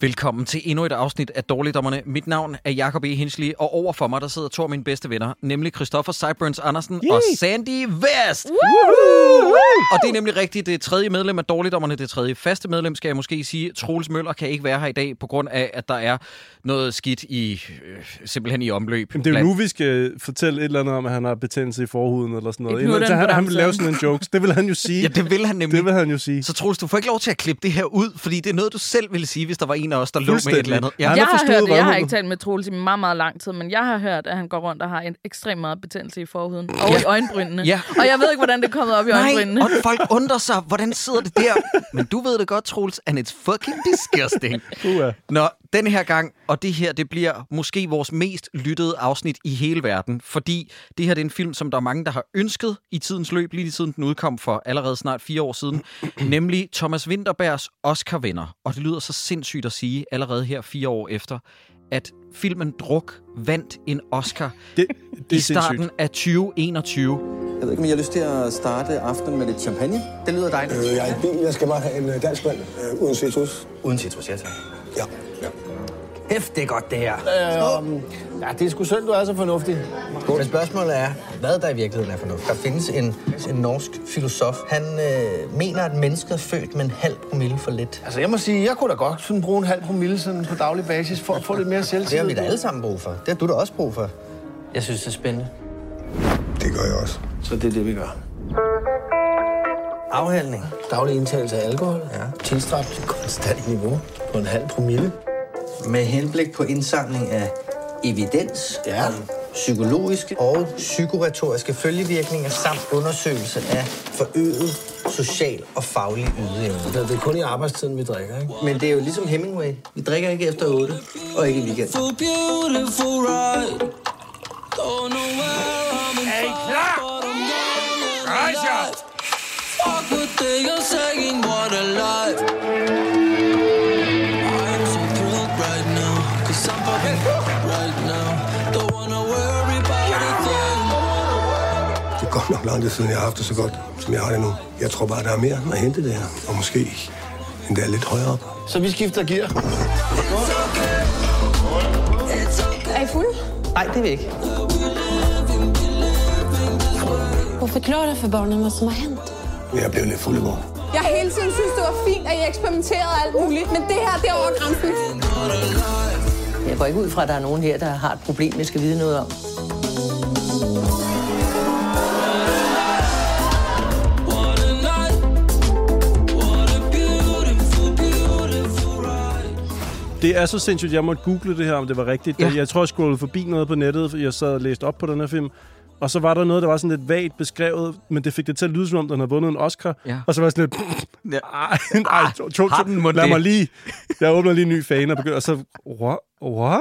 Velkommen til endnu et afsnit af Dårligdommerne. Mit navn er Jakob E. Hinsley, og over for mig der sidder to af mine bedste venner, nemlig Christoffer Cyburns Andersen Yay! og Sandy West. Woo! Og det er nemlig rigtigt, det tredje medlem af Dårligdommerne, det tredje faste medlem, skal jeg måske sige. Troels Møller kan ikke være her i dag, på grund af, at der er noget skidt i, øh, simpelthen i omløb. Jamen, det er jo nu, vi skal fortælle et eller andet om, at han har betændelse i forhuden eller sådan noget. Et Inden, han, på han vil lave sådan en jokes. Det vil han jo sige. Ja, det vil han nemlig. det vil han jo sige. Så Troels, du får ikke lov til at klippe det her ud, fordi det er noget, du selv ville sige, hvis der var en af os, der lå med et eller andet. Han Jeg har har hørt det. Jeg har ikke talt med Troels i meget, meget lang tid, men jeg har hørt, at han går rundt og har en ekstremt meget betændelse i forhuden. Og i øjenbrynene. Ja. Og jeg ved ikke, hvordan det er kommet op i øjenbrynene. Nej, og folk undrer sig, hvordan sidder det der? Men du ved det godt, Troels, and it's fucking disgusting. Uha. Nå, den her gang, og det her, det bliver måske vores mest lyttede afsnit i hele verden, fordi det her det er en film, som der er mange, der har ønsket i tidens løb, lige siden den udkom for allerede snart fire år siden, nemlig Thomas Winterbergs Oscar-vinder. Og det lyder så sindssygt at sige, allerede her fire år efter, at filmen Druk vandt en Oscar Det, det i er starten sindssygt. af 2021. Jeg ved ikke, om I har lyst til at starte aftenen med lidt champagne? Det lyder dejligt. Øh, jeg er i bil. Jeg skal bare have en øh, dansk vand øh, uden citrus. Uden citrus, ja tak. Ja. ja. Hæft, det er godt det her. Øh, ja, det er sgu synd, du er så fornuftig. Men spørgsmålet er, hvad der i virkeligheden er fornuft. Der findes en, en norsk filosof. Han øh, mener, at mennesket er født med en halv promille for lidt. Altså, jeg må sige, jeg kunne da godt sådan bruge en halv promille sådan på daglig basis for at få lidt mere Det selvtillid. har vi da alle sammen brug for. Det har du da også brug for. Jeg synes, det er spændende. Det gør jeg også. Så det er det, vi gør. Afhandling. Daglig indtagelse af alkohol. Ja. Tilstræbt til konstant niveau på en halv promille. Med henblik på indsamling af evidens Ja. om psykologiske og psykoretoriske følgevirkninger samt undersøgelse af forøget social og faglig ydeevne. Det er kun i arbejdstiden, vi drikker, ikke? Men det er jo ligesom Hemingway. Vi drikker ikke efter 8 og ikke i weekend. Det er godt nok lang tid siden, jeg har haft det så godt, som jeg har det nu. Jeg tror bare, der er mere at hente det her. Og måske endda lidt højere op. Så vi skifter gear. Er I fuld? Nej, det er vi ikke. Og forklare for barnet, hvad som har hent. Jeg blev lidt fuld i går. Jeg har hele tiden synes, det var fint, at I eksperimenterede alt muligt, men det her, det er over grænsen. Jeg går ikke ud fra, at der er nogen her, der har et problem, jeg skal vide noget om. Det er så sindssygt, jeg måtte google det her, om det var rigtigt. Ja. Jeg tror, jeg scrollede forbi noget på nettet, for jeg sad og læste op på den her film. Og så var der noget, der var sådan lidt vagt beskrevet, men det fik det til at lyde, som om den havde vundet en Oscar. Ja. Og så var jeg sådan lidt... Ja. Ej, ej, to, to, to, den mon lad mig lige... Jeg åbner lige en ny fan og begynder, og så... What? What?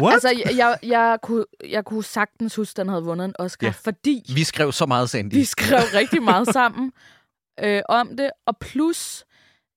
What? Altså, jeg, jeg, jeg, kunne, jeg kunne sagtens huske, at den havde vundet en Oscar, Ja. ja. fordi Vi skrev så meget, Sandy. vi skrev rigtig meget sammen øh, om det. Og plus,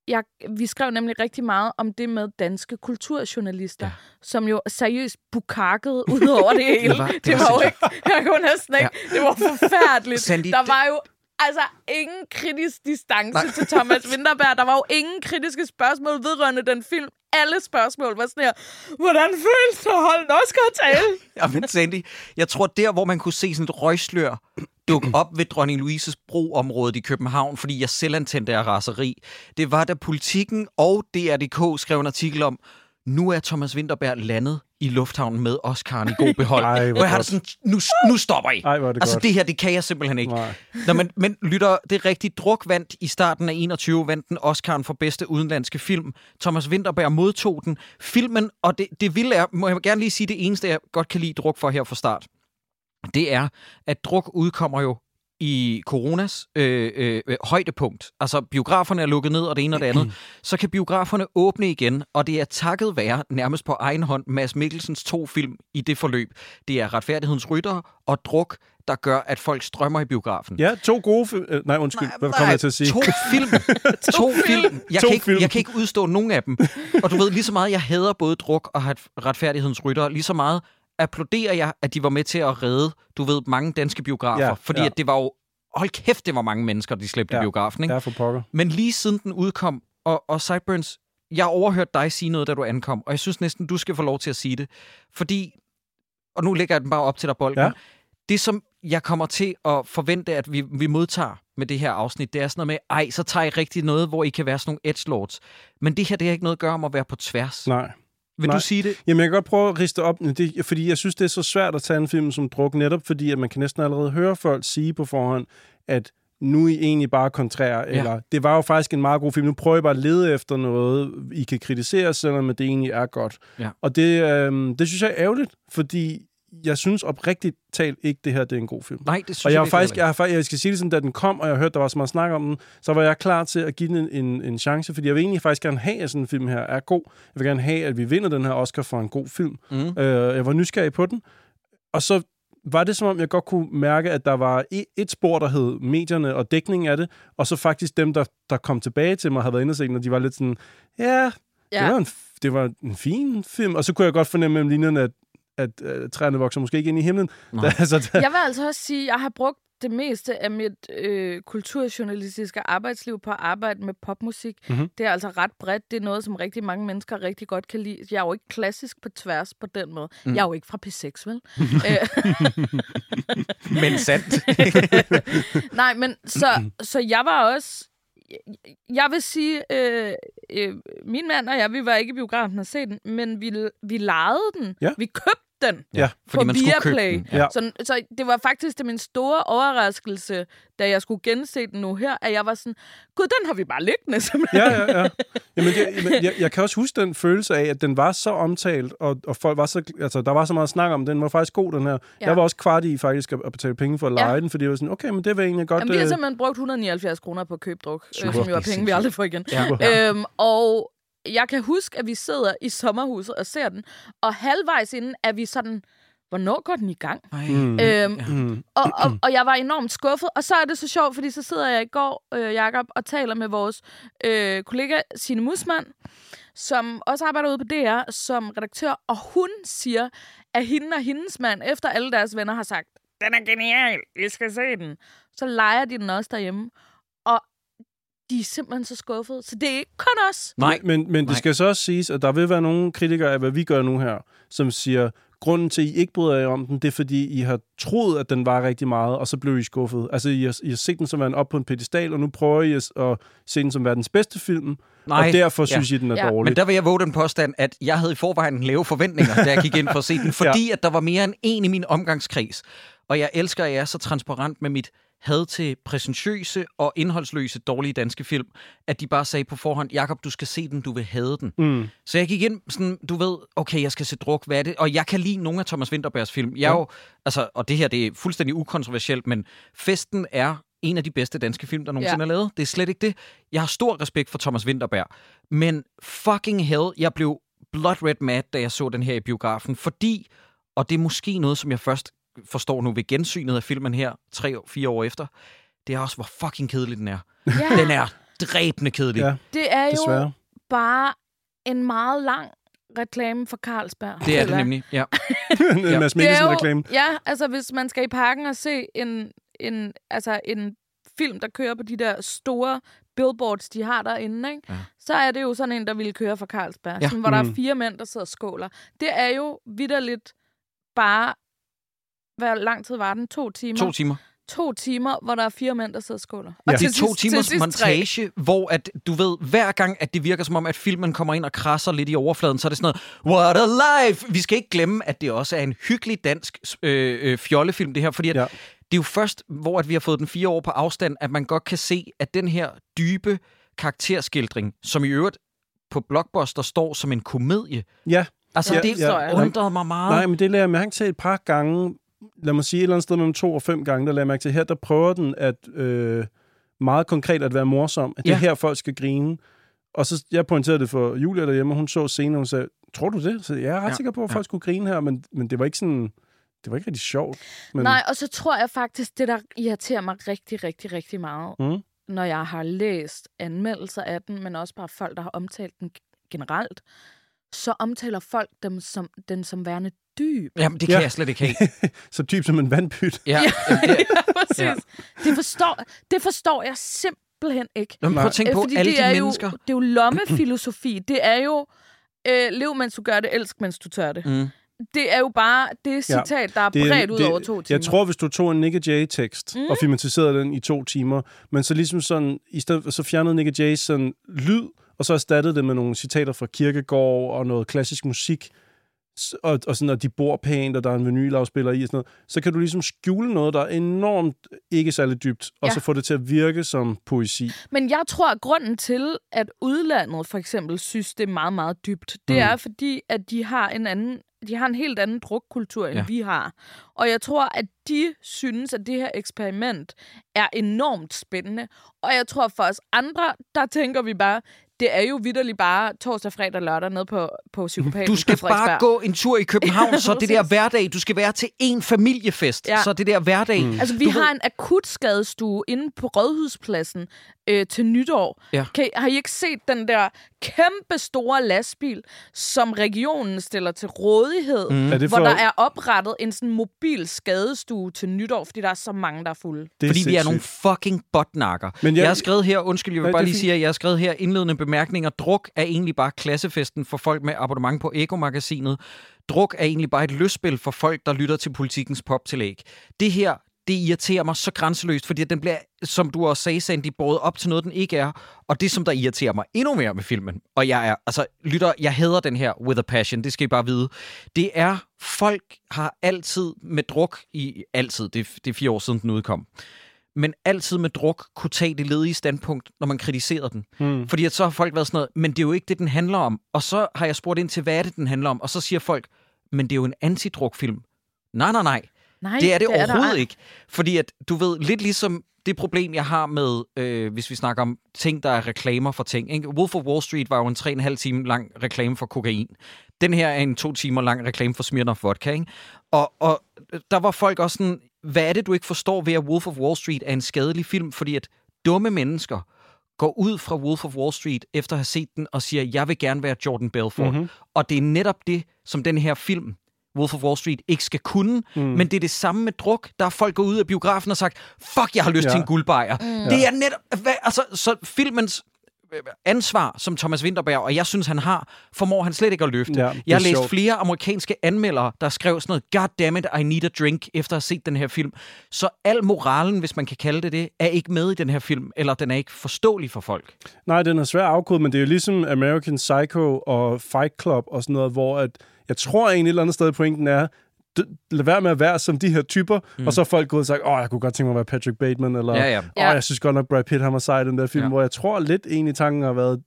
jeg, vi skrev nemlig rigtig meget om det med danske kulturjournalister, Ja. ja. som jo seriøst bukakkede ud over det hele. Det var- det det var var jo ikke, jeg kunne næsten ikke, det var forfærdeligt. Sandy, der var jo altså ingen kritisk distance Nej. til Thomas Winterberg. Der var jo ingen kritiske spørgsmål vedrørende den film. Alle spørgsmål var sådan her, hvordan føles det at holde en Oscar-tale? Ja, men Sandy, jeg tror der, hvor man kunne se sådan et røgslør dukke op ved Dronning Louises broområdet i København, fordi jeg selv antændte af raseri, det var da politikken og DRDK skrev en artikel om, nu er Thomas Winterberg landet i lufthavnen med Oscar'en i god behold. Ej, hvor jeg har det sådan, nu, nu stopper I. Ej, det altså godt. det her, det kan jeg simpelthen ikke. Nej. Nå, men, men lytter, det er rigtigt. Druk vandt i starten af 21, vandt den Oscar'en for bedste udenlandske film. Thomas Winterberg modtog den. Filmen, og det, det vilde er, må jeg gerne lige sige, det eneste, jeg godt kan lide Druk for her fra start, det er, at Druk udkommer jo i coronas øh, øh, øh, højdepunkt, altså biograferne er lukket ned og det ene og det andet, så kan biograferne åbne igen, og det er takket være nærmest på egen hånd Mads Mikkelsens to film i det forløb. Det er Retfærdighedens Rytter og Druk, der gør, at folk strømmer i biografen. Ja, to gode... fi- øh, nej, undskyld. Hvad kommer jeg til at sige? To film. to film. Jeg, To kan ikke, film. jeg kan ikke udstå nogen af dem. Og du ved, lige så meget jeg hader både druk og ret- retfærdighedens rytter, lige så meget applauderer jeg, at de var med til at redde, du ved, mange danske biografer. Ja, fordi ja. at det var jo... Hold kæft, det var mange mennesker, de slæbte ja. i biografen, ikke? Ja, for pokker. Men lige siden den udkom, og, og Sideburns, jeg overhørte dig sige noget, da du ankom, og jeg synes næsten, du skal få lov til at sige det. Fordi, og nu lægger jeg den bare op til dig, Bolden. Ja. Det, som jeg kommer til at forvente, at vi, vi modtager med det her afsnit, det er sådan noget med, ej, så tager I rigtig noget, hvor I kan være sådan nogle edgelords. Men det her, det har ikke noget at gøre om at være på tværs. Nej. Vil nej. du sige det? Jamen, jeg kan godt prøve at riste op, det, fordi jeg synes, det er så svært at tage en film som druk, netop fordi, at man kan næsten allerede høre folk sige på forhånd, at nu er I egentlig bare kontrære, ja. eller det var jo faktisk en meget god film, nu prøver I bare at lede efter noget, I kan kritisere, selvom det egentlig er godt. Ja. Og det, øhm, det synes jeg er ærgerligt, fordi jeg synes oprigtigt talt ikke, det her det er en god film. Nej, det synes og jeg, jeg faktisk, jeg, har, jeg skal sige det sådan, da den kom, og jeg hørte, der var så meget snak om den, så var jeg klar til at give den en, en, en chance, fordi jeg vil egentlig faktisk gerne have, at sådan en film her er god. Jeg vil gerne have, at vi vinder den her Oscar for en god film. Mm. Øh, jeg var nysgerrig på den, og så var det som om, jeg godt kunne mærke, at der var et, spor, der hed medierne og dækningen af det, og så faktisk dem, der, der kom tilbage til mig, havde været inde og set den, og de var lidt sådan, ja, Ja. det, var en, det var en fin film. Og så kunne jeg godt fornemme mellem linjerne, at, at, at træerne vokser måske ikke ind i himlen. Nej. altså, der, Jeg vil altså også sige, at jeg har brugt det meste af mit øh, kulturjournalistiske arbejdsliv på at arbejde med popmusik. Mhm. Mm-hmm. Det er altså ret bredt. Det er noget, som rigtig mange mennesker rigtig godt kan lide. Jeg er jo ikke klassisk på tværs på den måde. Mm. Jeg er jo ikke fra P6, vel? Øh, Men sandt. Nej, men så, så jeg var også... Jeg vil sige, øh, øh, min mand og jeg, vi var ikke i biografen og se den, men vi, vi lejede den. Ja. Vi købte den Ja, fordi på man skulle købe Viaplay. den. Ja. Så, så det var faktisk det min store overraskelse, da jeg skulle gense den nu her, at jeg var sådan, gud, den har vi bare liggende, simpelthen. ja, ja, ja. Jamen, jamen, jeg, jeg kan også huske den følelse af, at den var så omtalt, og, og folk var så, altså, der var så meget snak om, den var faktisk god, den her. Ja. Jeg var også kvart i faktisk at, at betale penge for at lege Ja. den, fordi jeg var sådan, okay, men det var egentlig godt... Jamen, vi har øh, simpelthen brugt 179 kroner på at købe druk, øh, Super. som jo er penge, vi aldrig får igen. Ja. Øhm, og jeg kan huske, at vi sidder i sommerhuset og ser den, og halvvejs inden er vi sådan, hvornår går den i gang? Mm. Øhm, Mm. og, og, og jeg var enormt skuffet. Og så er det så sjovt, fordi så sidder jeg i går, øh, Jakob, og taler med vores øh, kollega Signe Musmann, som også arbejder ude på DR som redaktør, og hun siger, at hende og hendes mand, efter alle deres venner har sagt, den er genial, I skal se den, så leger de den også derhjemme. De er simpelthen så skuffede. Så det er ikke kun os. Nej. Men, men det Nej. skal så også siges, at der vil være nogle kritikere af, hvad vi gør nu her, som siger, grunden til, at I ikke bryder jer om den, det er, fordi I har troet, at den var rigtig meget, og så blev I skuffet. Altså, I har, I har set den som værende op på en pedestal, og nu prøver I at, at se den som verdens bedste film, Nej. og derfor Ja. synes I, den er Ja. dårlig. Men der vil jeg våge den påstand, at jeg havde i forvejen lave forventninger, da jeg gik ind for at se den, fordi at der var mere end en i min omgangskreds. Og jeg elsker, at jeg er så transparent med mit had til præsentøse og indholdsløse dårlige danske film, at de bare sagde på forhånd, Jakob, du skal se den, du vil have den. Mm. Så jeg gik ind sådan, du ved, okay, jeg skal se druk, hvad er det? Og jeg kan lide nogle af Thomas Winterbergs film. Jeg er jo, altså, og det her, det er fuldstændig ukontroversielt, men Festen er en af de bedste danske film, der nogensinde Ja. er lavet. Det er slet ikke det. Jeg har stor respekt for Thomas Winterberg. Men fucking hell, jeg blev blood red mad, da jeg så den her i biografen, fordi, og det er måske noget, som jeg først forstår nu ved gensynet af filmen her, tre-fire år efter, det er også, hvor fucking kedelig den er. Ja, Den er dræbende kedelig. Ja, det er jo desværre. bare en meget lang reklame for Carlsberg. Det er det nemlig, ja. en Mads Mikkelsen-reklame. ja, altså hvis man skal i parken og se en, en, altså en film, der kører på de der store billboards, de har derinde, ikke? Ja. så er det jo sådan en, der ville køre fra Carlsberg, Ja. sådan, hvor der er Mm. fire mænd, der sidder og skåler. Det er jo vidderligt bare, hvor lang tid var den? To timer? To timer. to timer, hvor der er fire mænd, der sidder og skåler. Ja. Og Det er to sidst- timers sidst tre. montage, hvor at, du ved, hver gang, at det virker som om, at filmen kommer ind og krasser lidt i overfladen, så er det sådan noget, what a life! Vi skal ikke glemme, at det også er en hyggelig dansk øh, øh, fjollefilm, det her, fordi at Ja. ja. det er jo først, hvor at vi har fået den fire år på afstand, at man godt kan se, at den her dybe karakterskildring, som i øvrigt på Blockbuster står som en komedie, Ja, altså Ja, det ja. undrede mig meget. nej, men det lader jeg mærke til et par gange, lad mig sige, et eller andet sted mellem to og fem gange, der lader jeg mærke til, her der prøver den at øh, meget konkret at være morsom. At det Ja. er her, folk skal grine. Og så, jeg pointerede det for Julia derhjemme, og hun så senere, og hun sagde, tror du det? Så jeg er ret Ja. ja. sikker på, at Ja. folk skulle grine her, men, men det var ikke sådan, det var ikke rigtig sjovt. Men, Nej, og så tror jeg faktisk, det der irriterer mig rigtig, rigtig, rigtig meget, Mm. når jeg har læst anmeldelser af den, men også bare folk, der har omtalt den generelt, så omtaler folk dem som, den som værende dyb. Jamen, det kan Ja. jeg slet ikke have. Så dyb som en vandpyt. Ja, ja. det, Præcis. Ja. Ja. Det, forstår, det forstår jeg simpelthen ikke. Jamen, prøv at tænke Øh, på Fordi alle det de er mennesker. Jo, det er jo lommefilosofi. Det er jo, øh, lev mens du gør det, elsk mens du tør det. Mm. Det er jo bare det citat, der er Det- bredt ud det- over to timer. Jeg tror, hvis du tog en Nick Jay-tekst mm. og filmatiserede den i to timer, men så ligesom sådan, i stedet, så fjernede Nick Jay sådan lyd, og så erstattede det med nogle citater fra Kirkegaard og noget klassisk musik, og, og sådan, at de bor pænt, og der er en vinylafspiller i og sådan noget, så kan du ligesom skjule noget, der er enormt ikke særlig dybt, og Ja. så få det til at virke som poesi. Men jeg tror, at grunden til, at udlandet for eksempel synes, det er meget, meget dybt, det Mm. er fordi, at de har en anden de har en helt anden drukkultur, end Ja. vi har. Og jeg tror, at de synes, at det her eksperiment er enormt spændende. Og jeg tror, for os andre, der tænker vi bare, det er jo vidderligt bare torsdag, fredag, lørdag ned på, på psykopaten Du skal bare gå en tur i København, så det der hverdag, du skal være til en familiefest, Ja. så det der hverdag. Mm. Altså, vi har en akut skadestue inde på Rådhuspladsen øh, til nytår. Ja. Kan, har I ikke set den der kæmpe store lastbil, som regionen stiller til rådighed, mm. Er det hvor for- der er oprettet en sådan mobil skadestue til nytår, fordi der er så mange, der er fulde? Det Fordi vi er sindssygt. nogle fucking botnakker. Men jeg- jeg, har skrevet her, undskyld, jeg vil Nej, bare er lige sige, at jeg har skrevet her indledende bemærkninger. Druk er egentlig bare klassefesten for folk med abonnement på Ego-magasinet. Druk er egentlig bare et løsspil for folk, der lytter til politikens poptillæg. Det her, det irriterer mig så grænseløst, fordi den bliver, som du også sagde, Sandy, båret op til noget, den ikke er. Og det, som der irriterer mig endnu mere med filmen, og jeg er, altså, lytter, jeg hader den her with a passion, det skal I bare vide, det er, folk har altid med druk i, altid, det, det er fire år siden, den udkom, men altid med druk kunne tage det ledige standpunkt, når man kritiserede den. Mm. Fordi at så har folk været sådan noget, men det er jo ikke det, den handler om. Og så har jeg spurgt ind til, hvad er det, den handler om? Og så siger folk, men det er jo en antidrukfilm. Nej, nej, nej. Nej, Det er det, det er der overhovedet ikke. Fordi at, du ved, lidt ligesom det problem, jeg har med, øh, hvis vi snakker om ting, der er reklamer for ting. Ikke? Wolf of Wall Street var jo en 3,5 time lang reklame for kokain. Den her er en to timer lang reklame for Smirnoff Vodka. Ikke? Og, og der var folk også sådan, hvad er det, du ikke forstår ved, at Wolf of Wall Street er en skadelig film? Fordi at dumme mennesker går ud fra Wolf of Wall Street efter at have set den og siger, jeg vil gerne være Jordan Belfort. Mm-hmm. Og det er netop det, som den her film Wolf of Wall Street ikke skal kunne, mm. men det er det samme med druk. Der er folk gået ud af biografen og sagt, fuck, jeg har lyst Ja. til en guldbejer. Mm. Det er netop, hvad, altså, så filmens ansvar, som Thomas Winterberg, og jeg synes, han har, formår han slet ikke at løfte. Ja, jeg har læst sjovt. flere amerikanske anmeldere, der skrev sådan noget, God damn it, I need a drink, efter at have set den her film. Så al moralen, hvis man kan kalde det det, er ikke med i den her film, eller den er ikke forståelig for folk. Nej, den er svær at afkode, men det er jo ligesom American Psycho og Fight Club og sådan noget, hvor at, jeg tror egentlig et eller andet sted, pointen er, lad være med at være som de her typer, mm. og så er folk gået og sagt, åh, jeg kunne godt tænke mig at være Patrick Bateman, eller Ja, ja. åh, Ja. jeg synes godt nok, Brad Pitt har var sej i den der film, ja. Hvor jeg tror lidt egentlig tanken har været,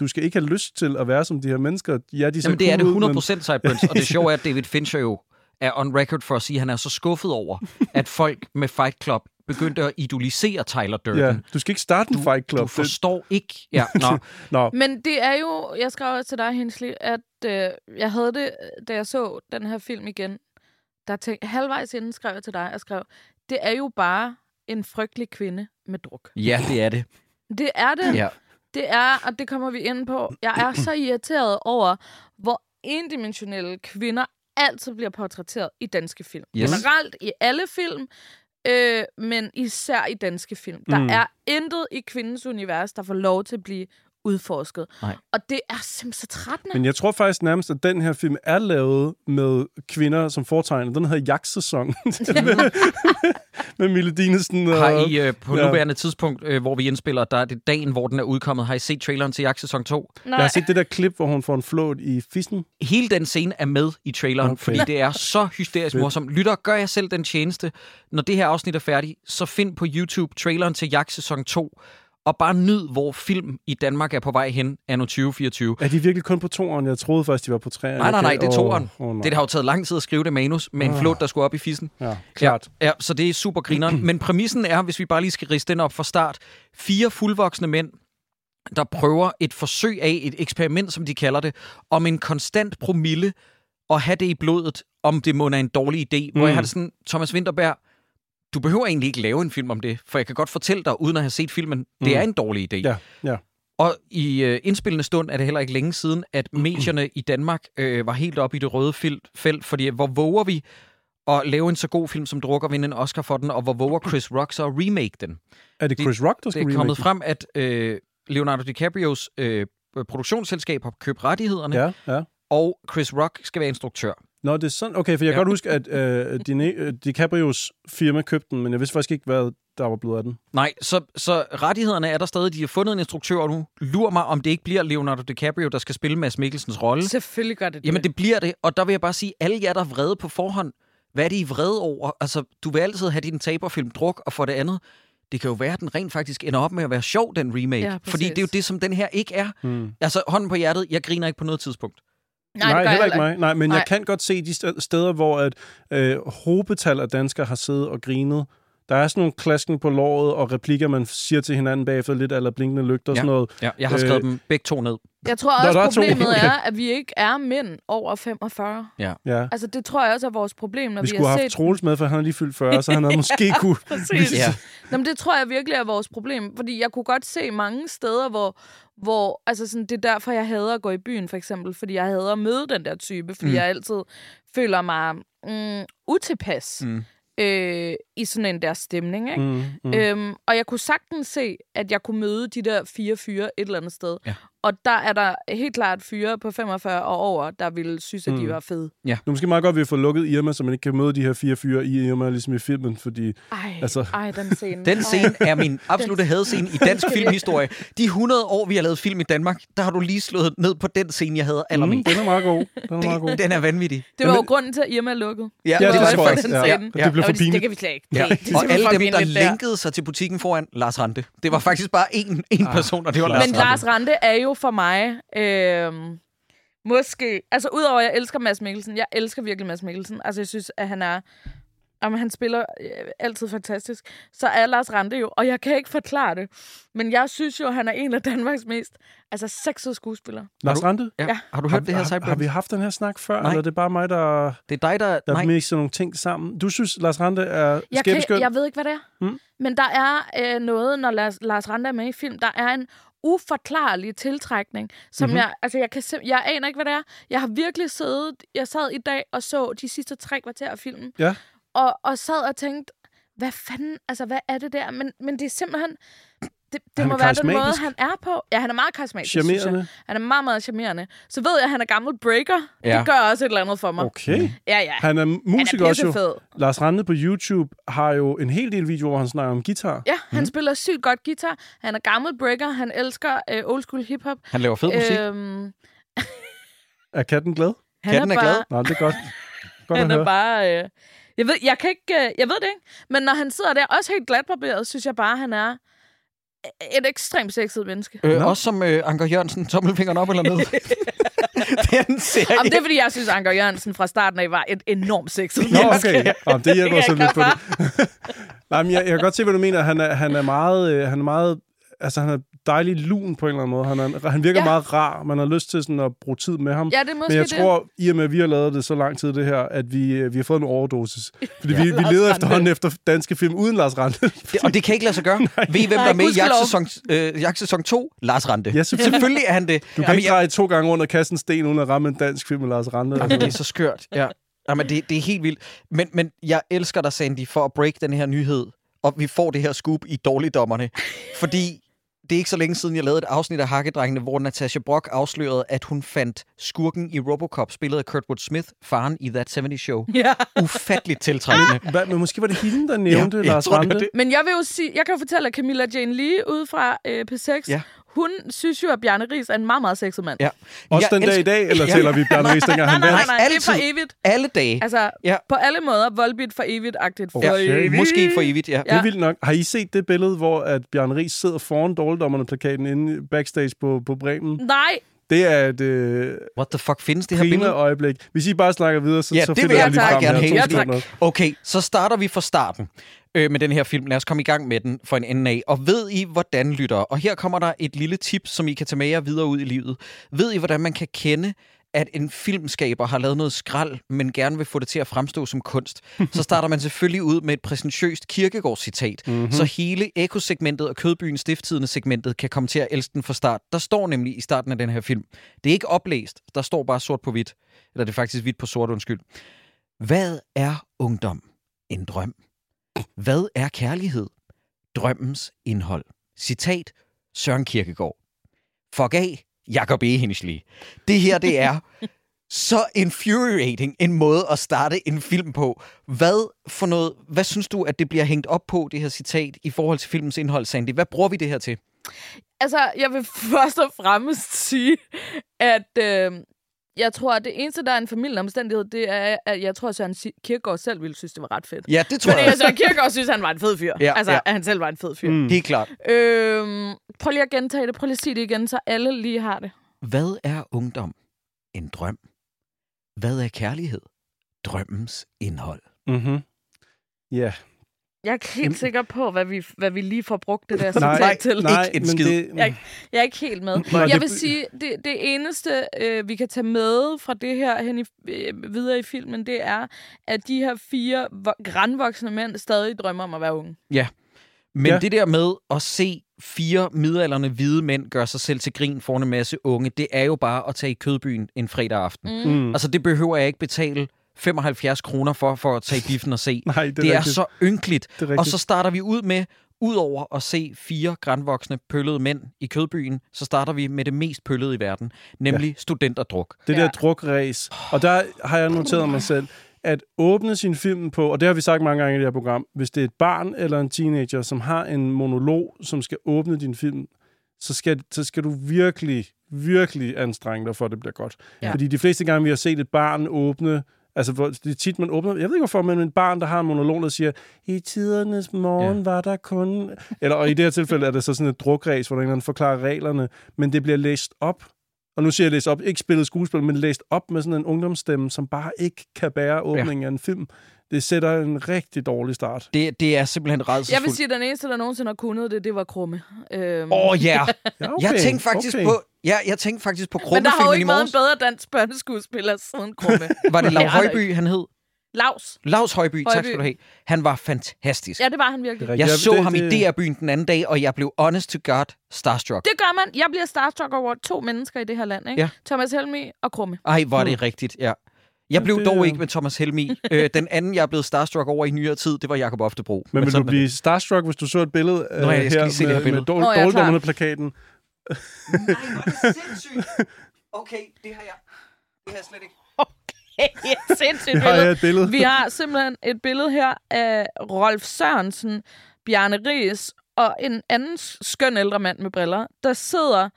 du skal ikke have lyst til at være som de her mennesker. Ja, de Jamen, det er det cool ud, 100% Sideburns, og det sjove er, at David Fincher jo er on record for at sige, at han er så skuffet over, at folk med Fight Club begyndte at idolisere Tyler Durden. Men, ja, du skal ikke starte en Fight Club. Du forstår ikke... Ja, nå. Nå, Men det er jo, jeg skrev til dig, Hensley, at øh, jeg havde det, da jeg så den her film igen, der tænkte, halvvejs inden skrev jeg til dig, og skrev, det er jo bare en frygtelig kvinde med druk. Ja, det er det. Det er det. Ja. Det er, og det kommer vi ind på, jeg er så irriteret over, hvor endimensionelle kvinder altid bliver portrætteret i danske film. Yes. Generelt i alle film, øh, men især i danske film. Der Mm. er intet i kvindens univers, der får lov til at blive udforsket. Nej. Og det er simpelthen så trættende. Men jeg tror faktisk nærmest, at den her film er lavet med kvinder som foretegner. Den hedder Jagtsæson. med, med Mille Dinesen. Og, Har I øh, på Ja. nuværende tidspunkt, øh, hvor vi indspiller, der er det dagen, hvor den er udkommet, har I set traileren til Jagt sæson 2? Nej. Jeg har set det der klip, hvor hun får en flåt i fissen. Hele den scene er med i traileren, Okay. fordi det er så hysterisk morsomt. Lytter, gør jeg selv den tjeneste. Når det her afsnit er færdigt, så find på YouTube traileren til Jagt sæson 2, og bare nyd, hvor film i Danmark er på vej hen anno 2024. Er de virkelig kun på toeren? Jeg troede først, de var på træerne. Nej, nej, nej, det er toeren. Oh, oh, det har jo taget lang tid at skrive det manus med en Ah. flot, der skulle op i fissen. Ja, klart. Ja, ja, så det er super grineren. Men præmissen er, hvis vi bare lige skal riste den op fra start, fire fuldvoksne mænd, der prøver et forsøg af et eksperiment, som de kalder det, om en konstant promille og have det i blodet, om det må er en dårlig idé. Mm. Hvor jeg har det sådan, Thomas Winterberg, du behøver egentlig ikke lave en film om det, for jeg kan godt fortælle dig, uden at have set filmen, det Mm. er en dårlig idé. Ja, ja. Og i øh, indspillende stund er det heller ikke længe siden, at medierne i Danmark øh, var helt oppe i det røde felt, fordi hvor våger vi at lave en så god film, som drukker vinde en Oscar for den, og hvor våger Chris Rock så at remake den? Er det Chris Rock, der skal Det er remake kommet den? frem, at øh, Leonardo DiCaprios øh, produktionsselskab har købt rettighederne, Ja, ja. og Chris Rock skal være instruktør. Nå, det er sådan. Okay, for jeg kan Ja. godt huske, at øh, Dine, øh, DiCaprios firma købte den, men jeg vidste faktisk ikke, hvad der var blevet af den. Nej, så, så rettighederne er der stadig. De har fundet en instruktør nu. Lur mig, om det ikke bliver Leonardo DiCaprio, der skal spille Mads Mikkelsens rolle. Selvfølgelig gør det Jamen, det bliver det. Og der vil jeg bare sige, alle jer, der er vrede på forhånd, hvad er det, I er vrede over? Altså, du vil altid have din taberfilm druk, og for det andet, det kan jo være, at den rent faktisk ender op med at være sjov, den remake. Ja, fordi det er jo det, som den her ikke er. Hmm. Altså, hånden på hjertet, jeg griner ikke på noget tidspunkt. Nej, jeg heller ikke mig. Nej, men Nej. jeg kan godt se de st- steder, hvor at, øh, hobetal af danskere har siddet og grinet. Der er sådan nogle klasken på låret og replikker, man siger til hinanden bagefter, lidt eller blinkende lygter og Ja. sådan noget. Ja, jeg har skrevet øh, dem begge to ned. Jeg tror også, der er to. problemet Okay. er, at vi ikke er mænd over 45. Ja. Ja. Altså, det tror jeg også er vores problem, når Vi vi, skulle har have set... haft Troels med, for han er lige fyldt 40, så han havde måske kunne... Ja. Nå, men det tror jeg virkelig er vores problem, fordi jeg kunne godt se mange steder, hvor, hvor altså sådan, det er derfor, jeg hader at gå i byen, for eksempel, fordi jeg hader at møde den der type, fordi Mm. jeg altid føler mig mm, utilpas Mm. øh, i sådan en der stemning, ikke? Mm, mm. Øhm, og jeg kunne sagtens se, at jeg kunne møde de der fire fyre et eller andet sted. Ja. Og der er der helt klart fyre på 45 og over, der ville synes, at de Mm. var fede. Det er måske meget godt, at vi har fået lukket Irma, så man ikke kan møde de her fire fyre i Irma, ligesom i filmen, fordi... Ej, Altså- ej den scene. Den Ej. scene er min absolutte hadscene i dansk filmhistorie. De 100 år, vi har lavet film i Danmark, der har du lige slået ned på den scene, jeg havde Mm, allermest. den er meget god. Den er meget god. Den, er vanvittig. Det var jo grunden til, at Irma lukkede. Ja, Ja, det det var jeg for den Ja. scene. Det blev for det- pinligt. Det kan vi slet ikke. Ja. Det, det Og alle dem, der lænkede sig til butikken foran Lars Rante. Det var faktisk bare én, én person, og det var Lars Men Rante. Lars Rante er jo for mig... Øh, måske... Altså, udover at jeg elsker Mads Mikkelsen. Jeg elsker virkelig Mads Mikkelsen. Altså, jeg synes, at han er... Jamen, han spiller øh, altid fantastisk. Så er Lars Rante jo, og jeg kan ikke forklare det. Men jeg synes jo, at han er en af Danmarks mest altså, sexede skuespillere. Lars Rante? Ja. Ja. Har du hørt det her, har, har vi haft den her snak før, Nej. eller er det bare mig, der, Det er dig, der... der Nej, mixer nogle ting sammen? Du synes, Lars Rante er Jeg, kan, jeg ved ikke, hvad det er. Mm. Men der er øh, noget, når Lars, Lars Rante er med i film, der er en uforklarlig tiltrækning, som Mhm. mm-hmm. jeg, altså jeg kan sim- jeg aner ikke, hvad det er. Jeg har virkelig siddet, jeg sad i dag og så de sidste tre kvarter af filmen, Ja. og, og sad og tænkte, hvad fanden, altså hvad er det der? Men, men det er simpelthen, det, det Han må er være den måde, han er på. Ja, han er meget karismatisk, synes jeg. Charmerende? Han er meget, meget charmerende. Så ved jeg, at han er gammel breaker. Ja. Det gør også et eller andet for mig. Okay. Ja, ja. Han er musiker han er også jo. Lars Rante på YouTube har jo en hel del videoer, hvor han snakker om guitar. Ja, han mm. spiller sygt godt guitar. Han er gammel breaker. Han elsker øh, old school hiphop. han laver fed musik. Øhm, Er katten glad? han Katten er bare, glad. Nej, det er godt. Godt at Han er høre. bare... Øh, jeg, ved, jeg, kan ikke, øh, jeg ved det ikke. Men når han sidder der, også helt glatbarberet, synes jeg bare, han er et ekstremt sexet menneske. Øh, Nå. også som øh, Anker Jørgensen, tommelfingeren op eller ned. det er en serie. Jamen, det er, fordi jeg synes, Anker Jørgensen fra starten af var et enormt sexet Nå, menneske. okay. Nå, det hjælper så lidt på det. Nej, men jeg, jeg kan godt se, hvad du mener. Han er, han er meget... Øh, han er meget altså, han er dejlig lun på en eller anden måde. Han, er, han virker ja. Ja. meget rar. Man har lyst til sådan at bruge tid med ham. Ja, det er måske Men jeg det. tror, i og med, at vi har lavet det så lang tid, det her, at vi, øh, vi har fået en overdosis. Fordi vi, vi Lars leder efterhånden efter danske film uden Lars Rante. Det, og det kan ikke lade sig gøre. Ved I, hvem Nej, der er med i jagtsæson, øh, jagtsæson 2? Lars Rante. Ja, selvfølgelig. selvfølgelig er han det. Du kan ikke dreje to gange under kassen sten, uden at ramme en dansk film med Lars Rante. Jamen, det er så skørt. Ja. Jamen, det, det er helt vildt. Men, men jeg elsker dig, Sandy, for at break den her nyhed. Og vi får det her scoop i dårligdommerne. Fordi det er ikke så længe siden, jeg lavede et afsnit af Hakkedrengene, hvor Natasha Brock afslørede, at hun fandt skurken i Robocop, spillet af Kurtwood Smith, faren i That 70 Show. Ja. Ufatteligt tiltrækkende. Hvad, men måske var det hende, der nævnte Ja, Lars tror, det var Rante. det. Men jeg vil jo sige, jeg kan jo fortælle, at Camilla Jane Lee ude fra øh, P6, Ja. Hun synes jo, at Bjarne Ries er en meget, meget sexet mand. Ja. Også Jeg den dag i elsker- dag, eller Ja. tæller vi Bjarne Ries, dengang Nej, han nej, nej, vandt? nej, det er for evigt. Alle dage. Altså, Ja. på alle måder, Volbeat for evigt-agtigt. For Ja, evigt. måske for evigt, ja. Det er vildt nok. Har I set det billede, hvor at Bjarne Ries sidder foran dårligdommerne-plakaten inde backstage på, på Bremen? Nej, Det er et øh, What the fuck findes det her billede? øjeblik. Hvis I bare snakker videre, så, Ja, så det finder vil jeg jeg lige frem gerne her. have. To Ja, sekunder. tak. Okay, så starter vi fra starten øh, med den her film. Lad os komme i gang med den for en ende af. Og ved I, hvordan lytter? Og her kommer der et lille tip, som I kan tage med jer videre ud i livet. Ved I, hvordan man kan kende, at en filmskaber har lavet noget skrald, men gerne vil få det til at fremstå som kunst, så starter man selvfølgelig ud med et præsentøst kirkegårdscitat, Mhm. mm-hmm. så hele ekosegmentet og Kødbyen Stifttidende segmentet kan komme til at elske den fra start. Der står nemlig i starten af den her film. Det er ikke oplæst, der står bare sort på hvidt. Eller det er faktisk hvidt på sort, undskyld. Hvad er ungdom? En drøm. Hvad er kærlighed? Drømmens indhold. Citat Søren Kierkegaard. Fuck af, Jacob Ehenschli. Det her, det er så infuriating en måde at starte en film på. Hvad for noget, hvad synes du, at det bliver hængt op på, det her citat, i forhold til filmens indhold, Sandy? Hvad bruger vi det her til? altså, jeg vil først og fremmest sige, at øh, jeg tror, at det eneste, der er en familieomstændighed, det er, at jeg tror, at Søren Kierkegaard selv ville synes, det var ret fedt. Ja, det tror Fordi jeg jeg Søren Kierkegaard synes, han var en fed fyr. Ja, altså, ja. at han selv var en fed fyr. Mm. Helt klart. Øhm, prøv lige at gentage det. Prøv lige at sige det igen, så alle lige har det. Hvad er ungdom? En drøm. Hvad er kærlighed? Drømmens indhold. Mm-hmm. Ja. Jeg er ikke helt Jamen- sikker på, hvad vi, hvad vi lige får brugt det der Nej, citat til. nej, Ikke en men skid. det, Jeg, jeg er ikke helt med. Nej, jeg det- vil sige, det, det eneste, øh, vi kan tage med fra det her hen i, øh, videre i filmen, det er, at de her fire vo- grandvoksne mænd stadig drømmer om at være unge. Men Ja. ja. det der med at se fire midalderne hvide mænd gøre sig selv til grin foran en masse unge, det er jo bare at tage i kødbyen en fredag aften. Mm. Mm. Altså, det behøver jeg ikke betale 75 kroner for, for at tage biffen og se. Nej, det er, det er rigtigt. så ynkeligt. Det er. Og så starter vi ud med, udover at se fire grandvoksne pøllede mænd i kødbyen, så starter vi med det mest pøllede i verden, nemlig ja. studenterdruk. Det Ja. der drukræs. Og der har jeg noteret mig selv, at åbne sin film på, og det har vi sagt mange gange i det her program, hvis det er et barn eller en teenager, som har en monolog, som skal åbne din film, så skal, så skal du virkelig, virkelig anstrenge dig for, at det bliver godt. Ja. Ja. Fordi de fleste gange, vi har set et barn åbne, altså hvor, det er tit, man åbner, jeg ved ikke hvorfor, men et barn, der har en monolog, der siger, i tidernes morgen ja. var der kun... Eller, og i det her tilfælde er det så sådan et drukræs, hvor der er en forklarer reglerne, men det bliver læst op og nu siger jeg læst op, ikke spillet skuespil, men læst op med sådan en ungdomsstemme, som bare ikke kan bære åbningen ja. af en film. Det sætter en rigtig dårlig start. Det, det er simpelthen Jeg vil rædselsfuldt. sige, at den eneste, der nogensinde har kunnet det, det var Krumme. Øhm, Åh, oh, ja. Ja, Jeg tænkte faktisk okay. på... Ja, jeg tænkte faktisk på men der har jo ikke været en bedre dansk børneskuespiller siden Krumme. Var det Lav Højby, han hed? Laus. Lars Højby, tak Højby. skal du have. Han var fantastisk. Ja, det var han virkelig. Jeg så det- ham i DR-byen den anden dag, og jeg blev honest to God starstruck. Det gør man. Jeg bliver starstruck over to mennesker i det her land. Ikke? Ja. Thomas Helmi og Krumme. Ej, hvor er det rigtigt, ja. Jeg blev det- dog ikke med Thomas Helmi. øh, den anden, jeg er blevet starstruck over i nyere tid, det var Jakob Oftebro. Men vil du er blive starstruck, hvis du så et billede Nå ja, øh, jeg skal her lige se det med, her billede. med dårl- klar. dårligdommerne-plakaten? det. Nej, hvor er det sindssygt. Okay, det har jeg, det har jeg slet ikke. ja, sindssygt Det har billede. et billede. Vi har simpelthen et billede her af Rolf Sørensen, Bjarne Ries og en anden skøn ældre mand med briller, der sidder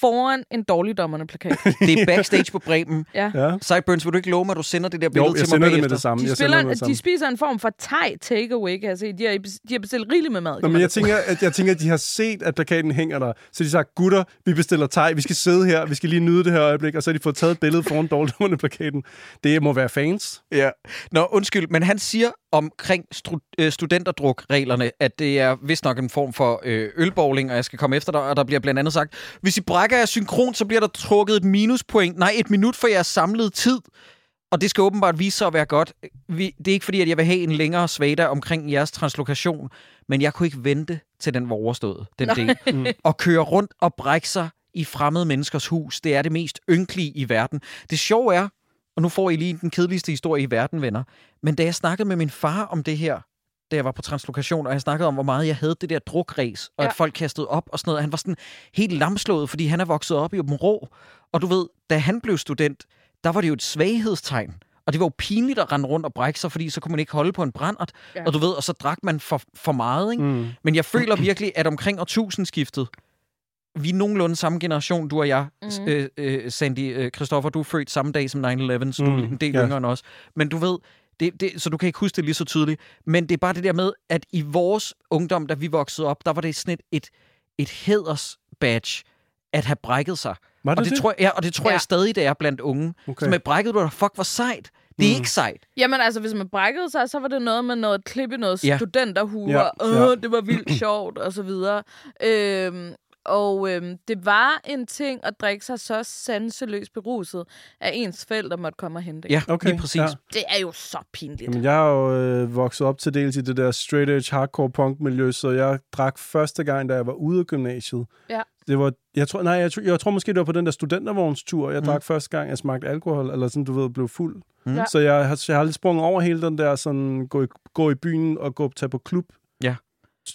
foran en dårligdommerne plakat. Det er backstage på Bremen. Ja. Ja. Sideburns, vil du ikke love mig, at du sender det der Jo, billede jeg til sender mig det med det samme. De, jeg spiller, sender det med det de samme. spiser en form for thai takeaway, kan jeg se. De har, de har bestilt rigeligt med mad. Nå, men jeg tænker, at, jeg tænker, at de har set, at plakaten hænger der. Så de sagde, gutter, vi bestiller thai, vi skal sidde her, vi skal lige nyde det her øjeblik, og så har de fået taget et billede foran dårligdommerne plakaten. Det må være fans. Ja. Nå, undskyld, men han siger omkring stru- øh, studenterdruk-reglerne, at det er vist nok en form for øh, ølbowling, og jeg skal komme efter dig, og der bliver blandt andet sagt, hvis I brækker jer synkron, så bliver der trukket et minuspoint. Nej, et minut for jeres samlede tid. Og det skal åbenbart vise sig at være godt. Vi, det er ikke fordi, at jeg vil have en længere svada omkring jeres translokation, men jeg kunne ikke vente til den var overstået, den del. Og køre rundt og brække sig i fremmede menneskers hus, det er det mest ynkelige i verden. Det sjove er, og nu får I lige den kedeligste historie i verden, venner, men da jeg snakkede med min far om det her, da jeg var på translokation, og jeg snakkede om, hvor meget jeg havde det der drukræs, og ja. At folk kastede op og sådan noget. Han var sådan helt lamslået, fordi han er vokset op i Åben Rå. Og du ved, da han blev student, der var det jo et svaghedstegn. Og det var jo pinligt at rende rundt og brække sig, fordi så kunne man ikke holde på en brændert. Ja. Og du ved, og så drak man for, for meget, ikke? Mm. Men jeg føler virkelig, at omkring årtusindskiftet, vi er nogenlunde samme generation, du og jeg. Mm. Øh, øh, Sandy, øh, Christoffer, du er født samme dag som 9-11, så du er Mm, en del ja. yngre end os. Men du ved, det, det, så du kan ikke huske det lige så tydeligt. Men det er bare det der med, at i vores ungdom, da vi voksede op, der var det sådan et, et, et hædersbadge at have brækket sig. Var det og det, det? Tror jeg, ja, og det tror ja. Jeg stadig, det er blandt unge. Okay. Så med brækket du dig, fuck, hvor sejt. Det er Mm. ikke sejt. Jamen altså, hvis man brækkede sig, så var det noget med noget klip i noget Ja. studenterhuer. Ja. ja. det var vildt sjovt, og så videre. Øhm, og øhm, det var en ting at drikke sig så sanseløst beruset, at ens forældre måtte komme og hente. Ja, Okay, lige præcis. ja. Det er jo så pinligt. Jamen, jeg har jo øh, vokset op til dels i det der straight edge hardcore punk miljø, så jeg drak første gang, da jeg var ude af gymnasiet. Ja. Det var, jeg tror, nej, jeg, tror- jeg tror måske, det var på den der studentervognstur, jeg Mm. drak første gang, jeg smagte alkohol, eller sådan, du ved, blev fuld. Mm. Ja. Så jeg har, jeg har lidt sprunget over hele den der sådan, gå i, gå i byen og gå tage på klub. Ja.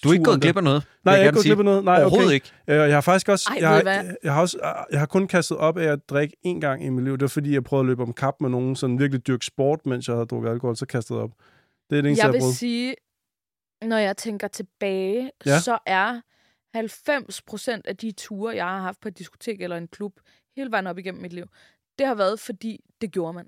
Du er ikke gået glip af noget. Nej, jeg er ikke gået sige. glip af noget. Nej, Overhovedet okay. ikke. Øh, Jeg har faktisk også, Ej, jeg, har, hvad? jeg, har også, jeg har kun kastet op af at drikke én gang i mit liv. Det var fordi, jeg prøvede at løbe om kap med nogen, sådan virkelig dyrke sport, mens jeg havde drukket alkohol, så kastede jeg op. Det er det eneste, jeg jeg, vil sige, når jeg tænker tilbage, Ja. ja. så er 90 procent af de ture, jeg har haft på et diskotek eller en klub, hele vejen op igennem mit liv, det har været, fordi det gjorde man.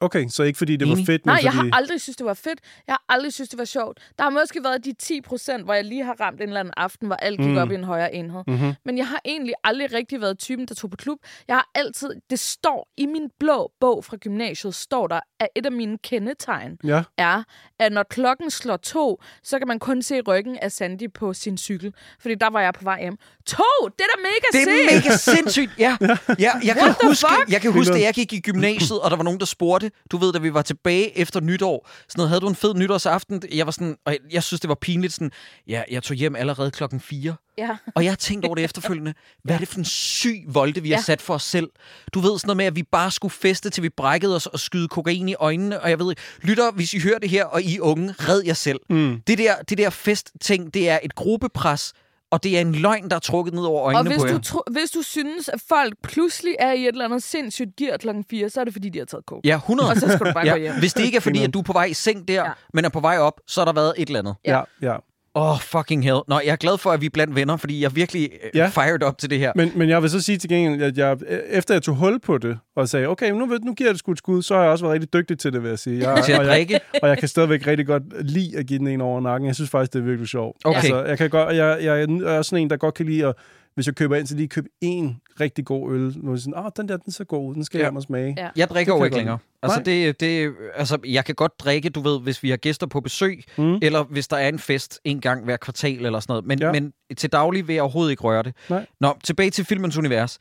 Okay, så ikke fordi det var Enig. fedt, men Nej, jeg fordi... har aldrig synes, det var fedt. Jeg har aldrig synes, det var sjovt. Der har måske været de 10 procent, hvor jeg lige har ramt en eller anden aften, hvor alt gik Mm. op i en højere enhed. Mm-hmm. Men jeg har egentlig aldrig rigtig været typen, der tog på klub. Jeg har altid, det står i min blå bog fra gymnasiet, står der, at et af mine kendetegn Ja, er, at når klokken slår to, så kan man kun se ryggen af Sandy på sin cykel. Fordi der var jeg på vej hjem. To! Det er da mega Det er sygt! mega sindssygt, ja. ja jeg, kan What the huske, jeg kan huske, da jeg gik i gymnasiet, og der var nogen, der spurgte, du ved, da vi var tilbage efter nytår, sådan noget, havde du en fed nytårsaften? Jeg var sådan, og jeg, jeg synes, det var pinligt, sådan, ja, jeg tog hjem allerede klokken 4. Ja. Og jeg har tænkt over det efterfølgende. Hvad er det for en syg volde, vi har Ja. sat for os selv? Du ved sådan noget med, at vi bare skulle feste, til vi brækkede os og skyde kokain i øjnene. Og jeg ved ikke, lytter, hvis I hører det her, og I er unge, red jer selv. Mm. Det der, det der festting, det er et gruppepres, og det er en løgn, der er trukket ned over Og øjnene hvis på jer. du, hvis du synes, at folk pludselig er i et eller andet sindssygt gear klokken 4, så er det fordi, de har taget coke. Ja, 100. Og så skal du bare gå hjem. Hvis det ikke er fordi, at du er på vej i seng der, ja. Ja. men er på vej op, så har der været et eller andet. ja, ja. Åh, oh, fucking hell. Nå, jeg er glad for, at vi er blandt venner, fordi jeg er virkelig Ja. ja. fired op til det her. Men, men jeg vil så sige til gengæld, at jeg, efter jeg tog hul på det, og sagde, okay, nu, nu giver jeg det sgu et skud, så har jeg også været rigtig dygtig til det, vil jeg sige. Jeg, Til at og, jeg, og jeg kan stadigvæk rigtig godt lide at give den en over nakken. Jeg synes faktisk, det er virkelig sjovt. Okay. Altså, jeg, kan godt, jeg, jeg er også sådan en, der godt kan lide at hvis jeg køber ind, så lige købe en rigtig god øl. Nu er sådan, åh, den der, den ser god ud, den skal Ja. jeg hjem og smage. Ja. Jeg drikker jo ikke jeg længere. Altså, det, det, altså, jeg kan godt drikke, du ved, hvis vi har gæster på besøg, Mm. eller hvis der er en fest en gang hver kvartal eller sådan noget. Men, Ja. ja. men til daglig vil jeg overhovedet ikke røre det. Nej. Nå, tilbage til filmens univers.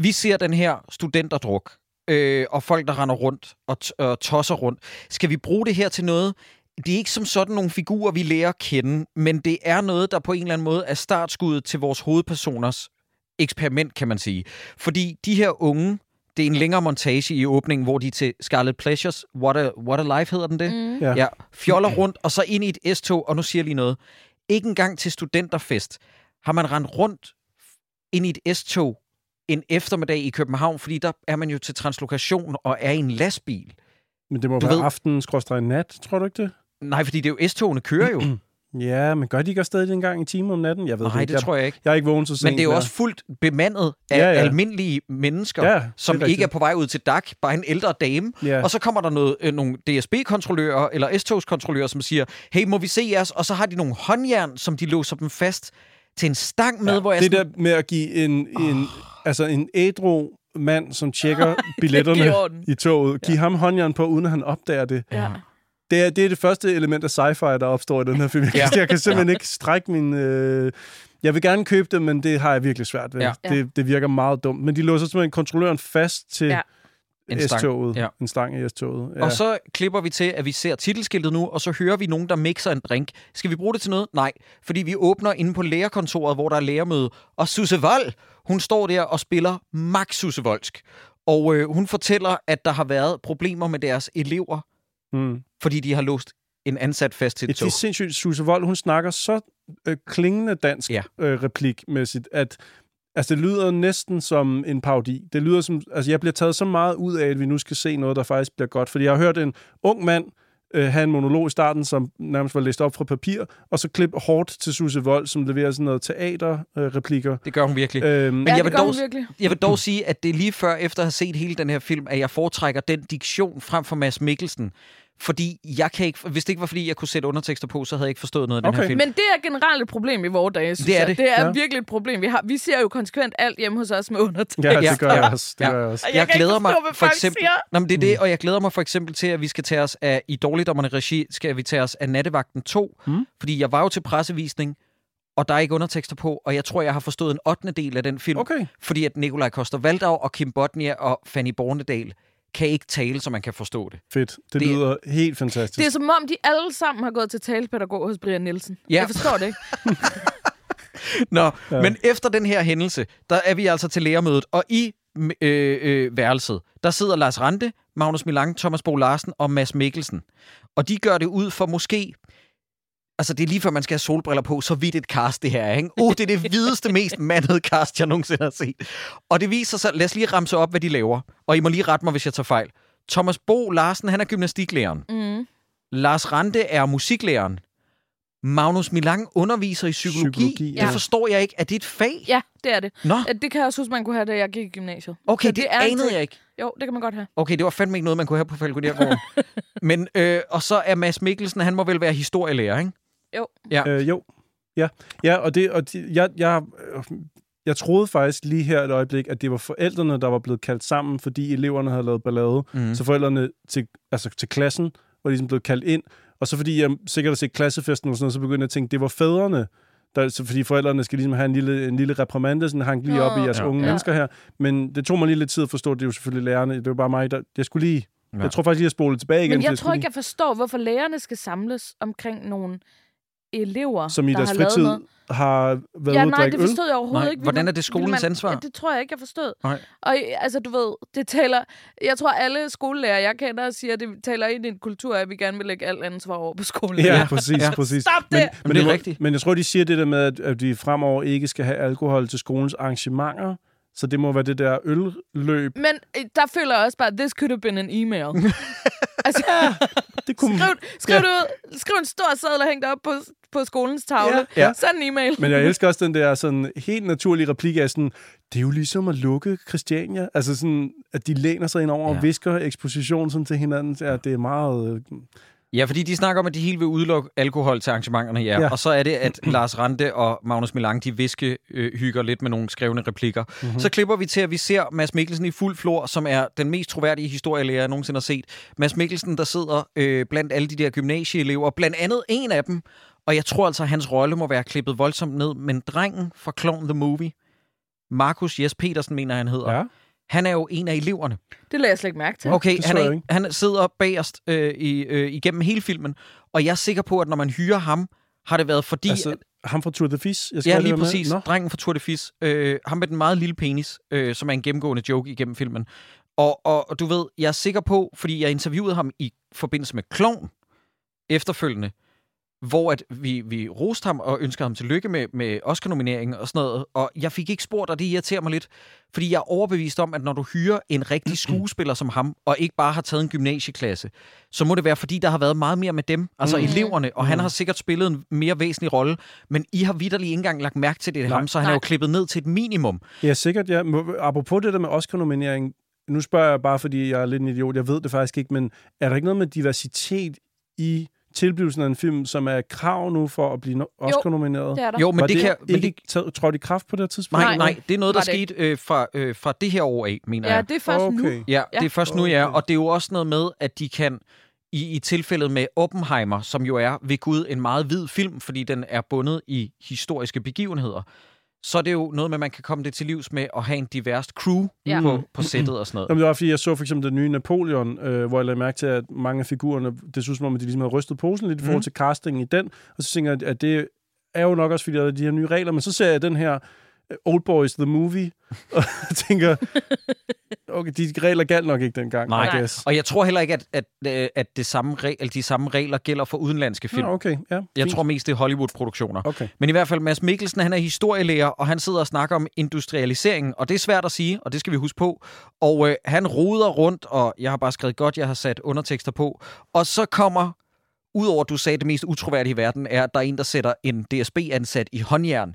Vi ser den her studenterdruk, øh, og folk, der render rundt og, t- og tosser rundt. Skal vi bruge det her til noget? Det er ikke som sådan nogle figurer, vi lærer at kende, men det er noget, der på en eller anden måde er startskuddet til vores hovedpersoners eksperiment, kan man sige. Fordi de her unge, det er en længere montage i åbningen, hvor de er til Scarlet Pleasures, What a, What a Life hedder den det? Mm. Ja. Ja, fjoller rundt, og så ind i et S-tog, og nu siger jeg lige noget. Ikke engang til studenterfest har man rendt rundt ind i et S-tog en eftermiddag i København, fordi der er man jo til translokation og er i en lastbil. Men det må Du være ved- aften nat, tror du ikke det? Nej, fordi det er jo S-togene kører jo. Ja, men gør de ikke også stadig en gang i timen om natten? Jeg ved Nej, ikke. det tror jeg ikke. Jeg er ikke vågen så sent. Men det er jo der. også fuldt bemandet af Ja, ja, ja. ja. almindelige mennesker, Ja, ja, det er som ikke rigtigt. er på vej ud til DAC, bare en ældre dame. Ja. Og så kommer der noget, øh, nogle DSB-kontrollører eller S-togskontrollører, som siger, hey, må vi se jeres? Og så har de nogle håndjern, som de låser dem fast til en stang med, ja, hvor jeg det sådan, der med at give en, en, altså en ædru mand, som tjekker billetterne i toget, give ham håndjern på, uden at han opdager det. Ja. Det er, det er det første element af sci-fi, der opstår i den her film. Jeg, Ja. ja. jeg kan simpelthen ikke strække min... Øh... Jeg vil gerne købe det, men det har jeg virkelig svært ved. Ja. Ja. Det, det virker meget dumt. Men de låser simpelthen kontrolløren fast til Ja. ja. En stang. S-toget. Ja. En stang i S-toget. Ja. Og så klipper vi til, at vi ser titelskiltet nu, og så hører vi nogen, der mixer en drink. Skal vi bruge det til noget? Nej, fordi vi åbner inde på lærerkontoret, hvor der er lærermøde. Og Susse Vold, hun står der og spiller max Susse Voldsk. Og øh, hun fortæller, at der har været problemer med deres elever, Mm. Fordi de har låst en ansat fast til et det er tog. sindssygt. Susse Vold, hun snakker så øh, klingende dansk Ja. øh, replikmæssigt, at altså, det lyder næsten som en parodi. Det lyder som, altså, jeg bliver taget så meget ud af, at vi nu skal se noget, der faktisk bliver godt. Fordi jeg har hørt en ung mand øh, have en monolog i starten, som nærmest var læst op fra papir, og så klip hårdt til Susse Vold, som leverer sådan noget teaterreplikker. Det gør hun virkelig. Øhm, Men Ja, jeg det vil, gør dog, hun virkelig. jeg vil dog sige, at det er lige før, efter at have set hele den her film, at jeg foretrækker den diktion frem for Mads Mikkelsen. Fordi jeg kan ikke, hvis det ikke var, fordi jeg kunne sætte undertekster på, så havde jeg ikke forstået noget af den Okay. her film. Men det er generelt et problem i vores dage, synes Det er jeg. det. Det er Ja. virkelig et problem. Vi, har, vi ser jo konsekvent alt hjemme hos os med undertekst. ja, det gør jeg også. Det Ja. gør jeg også. Jeg kan ikke glæder forstå, mig hvad for eksempel. Nå, men det er det, og jeg glæder mig for eksempel til, at vi skal tage os af, i Dårligdommerne regi, skal vi tage os af Nattevagten 2, Mm. fordi jeg var jo til pressevisning, og der er ikke undertekster på, og jeg tror, jeg har forstået en 8. del af den film, Okay. fordi at Nikolaj Koster Valdau og Kim Bodnia og Fanny Bornedal kan ikke tale, så man kan forstå det. Fedt. Det, Det- lyder helt fantastisk. Det er som om, de alle sammen har gået til talepædagog hos Brian Nielsen. Ja. Jeg forstår det ikke. Nå, ja. men efter den her hændelse, der er vi altså til lærermødet, og i øh, øh, værelset, der sidder Lars Rante, Magnus Milang, Thomas Bo Larsen og Mads Mikkelsen. Og de gør det ud for måske... Altså, det er lige før, man skal have solbriller på, så vidt et cast det her er, ikke? Oh, det er det hvideste, mest mandede cast, jeg nogensinde har set. Og det viser sig... Lad os lige ramse op, hvad de laver. Og I må lige rette mig, hvis jeg tager fejl. Thomas Bo Larsen, han er gymnastiklæreren. Mm. Lars Rante er musiklæreren. Magnus Milang underviser i psykologi. Psykologi, Det ja. forstår jeg ikke. Er det et fag? Ja, det er det. Nå, Det kan jeg også huske, man kunne have, da jeg gik i gymnasiet. okay, Så det, er anede jeg ikke. Jo, det kan man godt have. Okay, det var fandme ikke noget, man kunne have på Falconergården. Men, øh, og så er Mads Mikkelsen, han må vel være historielærer, ikke? Jo. Ja. Øh, jo. Ja, ja og, det, og de, jeg, jeg, øh, jeg troede faktisk lige her et øjeblik, at det var forældrene, der var blevet kaldt sammen, fordi eleverne havde lavet ballade. Mm. Så forældrene til, altså til klassen var ligesom blevet kaldt ind. Og så fordi jeg sikkert har set klassefesten og sådan noget, så begyndte jeg at tænke, det var fædrene, der, så fordi forældrene skal ligesom have en lille, en lille reprimande, sådan hang lige op i jeres Ja. unge Ja. mennesker her. Men det tog mig lige lidt tid at forstå, det er jo selvfølgelig lærerne. Det var bare mig, der... Jeg skulle lige... Ja. Jeg tror faktisk lige, at spole tilbage igen. Men jeg tror ikke, skulle jeg forstår, hvorfor lærerne skal samles omkring nogle elever, som i der deres har lavet fritid noget. har været Ja, ude at nej, drikke det øl. forstod jeg overhovedet Nej, ikke. Hvordan er det skolens man- ansvar? Ja, det tror jeg ikke, jeg forstod. Nej. Og altså, du ved, det taler... Jeg tror, alle skolelærer, jeg kender, siger, at det taler ind i en kultur, af, at vi gerne vil lægge alt ansvar over på skolen. Ja, Ja. præcis, Ja. præcis. Stop Men, det! men, det er det må- rigtigt. Men jeg tror, de siger det der med, at, at de fremover ikke skal have alkohol til skolens arrangementer. Så det må være det der ølløb. Men øh, der føler jeg også bare, at this could have been an email. altså, Det kunne... skriv, skriv, Ja. det ud, skriv en stor seddel og hæng det op på, på skolens tavle. Ja, ja. Send en e-mail. Men jeg elsker også den der sådan helt naturlige replik af sådan, det er jo ligesom at lukke Christiania. Altså sådan, at de læner sig ind over ja. Og visker eksposition sådan til hinanden. Ja, det er meget... øh, Ja, fordi de snakker om, at de helt vil udelukke alkohol til arrangementerne, ja. Ja. Og så er det, at Lars Rante og Magnus Milang, de viske øh, hygger lidt med nogle skrevne replikker. Mhm. Mm-hmm. Så klipper vi til, at vi ser Mads Mikkelsen i fuld flor, som er den mest troværdige historielærer, jeg nogensinde har set. Mads Mikkelsen, der sidder øh, blandt alle de der gymnasieelever, blandt andet en af dem, og jeg tror altså, at hans rolle må være klippet voldsomt ned, men drengen fra Clown the Movie, Markus Jes Petersen, mener han hedder, Ja. han er jo en af eleverne. Det lader jeg slet ikke mærke til. Okay, han, er, han sidder bagerst øh, i, øh, igennem hele filmen, og jeg er sikker på, at når man hyrer ham, har det været fordi... Altså, at, ham fra Tour de Fis? Jeg skal ja, lige det med. præcis. Nå. Drengen fra Tour de Fis. Øh, ham med den meget lille penis, øh, som er en gennemgående joke igennem filmen. Og, og, og du ved, jeg er sikker på, fordi jeg interviewede ham i forbindelse med Klovn efterfølgende, hvor at vi, vi roste ham og ønskede ham tillykke med, med Oscar-nomineringen og sådan noget. Og jeg fik ikke spurgt, og det irriterer mig lidt, fordi jeg er overbevist om, at når du hyrer en rigtig skuespiller som ham, og ikke bare har taget en gymnasieklasse, så må det være, fordi der har været meget mere med dem, altså Mm. mm. eleverne, og han Mm. har sikkert spillet en mere væsentlig rolle, men I har vidderlig ikke engang lagt mærke til det, Nej. ham, så han er Nej. jo klippet ned til et minimum. Ja, sikkert, ja. Apropos det der med Oscar-nominering, nu spørger jeg bare, fordi jeg er lidt en idiot, jeg ved det faktisk ikke, men er der ikke noget med diversitet i tilblivelsen af en film, som er krav nu for at blive no- Oscar-nomineret? Det er der. Jo, men var det, det, kan... Men ikke det, taget- trådt i kraft på det her tidspunkt? nej, Nej. nej, det er noget, der skete øh, fra, øh, fra det her år af, mener Ja, jeg. det er først nu. okay. Ja, Ja. det er først nu, ja. Okay. Og det er jo også noget med, at de kan, i, i tilfældet med Oppenheimer, som jo er ved Gud en meget hvid film, fordi den er bundet i historiske begivenheder, så er det jo noget med, at man kan komme det til livs med at have en diverst crew Ja. på, på sættet og sådan noget. Jamen, det var, fordi jeg så for eksempel den nye Napoleon, øh, hvor jeg lagde mærke til, at mange af figurerne, det synes som om, at de ligesom havde rystet posen lidt i forhold Mhm. til casting i den. Og så tænker jeg, at det er jo nok også, fordi der er de her nye regler. Men så ser jeg den her Old Boys The Movie, og tænker, okay, de regler galt nok ikke dengang. Nej. I guess. Og jeg tror heller ikke, at, at, øh, at det samme regel, de samme regler gælder for udenlandske film. Nå, okay, ja. Jeg fint. tror mest, det er Hollywood-produktioner. Okay. Men i hvert fald, Mads Mikkelsen, han er historielærer, og han sidder og snakker om industrialiseringen, og det er svært at sige, og det skal vi huske på. Og øh, han roder rundt, og jeg har bare skrevet godt, jeg har sat undertekster på. Og så kommer udover at du sagde, at det mest utroværdige i verden er, at der er en, der sætter en DSB-ansat i håndjern.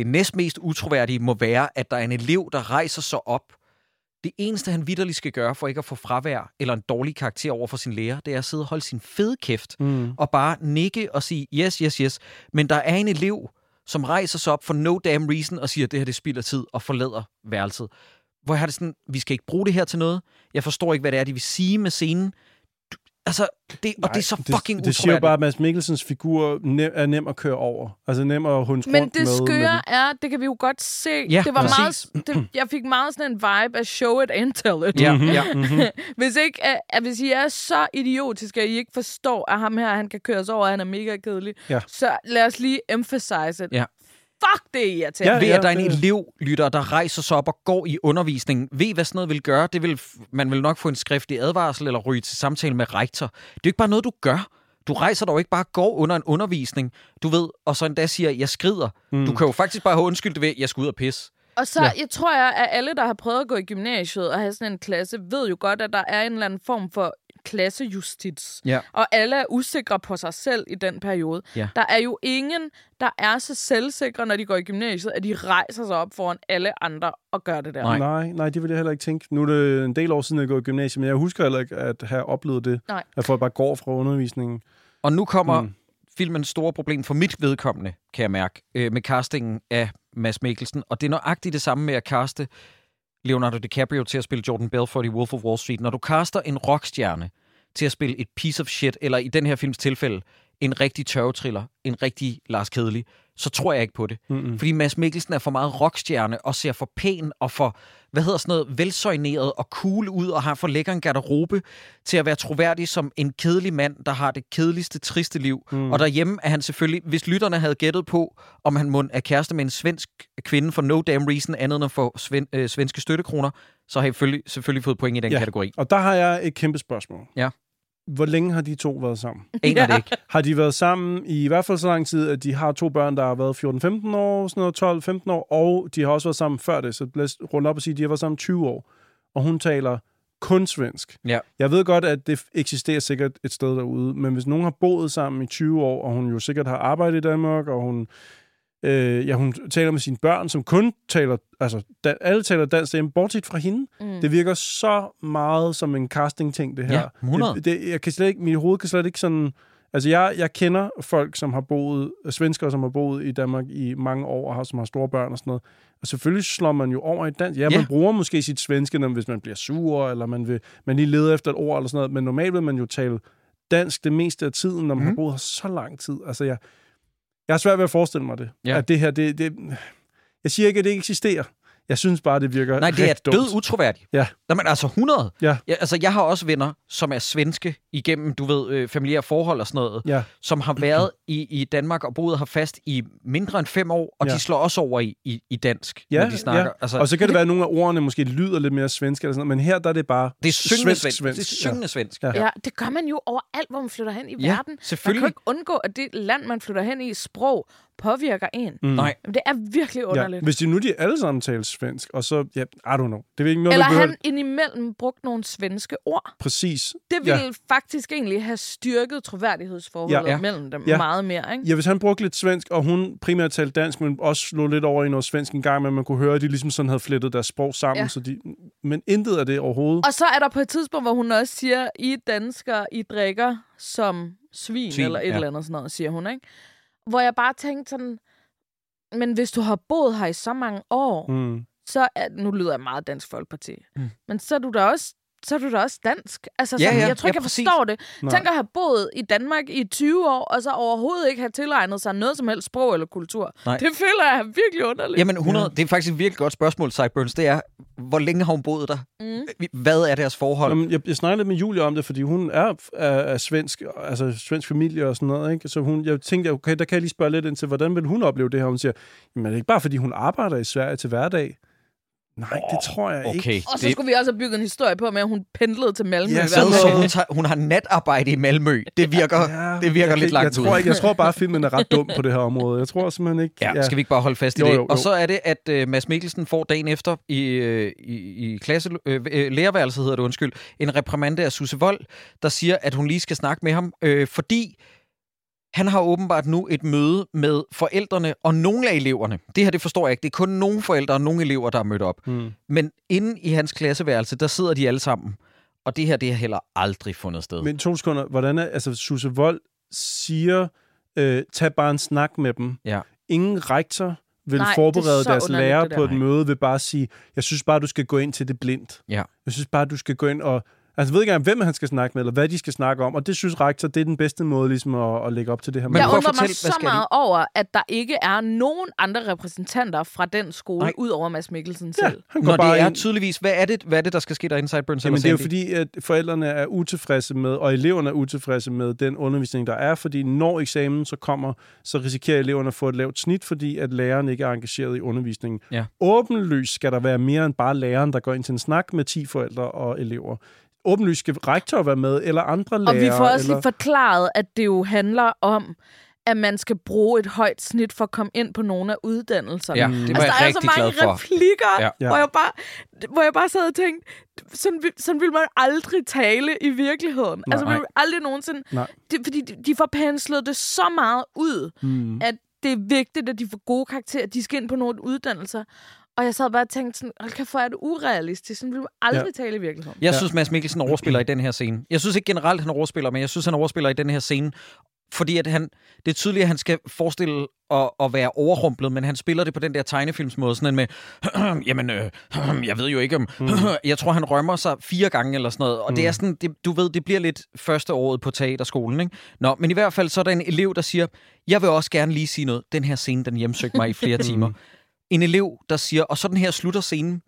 Det næst mest utroværdige må være, at der er en elev, der rejser sig op. Det eneste, han vidderligt skal gøre for ikke at få fravær eller en dårlig karakter over for sin lærer, det er at sidde og holde sin fede kæft Mm. og bare nikke og sige, yes, yes, yes. Men der er en elev, som rejser sig op for no damn reason og siger, at det her det spilder tid og forlader værelset. Hvor jeg har det sådan, vi skal ikke bruge det her til noget. Jeg forstår ikke, hvad det er, de vil sige med scenen. Altså, det, og det er så fucking det, det siger jo bare, at Mads Mikkelsens figur nem, er nem at køre over. Altså nem at hunde Men rundt det med. skøre er, det kan vi jo godt se. Ja, det var præcis. meget, det, jeg fik meget sådan en vibe af show it and tell it. Ja, ja. hvis, ikke, at, at hvis I er så idiotiske, at I ikke forstår, at ham her, han kan køres over, og han er mega kedelig, Ja. så lad os lige emphasize it. Ja. Fuck, det er irriterende. Ja, ved, ja, at der er en elevlytter, der rejser sig op og går i undervisningen. Ved, hvad sådan noget vil gøre? Det vil, man vil nok få en skriftlig advarsel eller ryge til samtale med rektor. Det er jo ikke bare noget, du gør. Du rejser dog ikke bare går under en undervisning, du ved, og så endda siger, jeg skrider. Mm. Du kan jo faktisk bare have undskyldt ved, at jeg skal ud og pisse. Og så ja. jeg tror jeg, at alle, der har prøvet at gå i gymnasiet og have sådan en klasse, ved jo godt, at der er en eller anden form for klassejustits. Ja. Og alle er usikre på sig selv i den periode. Ja. Der er jo ingen, der er så selvsikre, når de går i gymnasiet, at de rejser sig op foran alle andre og gør det der. Nej. Nej, nej, det vil jeg heller ikke tænke. Nu er det en del år siden, jeg går i gymnasiet, men jeg husker heller ikke at have oplevet det. Nej. At folk bare går fra undervisningen. Og nu kommer Mm. filmens store problem for mit vedkommende, kan jeg mærke, øh, med castingen af Mads Mikkelsen. Og det er nøjagtigt det samme med at kaste Leonardo DiCaprio til at spille Jordan Belfort i Wolf of Wall Street. Når du kaster en rockstjerne til at spille et piece of shit, eller i den her films tilfælde, en rigtig tørvetriller, en rigtig Lars Kedelig, så tror jeg ikke på det. Mm-mm. Fordi Mads Mikkelsen er for meget rockstjerne og ser for pæn og for, hvad hedder sådan noget, velsøjneret og cool ud og har for lækker en garderobe til at være troværdig som en kedelig mand, der har det kedeligste, triste liv. Mm. Og derhjemme er han selvfølgelig, hvis lytterne havde gættet på, om han mund er kæreste med en svensk kvinde for no damn reason, andet end at få sven, øh, svenske støttekroner, så har I selvfølgelig, selvfølgelig fået point i den ja. kategori. Og der har jeg et kæmpe spørgsmål. Ja. Hvor længe har de to været sammen? Aner det ikke. Har de været sammen i, i hvert fald så lang tid, at de har to børn, der har været 14-15 år, sådan noget 12-15 år, og de har også været sammen før det, så lad os runde op og sige, at de har været sammen 20 år. Og hun taler kun svensk. Ja. Jeg ved godt, at det eksisterer sikkert et sted derude, men hvis nogen har boet sammen i 20 år, og hun jo sikkert har arbejdet i Danmark, og hun, øh, ja, hun taler med sine børn, som kun taler, altså da, alle taler dansk derhjemme, bortset fra hende. Mm. Det virker så meget som en casting-ting, det her. Ja, 100. Det, det, jeg kan slet ikke, mit hoved kan slet ikke sådan... Altså, jeg, jeg kender folk, som har boet, svenskere, som har boet i Danmark i mange år, og har, som har store børn og sådan noget. Og selvfølgelig slår man jo over i dansk. Ja, Ja. man bruger måske sit svenske, når, hvis man bliver sur, eller man, vil, man lige leder efter et ord eller sådan noget. Men normalt vil man jo tale dansk det meste af tiden, når man mm. har boet her så lang tid. Altså, jeg, jeg har svært ved at forestille mig det. Ja. At det her, det, det... Jeg siger ikke, at det ikke eksisterer. Jeg synes bare, det virker Nej, det er dumt. død utroværdigt. Ja. Nå, men altså 100. Ja. Ja, altså, jeg har også venner, som er svenske igennem, du ved, øh, familiære forhold og sådan noget, Ja. som har været i, i Danmark og boet her fast i mindre end fem år, og Ja. de slår også over i, i, i dansk, Ja, når de snakker. ja. Altså, og så kan det være, at nogle af ordene måske lyder lidt mere svenske, eller sådan noget, men her der er det bare det er syngende svensk, svensk. Det er syngende svensk. Ja. Ja, det gør man jo overalt, hvor man flytter hen i Ja, verden. selvfølgelig. Man kan ikke undgå, at det land, man flytter hen i, sprog påvirker en. Mm. Nej. Det er virkelig underligt. Ja. Hvis de nu de alle sammen taler svensk, og så, ja, I don't know. Det er ikke noget, Eller behøver... han indimellem brugt nogle svenske ord. Præcis. Det ville Ja. faktisk egentlig have styrket troværdighedsforholdet Ja. mellem dem Ja. meget mere. Ikke? Ja, hvis han brugte lidt svensk, og hun primært talte dansk, men også slog lidt over i noget svensk en gang, men man kunne høre, at de ligesom sådan havde flettet deres sprog sammen. Ja. Så de, men intet af det overhovedet. Og så er der på et tidspunkt, hvor hun også siger, I danskere, I drikker som svin, Svin, eller et ja. eller andet sådan noget, siger hun. Ikke? Hvor jeg bare tænkte sådan, men hvis du har boet her i så mange år, mm. Så er, nu lyder jeg meget dansk folkeparti, mm. men så er du da også så er du da også dansk. Altså, Ja, sådan, ja, jeg tror ikke, ja, jeg forstår det. Nej. Tænk at have boet i Danmark i 20 år, og så overhovedet ikke have tilegnet sig noget som helst sprog eller kultur. Nej. Det føler jeg er virkelig underligt. Jamen 100, ja. det er faktisk et virkelig godt spørgsmål, Sideburns. Det er, hvor længe har hun boet der? Mm. Hvad er deres forhold? Jamen, jeg, jeg snakkede lidt med Julia om det, fordi hun er af, af svensk, altså svensk familie og sådan noget, ikke? Så hun, jeg tænkte, okay, der kan jeg lige spørge lidt ind til, hvordan vil hun opleve det her? Hun siger, jamen er det ikke bare, fordi hun arbejder i Sverige til hverdag? Nej, det tror jeg ikke. Okay, Og så det, skulle vi også have bygget en historie på, med at hun pendlede til Malmø. Ja, dag. så hun, tager, hun har natarbejde i Malmø. Det virker, Ja, det virker jeg, lidt langt jeg ud. tror ikke, jeg tror bare, at filmen er ret dum på det her område. Jeg tror simpelthen ikke... Ja, skal vi ikke bare holde fast i Jo, det? jo, jo. Og så er det, at øh, Mads Mikkelsen får dagen efter i, øh, i, i klasse, øh, lærerværelset, hedder det undskyld, en reprimande af Susse Vold, der siger, at hun lige skal snakke med ham, øh, fordi han har åbenbart nu et møde med forældrene og nogle af eleverne. Det her, det forstår jeg ikke. Det er kun nogle forældre og nogle elever, der er mødt op. Hmm. Men inde i hans klasseværelse, der sidder de alle sammen. Og det her, det har heller aldrig fundet sted. Men to sekunder. Hvordan er... Altså, Susse Vold siger, øh, tag bare en snak med dem. Ja. Ingen rektor vil Nej, er forberede deres lærer på et møde ved bare at sige, jeg synes bare, du skal gå ind til det blindt. Ja. Jeg synes bare, du skal gå ind og... Altså, ved ikke engang, hvem han skal snakke med, eller hvad de skal snakke om. Og det synes rektor, det er den bedste måde ligesom at, at lægge op til det her. Men Jeg undrer fortælle, mig så skal de? meget over, at der ikke er nogen andre repræsentanter fra den skole, Nej. ud over Mads Mikkelsen Ja, selv. han går Når bare det er ind. tydeligvis, hvad er det, hvad er det der skal ske der i Sideburns Jamen, det er jo fordi, at forældrene er utilfredse med, og eleverne er utilfredse med den undervisning, der er, fordi når eksamen så kommer, så risikerer eleverne at få et lavt snit, fordi at læreren ikke er engageret i undervisningen. Ja. Åbenlyst skal der være mere end bare læreren, der går ind til en snak med 10 forældre og elever. Åbenlyst skal rektor være med, eller andre lærere. Og vi får også eller... lige forklaret, at det jo handler om, at man skal bruge et højt snit for at komme ind på nogle af uddannelserne. Ja, det var altså, jeg der er så mange glad for. replikker, Ja. ja. hvor, jeg bare, hvor jeg bare sad og tænkte, sådan, vil- sådan vil man aldrig tale i virkeligheden. Nej. altså, man vil aldrig nogensinde... Nej. Det, fordi de, de får penslet det så meget ud, Hmm. at det er vigtigt, at de får gode karakterer, de skal ind på nogle uddannelser. Og jeg sad bare og tænkte sådan, hold kæft, hvor er det urealistisk. Sådan vil man aldrig ja. tale i virkeligheden. Jeg synes, Mads Mikkelsen overspiller i den her scene. Jeg synes ikke generelt, han overspiller, men jeg synes, han overspiller i den her scene, fordi at han, det er tydeligt, at han skal forestille at, at være overrumplet, men han spiller det på den der tegnefilmsmåde, sådan en med, jamen, øh, jeg ved jo ikke om, jeg tror, han rømmer sig fire gange eller sådan noget, og det er sådan, det, du ved, det bliver lidt første året på teaterskolen, ikke? Nå, men i hvert fald så er der en elev, der siger, jeg vil også gerne lige sige noget. Den her scene, den hjemsøgte mig i flere timer. En elev, der siger, og sådan her slutter scenen,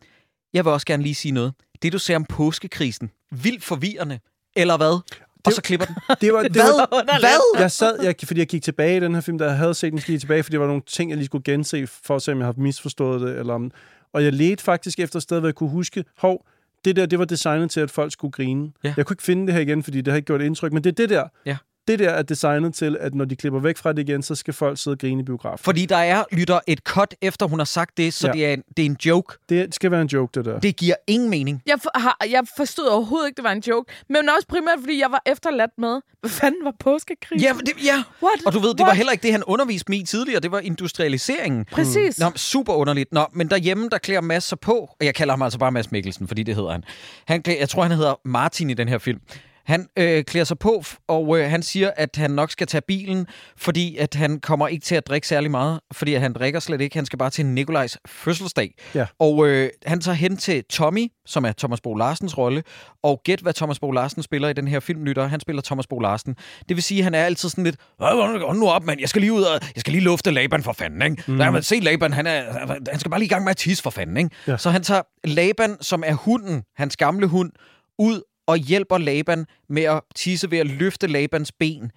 jeg vil også gerne lige sige noget. Det, du ser om påskekrisen, vildt forvirrende, eller hvad? Og så klipper den. Det var, det Hvad? Var, Hvad? jeg sad, jeg, fordi jeg gik tilbage i den her film, der jeg havde set den, gik jeg tilbage, fordi der var nogle ting, jeg lige skulle gense, for at se, om jeg har misforstået det. Eller om, og jeg ledte faktisk efter et sted, hvor jeg kunne huske, hov, det der, det var designet til, at folk skulle grine. Ja. Jeg kunne ikke finde det her igen, fordi det har ikke gjort indtryk, men det er det der. Ja. Det der er designet til, at når de klipper væk fra det igen, så skal folk sidde og grine i biografen. Fordi der er, lytter, et cut efter hun har sagt det, så Ja. det, er en, det er en joke. Det skal være en joke, det der. Det giver ingen mening. Jeg, for, har, jeg forstod overhovedet ikke, det var en joke. Men også primært, fordi jeg var efterladt med, hvad fanden var påskekrig? Ja, det, ja. What? Og du ved, det var What? heller ikke det, han underviste mig i tidligere. Det var industrialiseringen. Præcis. Nå, super underligt. Nå, men derhjemme, der klæder Mads sig på, og jeg kalder ham altså bare Mads Mikkelsen, fordi det hedder han. han klæder, jeg tror, han hedder Martin i den her film. Han øh, klæder sig på, og øh, han siger, at han nok skal tage bilen, fordi at han kommer ikke til at drikke særlig meget, fordi at han drikker slet ikke. Han skal bare til Nikolajs fødselsdag. Ja. Og øh, han tager hen til Tommy, som er Thomas Bo Larsens rolle, og gæt, hvad Thomas Bo Larsen spiller i den her film, lytter. Han spiller Thomas Bo Larsen. Det vil sige, at han er altid sådan lidt, "Åh, hold nu op, mand. Jeg skal lige ud og, jeg skal lige lufte Laban for fanden, ikke? Mm. Der man se Laban, han, er, han skal bare lige i gang med at tisse for fanden, ikke? Ja. Så han tager Laban, som er hunden, hans gamle hund, ud og hjælper Laban med at tisse ved at løfte Labans ben.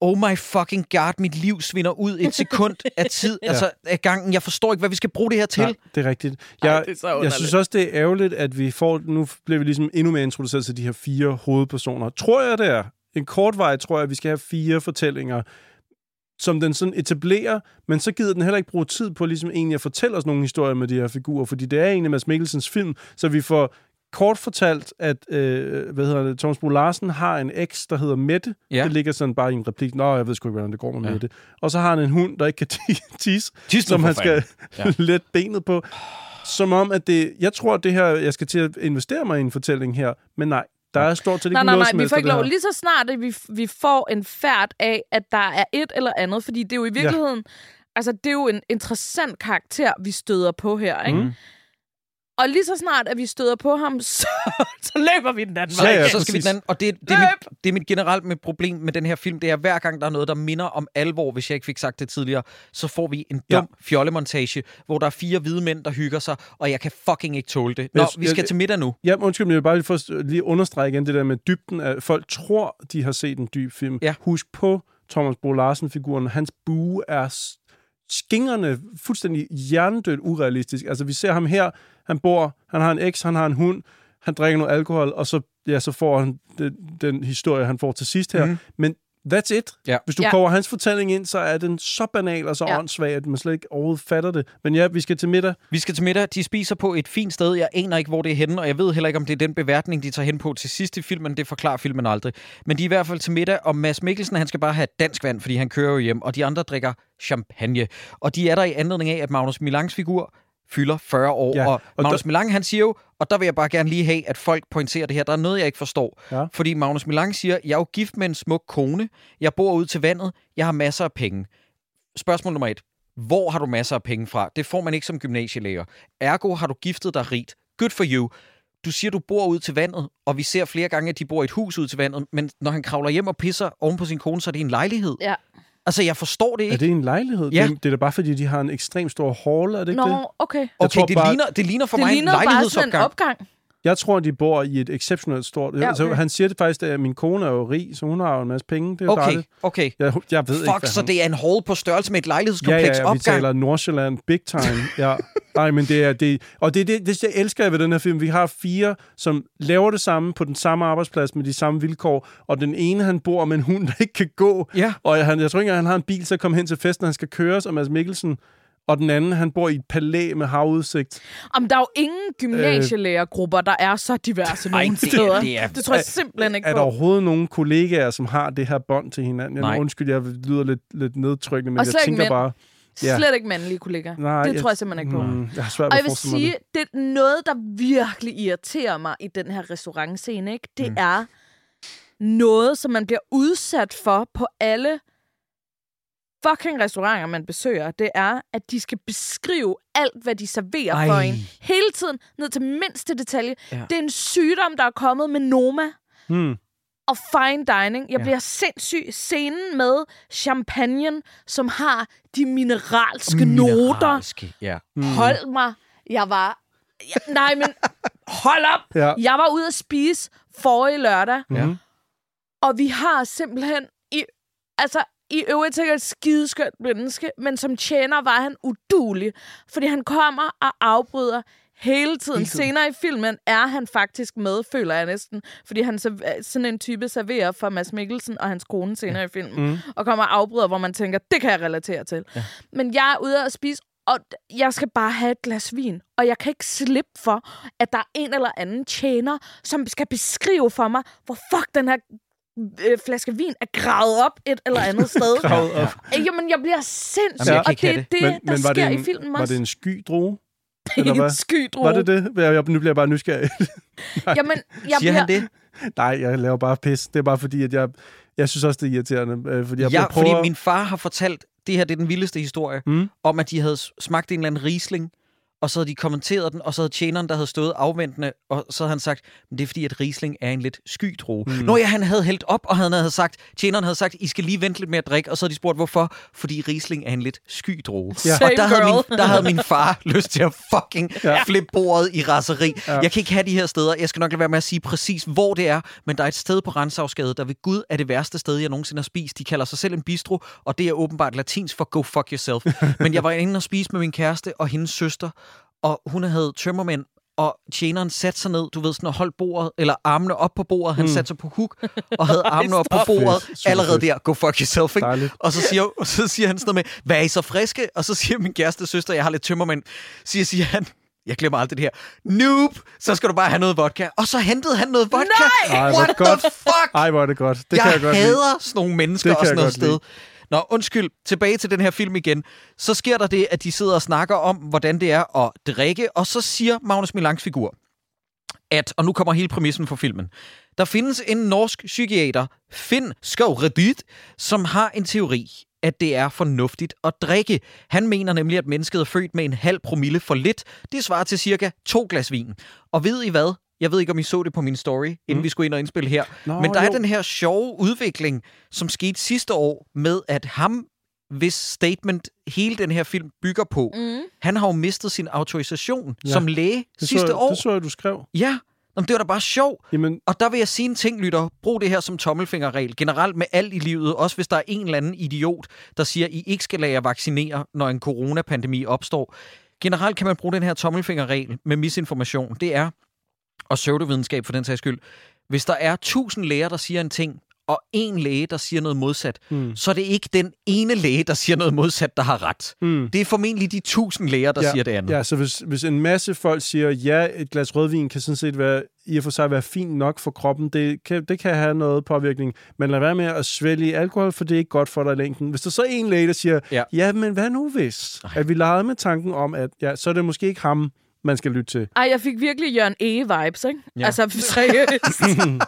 Oh my fucking god, mit liv svinder ud et sekund af tid, altså af gangen. Jeg forstår ikke, hvad vi skal bruge det her til. Nej, det er rigtigt. Jeg, det er så jeg synes også, det er ærgerligt, at vi får... Nu bliver vi ligesom endnu mere introduceret til de her fire hovedpersoner. Tror jeg, det er? En kort vej, tror jeg, at vi skal have fire fortællinger, som den sådan etablerer, men så gider den heller ikke bruge tid på ligesom egentlig at fortælle os nogle historier med de her figurer, fordi det er egentlig Mads Mikkelsens film, så vi får kort fortalt, at øh, hvad hedder det, Thomas Bo Larsen har en eks, der hedder Mette. Ja. Det ligger sådan bare i en replik. Nå, jeg ved sgu ikke, hvordan det går med Ja. Mette. Og så har han en hund, der ikke kan ti- tisse, Tis som han skal ja. lette benet på. Som om, at det... Jeg tror, at det her... Jeg skal til at investere mig i en fortælling her, men nej. Der er stort set ikke Nej, nej, noget nej, som vi får ikke lov. Lige så snart, at vi, vi får en færd af, at der er et eller andet, fordi det er jo i virkeligheden, ja. altså det er jo en interessant karakter, vi støder på her, ikke? Mm. Og lige så snart, at vi støder på ham, så, så løber vi den anden vej. Ja, ja, så skal vi den anden. Og det, det, er mit, det er mit generelt med problem med den her film. Det er, hver gang der er noget, der minder om alvor, hvis jeg ikke fik sagt det tidligere, så får vi en dum Ja. fjollemontage, hvor der er fire hvide mænd, der hygger sig, og jeg kan fucking ikke tåle det. Nå, Jeg- vi skal jeg- til middag nu. Ja, undskyld, men jeg vil bare lige, for, lige understrege igen det der med dybden af... Folk tror, de har set en dyb film. Ja. Husk på Thomas Bo Larsen-figuren. Hans bue er s- skingrende, fuldstændig hjernedødt urealistisk. Altså, vi ser ham her Han bor, han har en eks, han har en hund, han drikker noget alkohol, og så, ja, så får han den, den historie, han får til sidst her. Mm. Men that's it. Ja. Hvis du Ja. koger hans fortælling ind, så er den så banal og så Ja. ja. åndssvag, at man slet ikke overhovedet fatter det. Men ja, vi skal til middag. Vi skal til middag. De spiser på et fint sted. Jeg aner ikke, hvor det er henne, og jeg ved heller ikke, om det er den beværtning, de tager hen på til sidst i filmen. Det forklarer filmen aldrig. Men de er i hvert fald til middag, og Mads Mikkelsen, han skal bare have dansk vand, fordi han kører jo hjem, og de andre drikker champagne. Og de er der i anledning af, at Magnus Milans figur fylder 40 år. Ja, og, og Magnus der- Milang, han siger jo, og der vil jeg bare gerne lige have, at folk pointerer det her. Der er noget, jeg ikke forstår. Ja. Fordi Magnus Milang siger, jeg er jo gift med en smuk kone, jeg bor ude til vandet, jeg har masser af penge. Spørgsmål nummer et. Hvor har du masser af penge fra? Det får man ikke som gymnasielærer. Ergo har du giftet dig rigt. Good for you. Du siger, du bor ud til vandet, og vi ser flere gange, at de bor i et hus ud til vandet, men når han kravler hjem og pisser oven på sin kone, så er det en lejlighed. Ja. Altså, jeg forstår det Er ikke. det en lejlighed? Ja. Det, det er da bare, fordi de har en ekstremt stor hall, er det ikke det? Nå, okay. Okay, tror det, bare- ligner, det ligner for Det mig en ligner bare sådan en lejlighedsopgang. opgang. Jeg tror, de bor i et exceptionelt stort... Ja, Ja, okay. okay. Så han siger det faktisk, at min kone er jo rig, så hun har jo en masse penge. Det er Okay, dejligt. okay. Jeg, jeg ved ikke, Fuck, hvad så han... det er en hall på størrelse med et Ja, lejlighedskompleks ja, ja, vi opgang. taler Nordsjælland big time. Ja. Nej, men det er det. Og det er det, det, jeg elsker ved den her film. Vi har fire, som laver det samme på den samme arbejdsplads med de samme vilkår. Og den ene, han bor med en hund, der ikke kan gå. Ja. Og han, jeg tror ikke engang, han har en bil til at komme hen til festen, han skal køres. Og Mads Mikkelsen og den anden, han bor i et palæ med havudsigt. Om der er jo ingen gymnasielærergrupper, der er så diverse Ej, nogen det er- steder. det er- det tror jeg simpelthen ikke Er på. der overhovedet nogen kollegaer, som har det her bånd til hinanden? Nej. Jeg, undskyld, jeg lyder lidt, lidt nedtrykkende, men Og jeg tænker mænd. bare... Ja. Slet ikke mandlige kollegaer. Nej, det tror jeg simpelthen ikke på. Mm, jeg har svært Og ved jeg vil sige, det er noget, der virkelig irriterer mig i den her restaurantscene. Ikke? Det mm. er noget, som man bliver udsat for på alle fucking restauranter, man besøger. Det er, at de skal beskrive alt, hvad de serverer Ej. for en. Hele tiden, ned til mindste detalje. Ja. Det er en sygdom, der er kommet med Noma det. Mm. og fine dining. Jeg Ja. bliver sindssyg. Scenen med champagne, som har de mineralske noter. Mineralske, Ja. Mm. Hold mig. Jeg var... Ja, nej, men hold op. Ja. Jeg var ude at spise forrige lørdag, Ja. og vi har simpelthen... I, altså, i øvrigt sikkert et skideskønt menneske, men som tjener var han udulig, fordi han kommer og afbryder hele tiden. Hele tiden. Senere i filmen er han faktisk med, føler jeg næsten, fordi han serv- sådan en type serverer for Mads Mikkelsen og hans kone senere ja. i filmen, mm. og kommer og afbryder, hvor man tænker, det kan jeg relatere til. Ja. Men jeg er ude at spise, og jeg skal bare have et glas vin, og jeg kan ikke slippe for, at der er en eller anden tjener, som skal beskrive for mig, hvor fuck den her øh, flaske vin er gravet op et eller andet sted. Gravet op. Øh, Jamen, jeg bliver sindssyg, Jamen, jeg og det er det, det. der var sker det en, i filmen Var også. det en sky droge? Det eller er hvad? en sky Var det det? Jeg, jeg, nu bliver jeg bare nysgerrig. Jamen, jeg Siger bliver... han det? Nej, jeg laver bare pis. Det er bare fordi, at jeg, jeg synes også, det er irriterende. Øh, fordi jeg, ja, prøver... fordi min far har fortalt, det her det er den vildeste historie, Mm. om at de havde smagt en eller anden risling, og så havde de kommenteret den, og så havde tjeneren, der havde stået afventende, og så havde han sagt, men det er fordi, at Riesling er en lidt sky droge. Mm. Nå ja, han havde hældt op, og han havde sagt, tjeneren havde sagt, I skal lige vente lidt med at drikke, og så havde de spurgt, hvorfor? Fordi Riesling er en lidt sky droge. Ja. Og der havde, girl. min, der havde min far lyst til at fucking ja. flippe bordet i raseri. Ja. Ja. Jeg kan ikke have de her steder. Jeg skal nok lade være med at sige præcis, hvor det er, men der er et sted på Rensavsgade, der ved Gud er det værste sted, jeg nogensinde har spist. De kalder sig selv en bistro, og det er åbenbart latinsk for go fuck yourself. men jeg var inde og spise med min kæreste og hendes søster, og hun havde tømmermænd, og tjeneren satte sig ned, du ved, sådan og holdt bordet, eller armene op på bordet. Han mm. satte sig på hook, og havde armene op på bordet. Fedt. Allerede der, go fuck yourself, ikke? Dejligt. Og så siger, og så siger han sådan noget med, hvad er I så friske? Og så siger min kæreste søster, jeg har lidt tømmermænd, siger, siger han, jeg glemmer aldrig det her. Noob, så skal du bare have noget vodka. Og så hentede han noget vodka. Nej! Ej, What godt. the fuck? Ej, hvor er det godt. Det jeg kan jeg godt lide. hader sådan nogle mennesker Det og sådan noget godt lide. Nå, undskyld. Tilbage til den her film igen. Så sker der det, at de sidder og snakker om, hvordan det er at drikke, og så siger Magnus Milangs figur, at, og nu kommer hele præmissen for filmen, der findes en norsk psykiater, Finn Skovredit, som har en teori, at det er fornuftigt at drikke. Han mener nemlig, at mennesket er født med en halv promille for lidt. Det svarer til cirka to glas vin. Og ved I hvad? Jeg ved ikke, om I så det på min story, inden mm. vi skulle ind og indspille her. Nå, Men der er jo. den her sjove udvikling, som skete sidste år, med at ham, hvis statement hele den her film bygger på, mm. han har jo mistet sin autorisation ja. Som læge Det sidste så, år. Det så jeg, du skrev. Ja, Nå, men det var da bare sjov. Jamen, Og der vil jeg sige en ting, lytter. Brug det her som tommelfingerregel. Generelt med alt i livet. Også hvis der er en eller anden idiot, der siger, I ikke skal lade jer vaccinere, når en coronapandemi opstår. generelt kan man bruge den her tommelfingerregel med misinformation. Det er, og pseudovidenskab for den sags skyld, hvis der er tusind læger, der siger en ting, og en læge, der siger noget modsat, mm. så er det ikke den ene læge, der siger noget modsat, der har ret. Mm. Det er formentlig de tusind læger, der ja, siger det andet. Ja, så hvis, hvis en masse folk siger, ja, et glas rødvin kan sådan set være, i og for sig være fint nok for kroppen, det kan, det kan have noget påvirkning, men lad være med at svælge alkohol, for det er ikke godt for dig i længden. Hvis der så er en læge, der siger, Ja. ja, men hvad nu hvis? Ej. At vi legede med tanken om, at ja, så er det måske ikke ham, man skal lytte til. Ej, jeg fik virkelig Jørgen E-vibes, ikke? Ja. Ja. Altså, seriøst.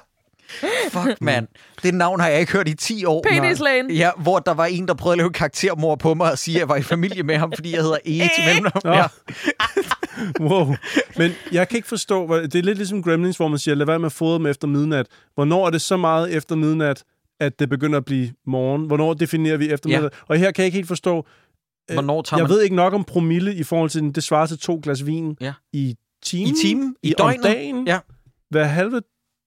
Fuck, mand. Det navn har jeg ikke hørt i 10 år. Penislægen. Ja, hvor der var en, der prøvede at lave karaktermor på mig og sige, at jeg var i familie med ham, fordi jeg hedder E til mellemnavn. Ja. Wow. Men jeg kan ikke forstå, det er lidt ligesom Gremlins, hvor man siger, lad være med at fodre dem efter midnat. Hvornår er det så meget efter midnat, at det begynder at blive morgen? Hvornår definerer vi efter Ja. midnat? Og her kan jeg ikke helt forstå, Hvornår tager jeg man... ved ikke nok om promille i forhold til, det svarer til to glas vin Ja. i timen. I timen? I I, døgnet? Om dagen? Ja. Hver halve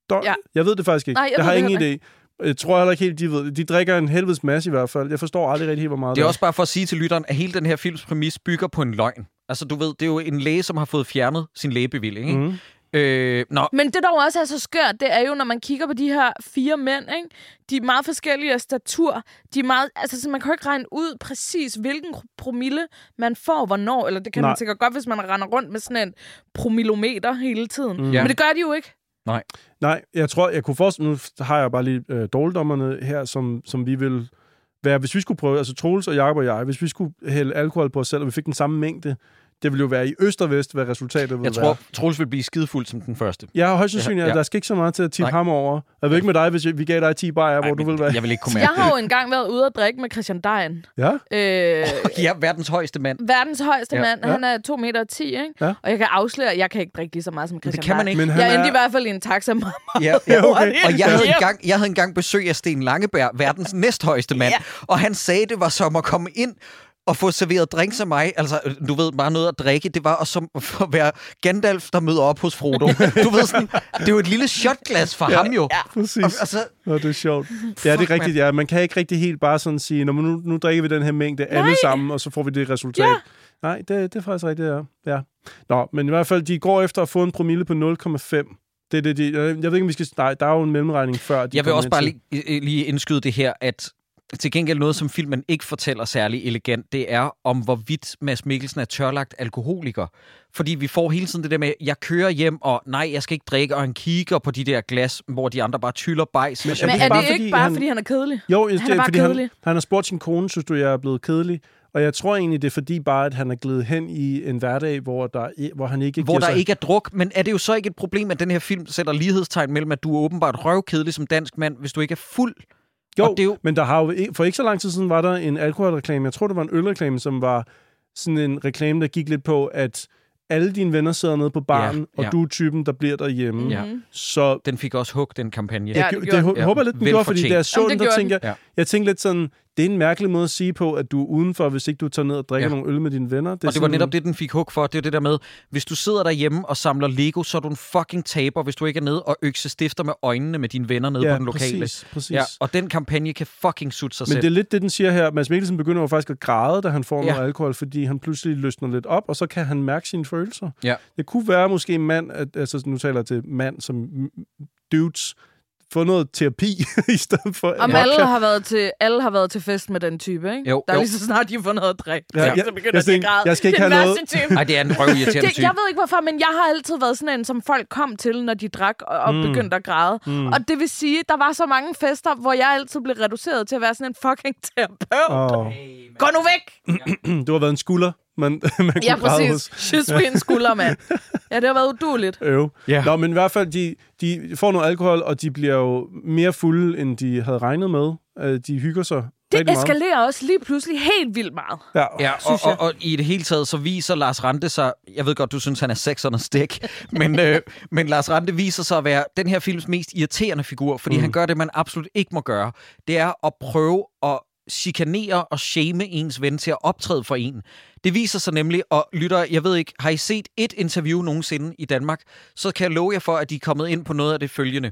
døgn? Ja. Jeg ved det faktisk ikke. Nej, jeg jeg har det ingen heller idé. Jeg tror heller ikke helt, de ved det. De drikker en helvedes masse i hvert fald. Jeg forstår aldrig rigtig helt, hvor meget Det er også bare for at sige til lytteren, at hele den her films præmis bygger på en løgn. Altså, du ved, det er jo en læge, som har fået fjernet sin lægebevilling, ikke? Mhm. Øh, nå, Men det, der jo også er så skørt, det er jo, når man kigger på de her fire mænd, ikke? de er meget forskellige af statur. De er meget, altså, så man kan jo ikke regne ud præcis, hvilken promille man får, hvornår. Eller det kan Nej. Nej. man sikkert godt, hvis man render rundt med sådan en promillometer hele tiden. Mm. Ja. Men det gør de jo ikke. Nej, jeg tror, jeg kunne forestille, nu har jeg bare lige øh, dårligdommerne her, som, som vi vil være, hvis vi skulle prøve, altså Troels og Jacob og jeg, hvis vi skulle hælde alkohol på os selv, og vi fik den samme mængde, det ville jo være i øst og vest, hvad resultatet ville jeg være. tror, Troels vil blive skidefuld som den første. Jeg har højst sandsynligt, Ja, at ja. der skal ikke så meget til at tippe ham over. Jeg ved ikke med dig, hvis vi gav dig 10 bajer, hvor du vil være. Jeg vil ikke kunne Jeg mærke har jo engang været ude at drikke med Christian Dejen. Ja? Øh, Ja, verdens højeste mand. verdens højeste Ja. mand. Han er 2 meter 10, ikke? Ja. Og jeg kan afsløre, at jeg kan ikke drikke lige så meget som Christian Det kan man ikke. Men han Jeg endte er- i hvert fald i en taxa med Ja, ja. okay. Og jeg havde, engang, jeg havde engang besøg af Sten Langeberg, verdens næsthøjeste mand. Ja. Og han sagde, det var som at komme ind og få serveret drinks af mig. Altså, du ved, bare noget at drikke. Det var som at være Gandalf, der møder op hos Frodo. Du ved sådan, det er jo et lille shotglas for ja. ham jo. Ja. Præcis. Og, altså, Nå, det er sjovt. Ja, det er rigtigt. Ja. Man kan ikke rigtig helt bare sådan sige, Nå, nu, nu drikker vi den her mængde alle sammen, og så får vi det resultat. Ja. Nej, det, det er faktisk rigtigt, ja. ja. Nå, men i hvert fald, de går efter at få en promille på 0,5. Det er det, de, jeg ved ikke, om vi skal... Nej, der er jo en mellemregning før. De Jeg vil også bare lige, øh, lige indskyde det her, at til gengæld noget, som filmen ikke fortæller særlig elegant, det er om, hvorvidt Mads Mikkelsen er tørlagt alkoholiker. Fordi vi får hele tiden det der med, jeg kører hjem, og nej, jeg skal ikke drikke, og han kigger på de der glas, hvor de andre bare tyller bajs. Men- Men, det er er bare, det fordi ikke bare, han- fordi han er kedelig? Jo, Han er det, bare fordi han, kedelig. han har spurgt sin kone, synes du, jeg er blevet kedelig? Og jeg tror egentlig, det er fordi bare, at han er glædet hen i en hverdag, hvor, der, hvor han ikke hvor der sig... ikke er druk. Men er det jo så ikke et problem, at den her film sætter lighedstegn mellem, at du er åbenbart røvkedelig som dansk mand, hvis du ikke er fuld? Jo, Og det er jo- men der har jo, for ikke så lang tid siden var der en alkoholreklame. Jeg tror, det var en ølreklame, som var sådan en reklame, der gik lidt på, at alle dine venner sidder nede på baren, Ja, og ja. du er typen, der bliver derhjemme. Ja. Så Den fik også hug, den kampagne. Ja, jeg, det det, det, den. jeg håber lidt, den Ja, gjorde, fordi da jeg så Jamen, den, det der tænkte jeg. Ja. jeg tænkte lidt sådan, det er en mærkelig måde at sige på, at du er udenfor, hvis ikke du tager ned og drikker Ja. nogle øl med dine venner. Det og det var netop det, den fik hug for. Det er det der med, hvis du sidder derhjemme og samler Lego, så er du en fucking taber, hvis du ikke er nede og økse stifter med øjnene med dine venner nede ja, på den lokale. Præcis, præcis. Ja, og den kampagne kan fucking sutte sig Men selv. det er lidt det, den siger her. Mads Mikkelsen begynder jo faktisk at græde, da han får Ja. noget alkohol, fordi han pludselig løsner lidt op, og så kan han mærke sine følelser. Ja. Det kunne være måske en mand, at, altså nu taler jeg til mand som dudes, få noget terapi i stedet for... Om alle har, været til, alle har været til fest med den type, ikke? Jo, der er jo. lige så snart, de får noget at drikke. Ja, Ja, så begynder jeg de at tænker, græde. jeg skal ikke have noget- type. Nej, det er en røvirriterende type. jeg ved ikke hvorfor, men jeg har altid været sådan en, som folk kom til, når de drak og, og Mm. begyndte at græde. Mm. Og det vil sige, der var så mange fester, hvor jeg altid blev reduceret til at være sådan en fucking terapeut. Åh, Gå nu væk! du har været en skulder, man, man kunne Ja, præcis. Je suis en skulder, mand. Ja, det har været uduligt. Øv. Ja. Nå, men i hvert fald, de, de får noget alkohol, og de bliver jo mere fulde, end de havde regnet med. Øh, De hygger sig Det rigtig meget. eskalerer også lige pludselig helt vildt meget. Ja, Ja, og, og, og i det hele taget, så viser Lars Rante sig... Jeg ved godt, du synes, han er sexernes stik, men, øh, men Lars Rante viser sig at være den her films mest irriterende figur, fordi mm. han gør det, man absolut ikke må gøre. Det er at prøve at chikanere og shame ens ven til at optræde for en. Det viser sig nemlig, og lytter, jeg ved ikke, har I set et interview nogensinde i Danmark, så kan jeg love jer for, at de er kommet ind på noget af det følgende.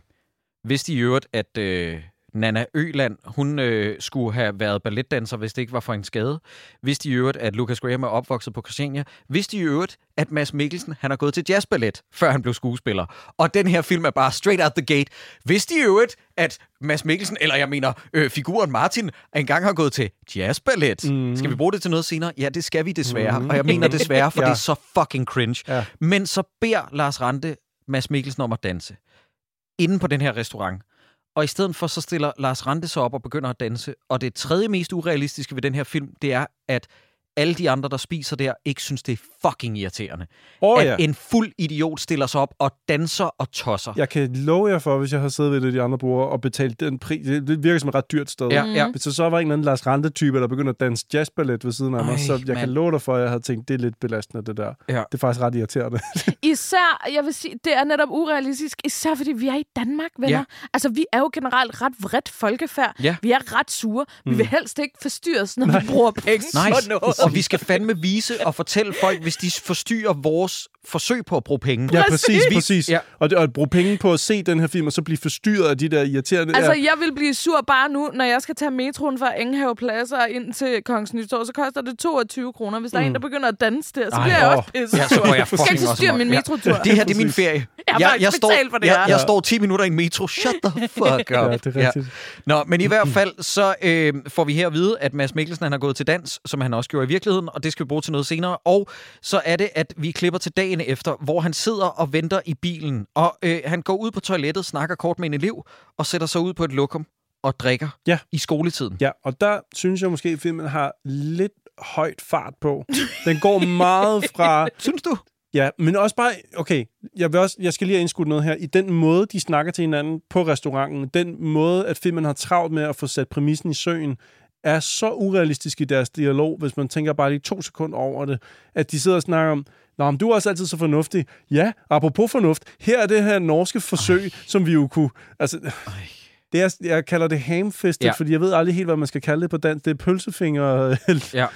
Hvis I i øvrigt, at øh, Nana Øland, hun øh, skulle have været balletdanser, hvis det ikke var for en skade. Vidste i øvrigt, at Lucas Graham er opvokset på Christiania. Vidste i øvrigt, at Mads Mikkelsen han har gået til jazzballet, før han blev skuespiller. Og den her film er bare straight out the gate. Vidste i øvrigt, at Mads Mikkelsen, eller jeg mener øh, figuren Martin, engang har gået til jazzballet. Mm. Skal vi bruge det til noget senere? Ja, det skal vi desværre. Mm. Og jeg mener desværre, for ja. det er så fucking cringe. Ja. Men så beder Lars Rante Mads Mikkelsen om at danse. Inden på den her restaurant. Og i stedet for, så stiller Lars Rante sig op og begynder at danse. Og det tredje mest urealistiske ved den her film, det er, at alle de andre, der spiser der, ikke synes, det er fucking irriterende. Åh, at ja. en fuld idiot stiller sig op og danser og tosser. Jeg kan love jer for, hvis jeg har siddet ved det de andre borde og betalt den pris. Det, virker som et ret dyrt sted. Ja, ja. Hvis der så var en eller anden Lars Rante-type, der begynder at danse jazzballet ved siden af mig, Ej, så jeg mand. kan love dig for, at jeg havde tænkt, det er lidt belastende, det der. Ja. Det er faktisk ret irriterende. Især, jeg vil sige, det er netop urealistisk, især fordi vi er i Danmark, venner. Ja. Altså, vi er jo generelt ret vredt folkefærd. Ja. Vi er ret sure. Vi vil helst ikke forstyrres, når vi bruger penge Nej, noget og vi skal fandme vise og fortælle folk, hvis de forstyrrer vores forsøg på at bruge penge. Ja, præcis, præcis. Ja. Ja. Og, og at bruge penge på at se den her film, og så blive forstyrret af de der irriterende... Altså, ja. jeg vil blive sur bare nu, når jeg skal tage metroen fra Engehave Plads og ind til Kongens Nytorv, så koster det 22 kroner. Hvis der er en, der begynder at danse der, så Ej, bliver jeg åh. også pisse Ja, så går jeg skal ikke amok. min Ja. metrotur. Det her, det er min ferie. Jeg har ikke står, for det jeg, her. jeg står 10 minutter i en metro. Shut the fuck up. Ja, det er rigtigt. Nå, men i hvert fald, så øh, får vi her at vide, at Mads Mikkelsen han har gået til dans, som han også gjorde i virkeligheden, og det skal vi bruge til noget senere. Og så er det, at vi klipper til dagen efter, hvor han sidder og venter i bilen, og øh, han går ud på toilettet, snakker kort med en elev, og sætter sig ud på et lokum og drikker Ja. i skoletiden. Ja, og der synes jeg måske, at filmen har lidt højt fart på. Den går meget fra... Synes du? Ja, men også bare, okay, jeg, vil også, jeg skal lige have indskudt noget her. I den måde, de snakker til hinanden på restauranten, den måde, at filmen har travlt med at få sat præmissen i søen, er så urealistisk i deres dialog, hvis man tænker bare lige to sekunder over det, at de sidder og snakker om, Nå, men du er også altid så fornuftig. Ja, apropos fornuft, her er det her norske forsøg, Ej. som vi jo kunne... Altså, det er, jeg kalder det hamfistet, Ja. fordi jeg ved aldrig helt, hvad man skal kalde det på dansk. Det er pølsefinger-film. Ja.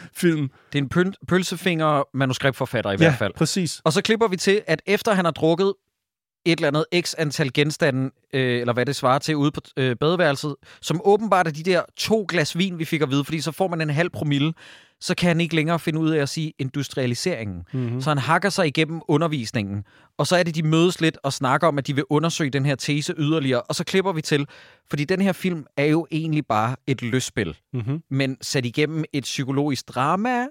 Det er en pøl- pølsefinger manuskriptforfatter i ja, hvert fald. præcis. Og så klipper vi til, at efter han har drukket et eller andet x antal genstande, øh, eller hvad det svarer til, ude på øh, badeværelset, som åbenbart er de der to glas vin, vi fik at vide, fordi så får man en halv promille, så kan han ikke længere finde ud af at sige industrialiseringen. Mm-hmm. Så han hakker sig igennem undervisningen, og så er det, de mødes lidt og snakker om, at de vil undersøge den her tese yderligere, og så klipper vi til, fordi den her film er jo egentlig bare et løsspil, Mm-hmm. men sat igennem et psykologisk drama,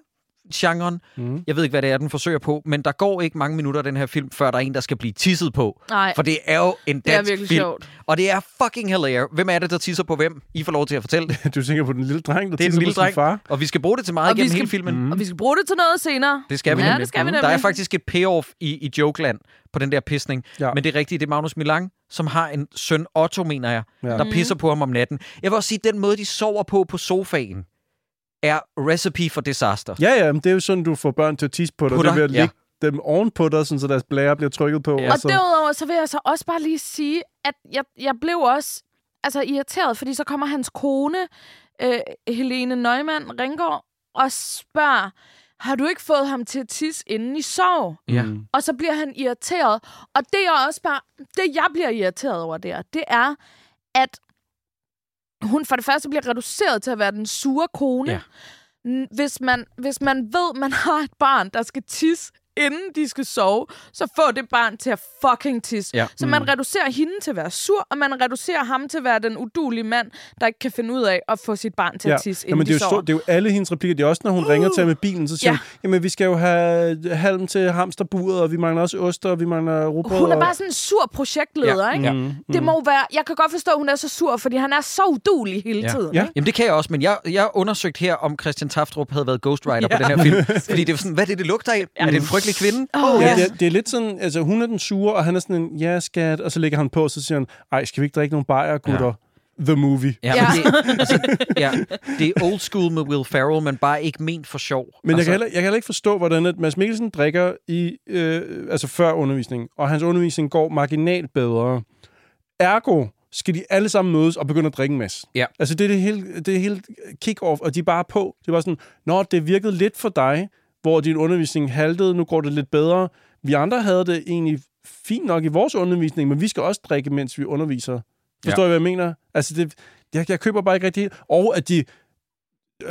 genren. Mhm. Jeg ved ikke, hvad det er, den forsøger på, men der går ikke mange minutter af den her film, før der er en, der skal blive tisset på. Nej. For det er jo en Det er dansk virkelig film. sjovt. Og det er fucking hilarious. Hvem er det, der tisser på hvem? I får lov til at fortælle det. Du tænker på den lille dreng, der Det er den lille på sin dreng. far. Og vi skal bruge det til meget Og vi igennem skal- hele filmen. Mhm. Og vi skal bruge det til noget senere. Det skal vi ja, nemlig. det skal vi Der nemlig. er faktisk et payoff i, i Jokeland på den der pisning. Ja. Men det er rigtigt, det er Magnus Milang, som har en søn, Otto, mener jeg, Ja. der pisser på ham om natten. Jeg vil også sige, den måde, de sover på på sofaen, er recipe for disaster. Ja, ja, men det er jo sådan, du får børn til at tisse på dig. På det er ved at ja. dem oven på dig, sådan, så deres blære bliver trykket på. Ja. Og så... derudover, så vil jeg så også bare lige sige, at jeg, jeg blev også altså, irriteret, fordi så kommer hans kone, øh, Helene Neumann Ringgaard, og spørger, har du ikke fået ham til at tisse, inden I sov? Ja. Mm. Og så bliver han irriteret. Og det er også bare, det jeg bliver irriteret over der, det er, at hun for det første bliver reduceret til at være den sure kone. Ja. Hvis man, hvis man ved, man har et barn, der skal tisse, inden de skal sove, så få det barn til at fucking tisse. Ja. Så man reducerer hende til at være sur, og man reducerer ham til at være den udulige mand, der ikke kan finde ud af at få sit barn til Ja. at tisse, inden Jamen, det, er de jo sover. stort, det er jo alle hendes replikker. Det er også, når hun uh. ringer til ham med bilen, så siger Ja. hun, jamen, vi skal jo have halm til hamsterburet, og vi mangler også oster, og vi mangler rugbrød. Hun er og... bare sådan en sur projektleder, Ja. ikke? Ja. Mm, Det må være... Jeg kan godt forstå, at hun er så sur, fordi han er så udulig hele Ja. tiden. Ja. ikke? Jamen det kan jeg også, men jeg, jeg undersøgt her, om Christian Taftrup havde været ghostwriter ja. på den her film. Fordi det er sådan, hvad er det, det lugter af? Ja. Er det en frygtelig kvinde? Åh, Ja, ja. det, er, det er lidt sådan, altså hun er den sure, og han er sådan en, ja skat, og så lægger han på, og så siger han, ej, skal vi ikke drikke nogle bajer, gutter? The movie. Ja, Ja. Det, altså, ja, det er old school med Will Ferrell, men bare ikke ment for sjov. Men jeg, altså, kan heller, jeg kan heller ikke forstå, hvordan at Mads Mikkelsen drikker i, øh, altså før undervisningen, og hans undervisning går marginalt bedre. Ergo skal de alle sammen mødes og begynde at drikke en masse. Ja. Altså det er det hele, det er hele kick-off, og de er bare på. Det var sådan, når det virkede lidt for dig, hvor din undervisning haltede, nu går det lidt bedre. Vi andre havde det egentlig fint nok i vores undervisning, men vi skal også drikke, mens vi underviser. Forstår Ja. I, hvad jeg mener? Altså, det, jeg, jeg køber bare ikke rigtig... Og at de,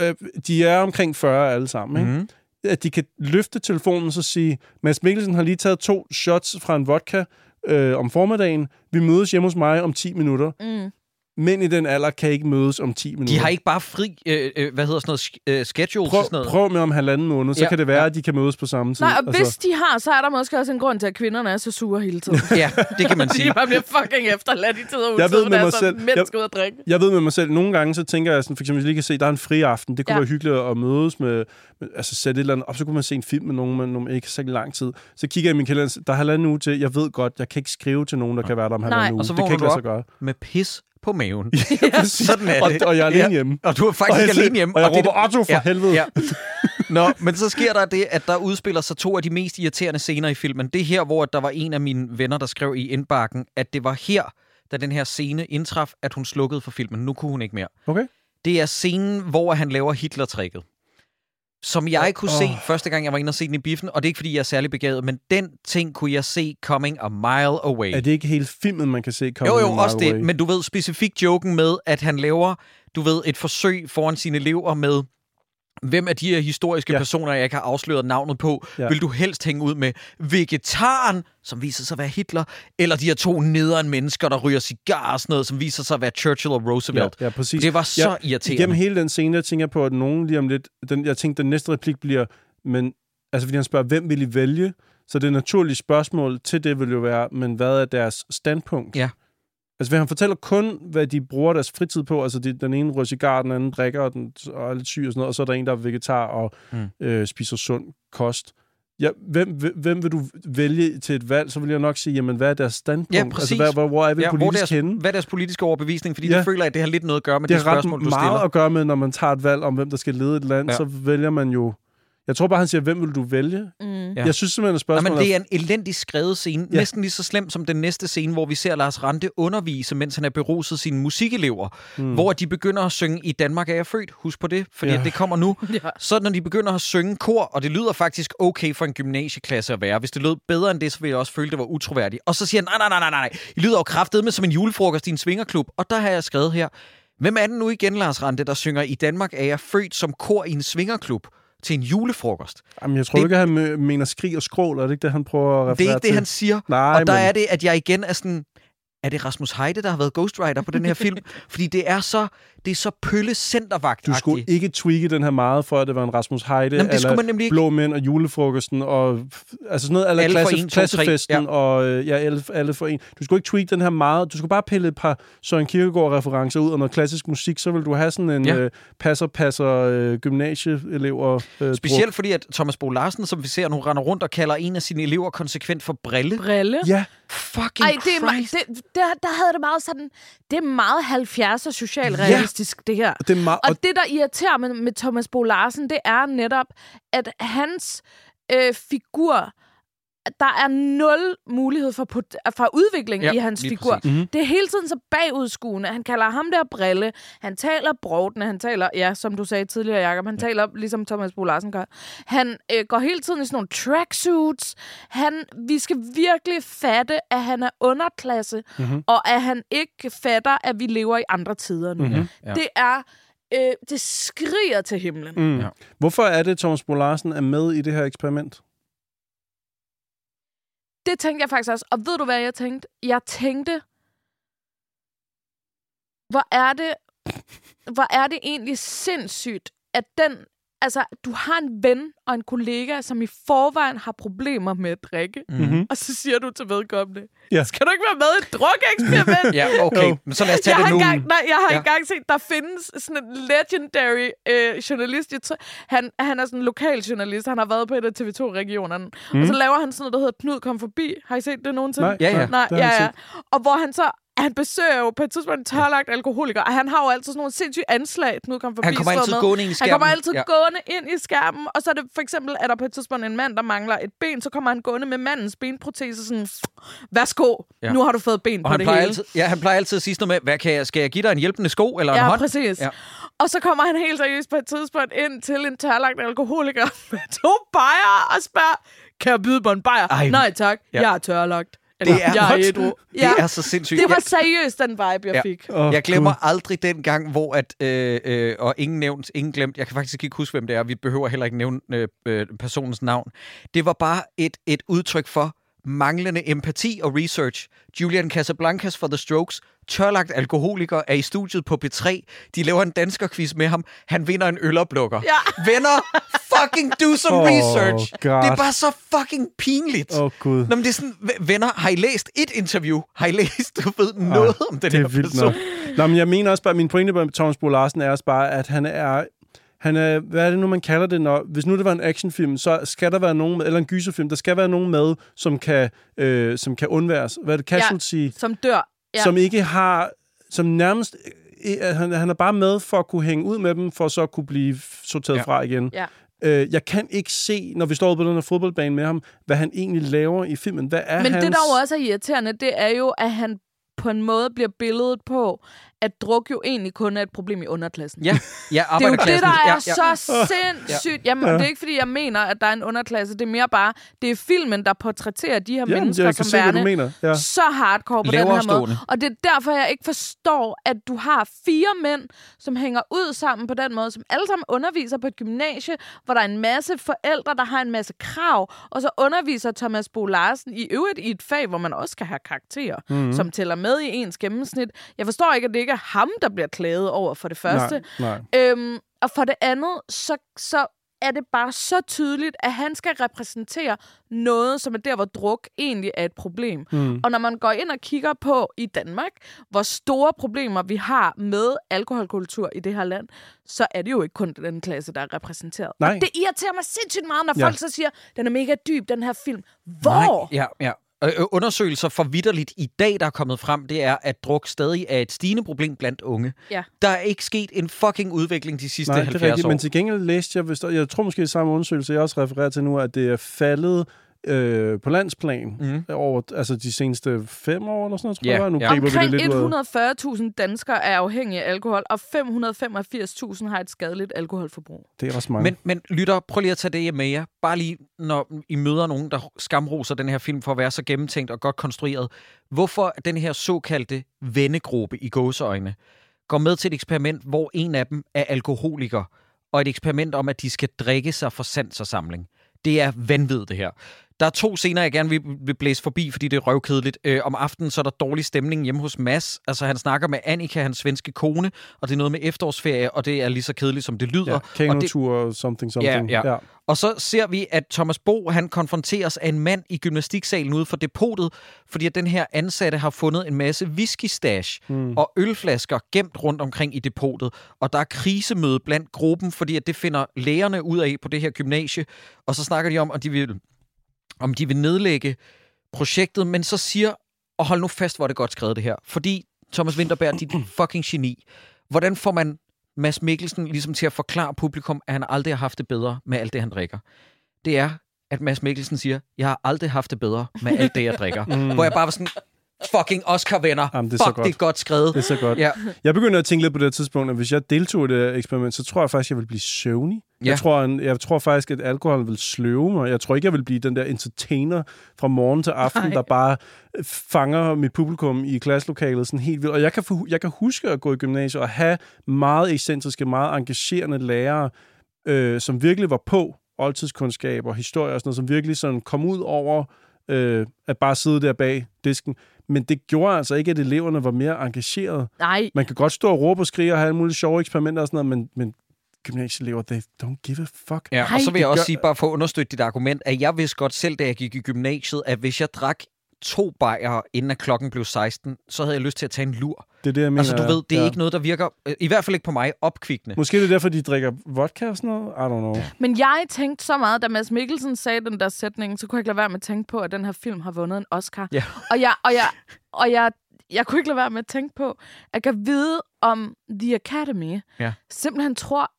øh, de er omkring 40 alle sammen, ikke? Mhm. At de kan løfte telefonen og så sige, Mads Mikkelsen har lige taget to shots fra en vodka øh, om formiddagen. Vi mødes hjemme hos mig om 10 minutter. Mm. Mænd i den alder kan ikke mødes om 10 minutter. De har ikke bare fri, øh, øh, hvad hedder sådan noget, øh, schedule prøv, sådan noget. prøv med om halvanden måned, så Ja, kan det være, ja. at de kan mødes på samme tid. Nej, og hvis de har, så er der måske også en grund til, at kvinderne er så sure hele tiden. Ja, det kan man de sige. bare bliver fucking efterladt i tid og utid, Jeg ved med mig så selv- mænd jeg- skal ud og drikke. Jeg ved med mig selv, nogle gange så tænker jeg sådan, for eksempel, hvis jeg lige kan se, der er en fri aften, det kunne Ja. være hyggeligt at mødes med, med, altså sætte et eller andet op, så kunne man se en film med nogen, men nogen ikke så lang tid. Så kigger jeg i min kalender, der er halvanden uge til, jeg ved godt, jeg kan ikke skrive til nogen, der kan være der om halvanden Nej. uge. Og så det kan ikke lade sig gøre. med pis på maven. Præcis. Sådan er og, det. og jeg er alene Ja. hjemme. Og du er faktisk og jeg alene hjemme. Og jeg det er råber, Otto, for helvede. Ja. Nå, men så sker der det, at der udspiller sig to af de mest irriterende scener i filmen. Det er her, hvor der var en af mine venner, der skrev i indbakken, at det var her, da den her scene indtraf, at hun slukkede for filmen. Nu kunne hun ikke mere. Okay. Det er scenen, hvor han laver Hitler-tricket. Som jeg kunne se Åh. første gang, jeg var inde og se den i biffen. Og det er ikke, fordi jeg er særlig begavet, men den ting kunne jeg se coming a mile away. Er det ikke hele filmen, man kan se komme Jo, jo, også det. Men du ved specifikt joken med, at han laver, du ved, et forsøg foran sine elever med, hvem af de her historiske Ja. personer, jeg ikke har afsløret navnet på, Ja. vil du helst hænge ud med? Vegetaren, som viser sig at være Hitler, eller de her to nederen mennesker, der ryger cigar og sådan noget, som viser sig at være Churchill og Roosevelt. Ja, ja, præcis. Det var så Ja, irriterende. Gennem hele den scene, der tænker jeg på, at nogen lige om lidt... Den, jeg tænkte, den næste replik bliver... Men, altså, fordi han spørger, hvem vil I vælge? Så det naturlige spørgsmål til det vil jo være, men hvad er deres standpunkt? Ja. Altså, han fortæller kun, hvad de bruger deres fritid på. Altså, de, den ene ryger cigar, den anden drikker, og, den, og er lidt syg og sådan noget. Og så er der en, der er vegetar og Mm. øh, spiser sund kost. Ja, hvem, hvem- vil du vælge til et valg? Så vil jeg nok sige, jamen, hvad er deres standpunkt? Ja, Altså, præcis. hvad, hvor, hvor er vi Ja, hvor politisk deres, henne? hvad er deres politiske overbevisning? Fordi Ja. det føler jeg, at det har lidt noget at gøre med det det, har spørgsmål, ret du meget stiller. at gøre med, når man tager et valg om, hvem der skal lede et land. Ja. så vælger man jo... Jeg tror bare, han siger, hvem vil du vælge? Mm. Ja. Jeg synes simpelthen, at spørgsmålet men det er en elendig skrevet scene. Ja. Næsten lige så slem som den næste scene, hvor vi ser Lars Rante undervise, mens han er beruset sine musikelever. Mm. Hvor de begynder at synge I Danmark er jeg født. Husk på det, fordi Ja. det kommer nu. Ja. Så når de begynder at synge kor, og det lyder faktisk okay for en gymnasieklasse at være. Hvis det lød bedre end det, så ville jeg også føle, det var utroværdigt. Og så siger han, nej, nej, nej, nej, nej. I lyder jo kraftedeme som en julefrokost i en svingerklub. Og der har jeg skrevet her. Hvem er det nu igen, Lars Rante, der synger I Danmark er jeg født som kor i en svingerklub til en julefrokost? Jamen, jeg tror det- ikke, at han mener skrig og skrål, er det ikke det, han prøver at referere Det er ikke det, til? han siger. Nej, og der men- er det, at jeg igen er sådan... Er det Rasmus Heide, der har været ghostwriter på den her film? Fordi det er så, det er så pølle centervagt Du skulle ikke tweake den her meget, for at det var en Rasmus Heide, Jamen, det man nemlig ikke. Blå Mænd og julefrokosten, og altså sådan noget, eller Alle for klasse, en, to, klassefesten, ja. og øh, ja, alle, alle for en. Du skulle ikke tweake den her meget, du skulle bare pille et par Søren Kierkegaard-referencer ud, og noget klassisk musik, så vil du have sådan en Ja. øh, passer-passer øh, gymnasieelever. Øh, Specielt fordi, at Thomas Bo Larsen, som vi ser nu, render rundt og kalder en af sine elever konsekvent for brille. Brille. Ja, Fucking Ej, det er, Christ. det, der, der havde det meget sådan... Det er meget 70'er socialrealistisk, det her. det er meget... Og det, der irriterer med, med Thomas Bo Larsen, det er netop, at hans øh, figur... Der er nul mulighed for, for udvikling Ja, i hans figur. præcis. Mhm. Det er hele tiden så bagudskuende. Han kalder ham der brille. Han taler brovdende. Han taler, ja, som du sagde tidligere, Jacob, han taler ligesom Thomas Bo Larsen gør. Han øh, går hele tiden i sådan nogle tracksuits. Han, vi skal virkelig fatte, at han er underklasse, mm-hmm. og at han ikke fatter, at vi lever i andre tider nu. Mm-hmm. Ja. Det er... Øh, det skriger til himlen. Mm. Ja. Hvorfor er det, Thomas Bo Larsen er med i det her eksperiment? Det tænkte jeg faktisk også. Og ved du, hvad jeg tænkte? Jeg tænkte, hvor er det, hvor er det egentlig sindssygt, at den, altså, du har en ven og en kollega, som i forvejen har problemer med at drikke, Mm-hmm. og så siger du til vedkommende, Ja. skal du ikke være med i et drukeksperiment? Ja, okay. Men så lad os tage jeg det har, nu. engang, nej, jeg har Ja. engang set, der findes sådan en legendary øh, journalist. Jeg tror, han, han er sådan en lokal journalist. Han har været på et af TV2-regionerne. Mm. Og så laver han sådan noget, der hedder Knud kom forbi. Har I set det nogensinde? Nej, Ja, ja. Nej, ja, ja. Og hvor han så han besøger jo på et tidspunkt en tørlagt alkoholiker, og han har jo altid sådan nogle sindssyge anslag, Knud kom forbi. Han kommer altid med. gående ind i Han skærmen. kommer altid Ja. gående ind i skærmen, og så er det for eksempel, at der på et tidspunkt en mand, der mangler et ben, så kommer han gående med mandens benprotese sådan, værsgo, Ja. nu har du fået ben Og på han det plejer, hele. altid, ja, han plejer altid at sige noget med, hvad kan jeg, skal jeg give dig en hjælpende sko eller en Ja, hånd? præcis. Ja. Og så kommer han helt seriøst på et tidspunkt ind til en tørlagt alkoholiker med to bajer og spørger, kan jeg byde på en bajer? Ej. Nej tak, ja. jeg er tørlagt. Eller, Det er- jeg What? ædru. Det er så sindssygt. Det var seriøst den vibe, jeg Ja. fik. Åh, Jeg glemmer Gud. aldrig den gang, hvor at, øh, øh, og ingen nævnt, ingen glemt, jeg kan faktisk ikke huske, hvem det er, vi behøver heller ikke nævne øh, øh, personens navn. Det var bare et, et udtryk for manglende empati og research. Julian Casablancas for The Strokes, tørlagt alkoholiker, er i studiet på P3. De laver en danskerquiz med ham. Han vinder en øloplukker. Ja. Venner, fucking do some Oh, research. God. Det er bare så fucking pinligt. Åh, Gud. Nå, men det er sådan, venner, har I læst et interview? Har I læst, du ved, noget om den det her er vildt person? nok. Nå, men jeg mener også bare, min pointe med Thomas Bo Larsen er også bare, at han er han er, hvad er det nu, man kalder det, når, hvis nu det var en actionfilm, så skal der være nogen med, eller en gyserfilm, der skal være nogen med, som kan, øh, som kan undværes. Hvad er det, casualty? Ja. Som dør. Ja. Som ikke har, som nærmest, øh, han, han er bare med for at kunne hænge ud med dem, for så at kunne blive sorteret Ja. fra igen. Ja. Øh, jeg kan ikke se, når vi står på den her fodboldbane med ham, hvad han egentlig laver i filmen. Hvad er Men hans... det, der jo også er irriterende, det er jo, at han på en måde bliver billedet på, at druk jo egentlig kun er et problem i underklassen. Ja, ja Det er jo det, arbejderklassen. der er ja, ja, så sindssygt. Jamen, ja. det er ikke, fordi jeg mener, at der er en underklasse. Det er mere bare, det er filmen, der portrætterer de her Ja, mennesker jeg kan som se, hvad du værende mener. Ja. så hardcore på den Lavere her måde. stående. Og det er derfor, jeg ikke forstår, at du har fire mænd, som hænger ud sammen på den måde, som alle sammen underviser på et gymnasie, hvor der er en masse forældre, der har en masse krav, og så underviser Thomas Bo Larsen i øvrigt i et fag, hvor man også skal have karakterer, Mhm. mm-hmm. som tæller med i ens gennemsnit. Jeg forstår ikke, at det ikke er ham, der bliver klaget over for det første. Nej, nej. Øhm, og for det andet, så, så er det bare så tydeligt, at han skal repræsentere noget, som er der, hvor druk egentlig er et problem. Mm. Og når man går ind og kigger på i Danmark, hvor store problemer vi har med alkoholkultur i det her land, så er det jo ikke kun den klasse, der er repræsenteret. Nej. Og det irriterer mig sindssygt meget, når Ja. folk så siger, den er mega dyb, den her film. Hvor? Nej, ja, ja. Øh, øh, undersøgelser for vidderligt i dag, der er kommet frem, det er, at druk stadig er et stigende problem blandt unge. Ja. Der er ikke sket en fucking udvikling de sidste Nej, det 70 er rigtigt, år. men til gengæld læste jeg, jeg tror måske i samme undersøgelse, jeg også refererer til nu, at det er faldet øh, på landsplan mm. over altså de seneste fem år eller sådan noget, tror Ja, jeg. Nu ja. Omkring lidt ud af. 140.000 danskere er afhængige af alkohol, og 585.000 har et skadeligt alkoholforbrug. Det er også mange. Men, men lytter, prøv lige at tage det med jer. Bare lige, når I møder nogen, der skamroser den her film for at være så gennemtænkt og godt konstrueret. Hvorfor den her såkaldte vennegruppe i gåseøjne går med til et eksperiment, hvor en af dem er alkoholiker, og et eksperiment om, at de skal drikke sig for sans og samling. Det er vanvittigt, det her. Der er to scener, jeg gerne vil, vil blæse forbi, fordi det er røvkedeligt. Øh, om aftenen så er der dårlig stemning hjemme hos Mads. Altså, han snakker med Annika, hans svenske kone, og det er noget med efterårsferie, og det er lige så kedeligt, som det lyder. ja, og det, kanotur, something, something. Ja, ja. Og så ser vi, at Thomas Bo, han konfronteres af en mand i gymnastiksalen ude for depotet, fordi at den her ansatte har fundet en masse whisky stash mm. og ølflasker gemt rundt omkring i depotet. Og der er krisemøde blandt gruppen, fordi at det finder lægerne ud af på det her gymnasie. Og så snakker de om, at de vil, om de vil nedlægge projektet, men så siger, og hold nu fast, hvor er det godt skrevet det her, fordi Thomas Winterberg, dit fucking geni, hvordan får man Mads Mikkelsen ligesom til at forklare publikum, at han aldrig har haft det bedre med alt det, han drikker. Det er, at Mads Mikkelsen siger, jeg har aldrig haft det bedre med alt det, jeg drikker. mm. Hvor jeg bare var sådan, fucking Oscar-venner. Jamen, det er så Fuck, godt. det er godt skrevet. Det er så godt. Ja. Jeg begynder at tænke lidt på det tidspunkt, at hvis jeg deltog i det her eksperiment, så tror jeg faktisk, jeg vil blive søvnig. Ja. Jeg, tror, jeg tror faktisk, at alkohol vil sløve mig. Jeg tror ikke, jeg vil blive den der entertainer fra morgen til aften, Nej. der bare fanger mit publikum i klasselokalet sådan helt vildt. Og jeg kan, fu- jeg kan huske at gå i gymnasiet og have meget ekscentriske, meget engagerende lærere, øh, som virkelig var på oldtidskundskab og historie og sådan noget, som virkelig sådan kom ud over øh, at bare sidde der bag disken. Men det gjorde altså ikke, at eleverne var mere engagerede. Nej, Man kan godt stå og råbe og skrige og have alle mulige sjove eksperimenter og sådan noget, men, men gymnasieelever, they don't give a fuck. Ja, Nej, og så vil jeg også gør- sige, bare for at understøtte dit argument, at jeg vidste godt selv, da jeg gik i gymnasiet, at hvis jeg drak to bajer, inden at klokken blev 16, så havde jeg lyst til at tage en lur. Det er det, jeg mener. Altså, du ved, det er ja. ikke noget, der virker, øh, i hvert fald ikke på mig, opkvikkende. Måske er det derfor, de drikker vodka og sådan noget. I don't know. men jeg tænkte så meget, da Mads Mikkelsen sagde den der sætning, så kunne jeg ikke lade være med at tænke på, at den her film har vundet en Oscar. Ja. Og jeg, og jeg, og jeg, jeg kunne ikke lade være med at tænke på, at jeg kan vide om The Academy Ja. simpelthen tror,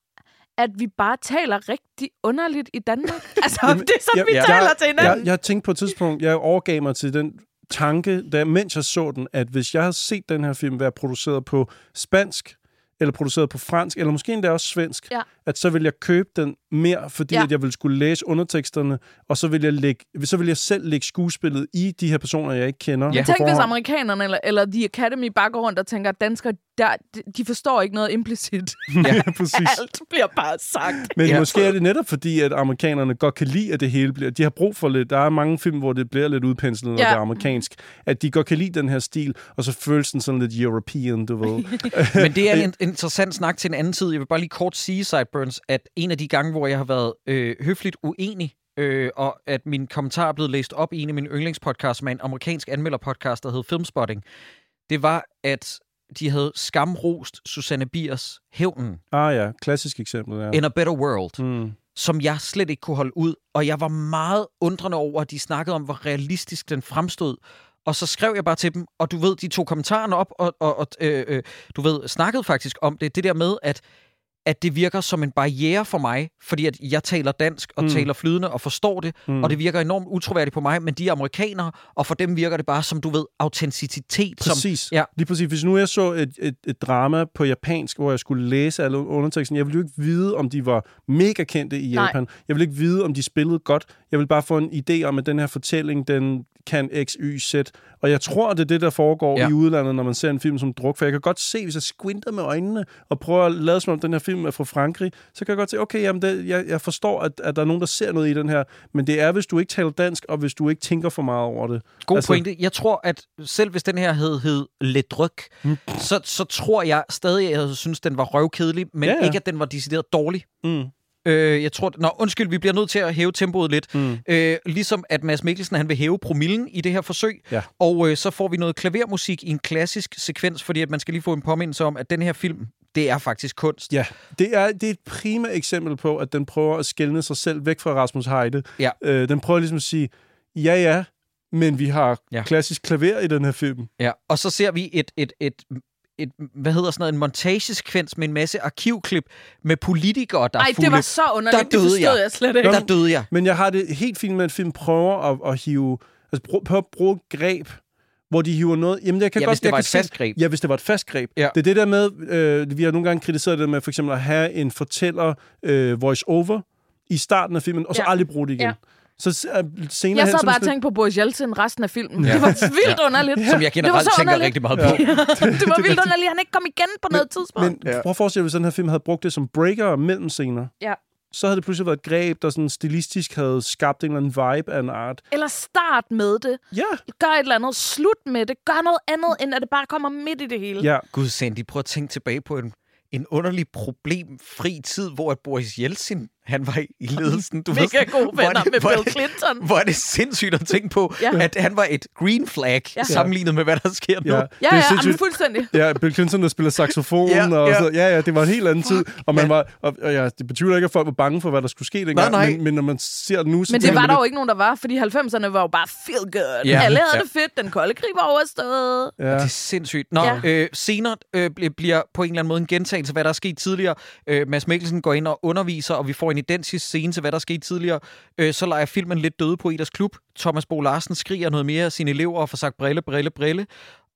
at vi bare taler rigtig underligt i Danmark. Altså, Jamen, det er sådan, jeg- vi jeg- taler til hinanden. Jeg, jeg tænkte på et tidspunkt, jeg overgav mig til den tanke, da, mens jeg så den, at hvis jeg havde set den her film være produceret på spansk, eller produceret på fransk, eller måske endda også svensk, Ja. at så ville jeg købe den mere, fordi Ja. at jeg ville skulle læse underteksterne, og så vil jeg, lægge, så vil jeg selv lægge skuespillet i de her personer, jeg ikke kender. Ja. på Tænk, hvis amerikanerne eller, eller The Academy bare går rundt og tænker, at danskere, der, de- forstår ikke noget implicit. Ja, præcis. Alt bliver bare sagt. Men Ja. ja. måske er det netop fordi, at amerikanerne godt kan lide, at det hele bliver... De har brug for lidt... Der er mange film, hvor det bliver lidt udpenslet, når Ja. det er amerikansk. At de godt kan lide den her stil, og så føles den sådan lidt European, du ved. Men det er en interessant snak til en anden tid. Jeg vil bare lige kort sige, Sideburns, at en af de gange, hvor jeg har været øh, høfligt uenig, øh, og at min kommentar er blevet læst op i en af mine yndlingspodcasts, er en amerikansk anmelderpodcast, der hed Filmspotting, det var, at de havde skamrost Susanne Biers Hævnen, ah ja, klassisk eksempel, ja. In a Better World, Mm. som jeg slet ikke kunne holde ud. Og jeg var meget undrende over, at de snakkede om, hvor realistisk den fremstod. Og så skrev jeg bare til dem, og du ved, de tog kommentarerne op, og, og, og øh, øh, du ved, snakkede faktisk om det. Det der med, at at det virker som en barriere for mig, fordi at jeg taler dansk og mm. Taler flydende og forstår det, mm. Og det virker enormt utroværdigt på mig, men de er amerikanere, og for dem virker det bare som, du ved, autenticitet. Som, Præcis. ja. Lige præcis. Hvis nu jeg så et, et, et drama på japansk, hvor jeg skulle læse alle underteksten, jeg ville jo ikke vide, om de var mega kendte i Nej. Japan. Jeg ville ikke vide, om de spillede godt. Jeg vil bare få en idé om, at den her fortælling, den kan X, Y, Z. Og jeg tror, det er det, der foregår Ja. i udlandet, når man ser en film som Druk. For jeg kan godt se, hvis jeg squinter med øjnene og prøver at lade som om, den her film er fra Frankrig, så kan jeg godt se, okay, jamen det, jeg, jeg forstår, at, at der er nogen, der ser noget i den her. Men det er, hvis du ikke taler dansk, og hvis du ikke tænker for meget over det. God Altså- pointe. Jeg tror, at selv hvis den her hed, hed Le Dryk, mm. så, så tror jeg stadig, at jeg synes, den var røvkedelig, men ja. ja. ikke, at den var decideret dårlig. Mm. Øh, jeg tror... Nå, undskyld, vi bliver nødt til at hæve tempoet lidt. Mm. Øh, ligesom at Mads Mikkelsen, han vil hæve promillen i det her forsøg. Ja. Og øh, så får vi noget klavermusik i en klassisk sekvens, fordi at man skal lige få en påmindelse om, at den her film, det er faktisk kunst. Ja, det er, det er et prima eksempel på, at den prøver at skælne sig selv væk fra Rasmus Heide. Ja. Øh, den prøver ligesom at sige, ja ja, men vi har Ja. ja. klassisk klaver i den her film. Ja, og så ser vi et, et, et, et hvad hedder sådan noget, en montagesekvens med en masse arkivklip med politikere, der er fulde. det var så underligt. Der det døde forstod jeg. jeg slet ikke. Der døde jeg. Men jeg har det helt fint med, at film prøver at, at hive, altså prøve, prøve at bruge et greb, hvor de hiver noget. Jamen, jeg kan Ja, godt, hvis det jeg var kan et fast greb. Ja, hvis det var et fast greb. Ja. Det er det der med, øh, vi har nogle gange kritiseret det med for eksempel at have en fortæller øh, voice-over i starten af filmen, og så Ja. aldrig bruge det igen. Ja. Så øh, senere Jeg hen, så bare tænkt på Boris Jeltsin resten af filmen. Ja. Det var vildt underligt. Som jeg Det var generelt så tænker underligt. rigtig meget på. det var vildt underligt. Han ikke kom igen på noget tidspunkt. Men ja. prøv at forestille dig, hvis den her film havde brugt det som breaker mellem scener. Ja. Så havde det pludselig været et greb, der sådan stilistisk havde skabt en eller anden vibe af en art. Eller start med det. Ja. Gør et eller andet. Slut med det. Gør noget andet, end at det bare kommer midt i det hele. Ja, Gud, Sandy, prøv at tænke tilbage på en, en underlig problemfri tid, hvor at Boris Jeltsin, han var i ledelsen. Du Mega ved, gode er venner det- med hvor er Bill det- Clinton. Hvor er det sindssygt at tænke på, Ja. ja. at han var et green flag Ja. ja. sammenlignet med, hvad der sker nu. ja. Ja, det er ja, jamen, fuldstændig. Ja, Bill Clinton, der spiller saxofon, Ja, og ja. Så, ja, ja, det var en helt anden tid. Og, man var, og, og ja, det betyder ikke, at folk var bange for, hvad der skulle ske dengang, nej. Men, men når man ser det nu, så Men det var der jo ikke nogen, der var, fordi 90'erne var jo bare feel good. Ja. Alle havde Ja. det fedt, den kolde krig var overstået. Ja. Det er sindssygt. Nå, Ja. ja. øh, senere øh, bl- bliver på en eller anden måde en gentagelse af, hvad der er sket tidligere. Øh, Mads Mikkelsen går ind og underviser, og vi får en identisk scene til, hvad der skete tidligere. Øh, så leger filmen lidt døde på Eders Klub. Thomas Bo Larsen skriger noget mere af sine elever og får sagt brille, brille, brille.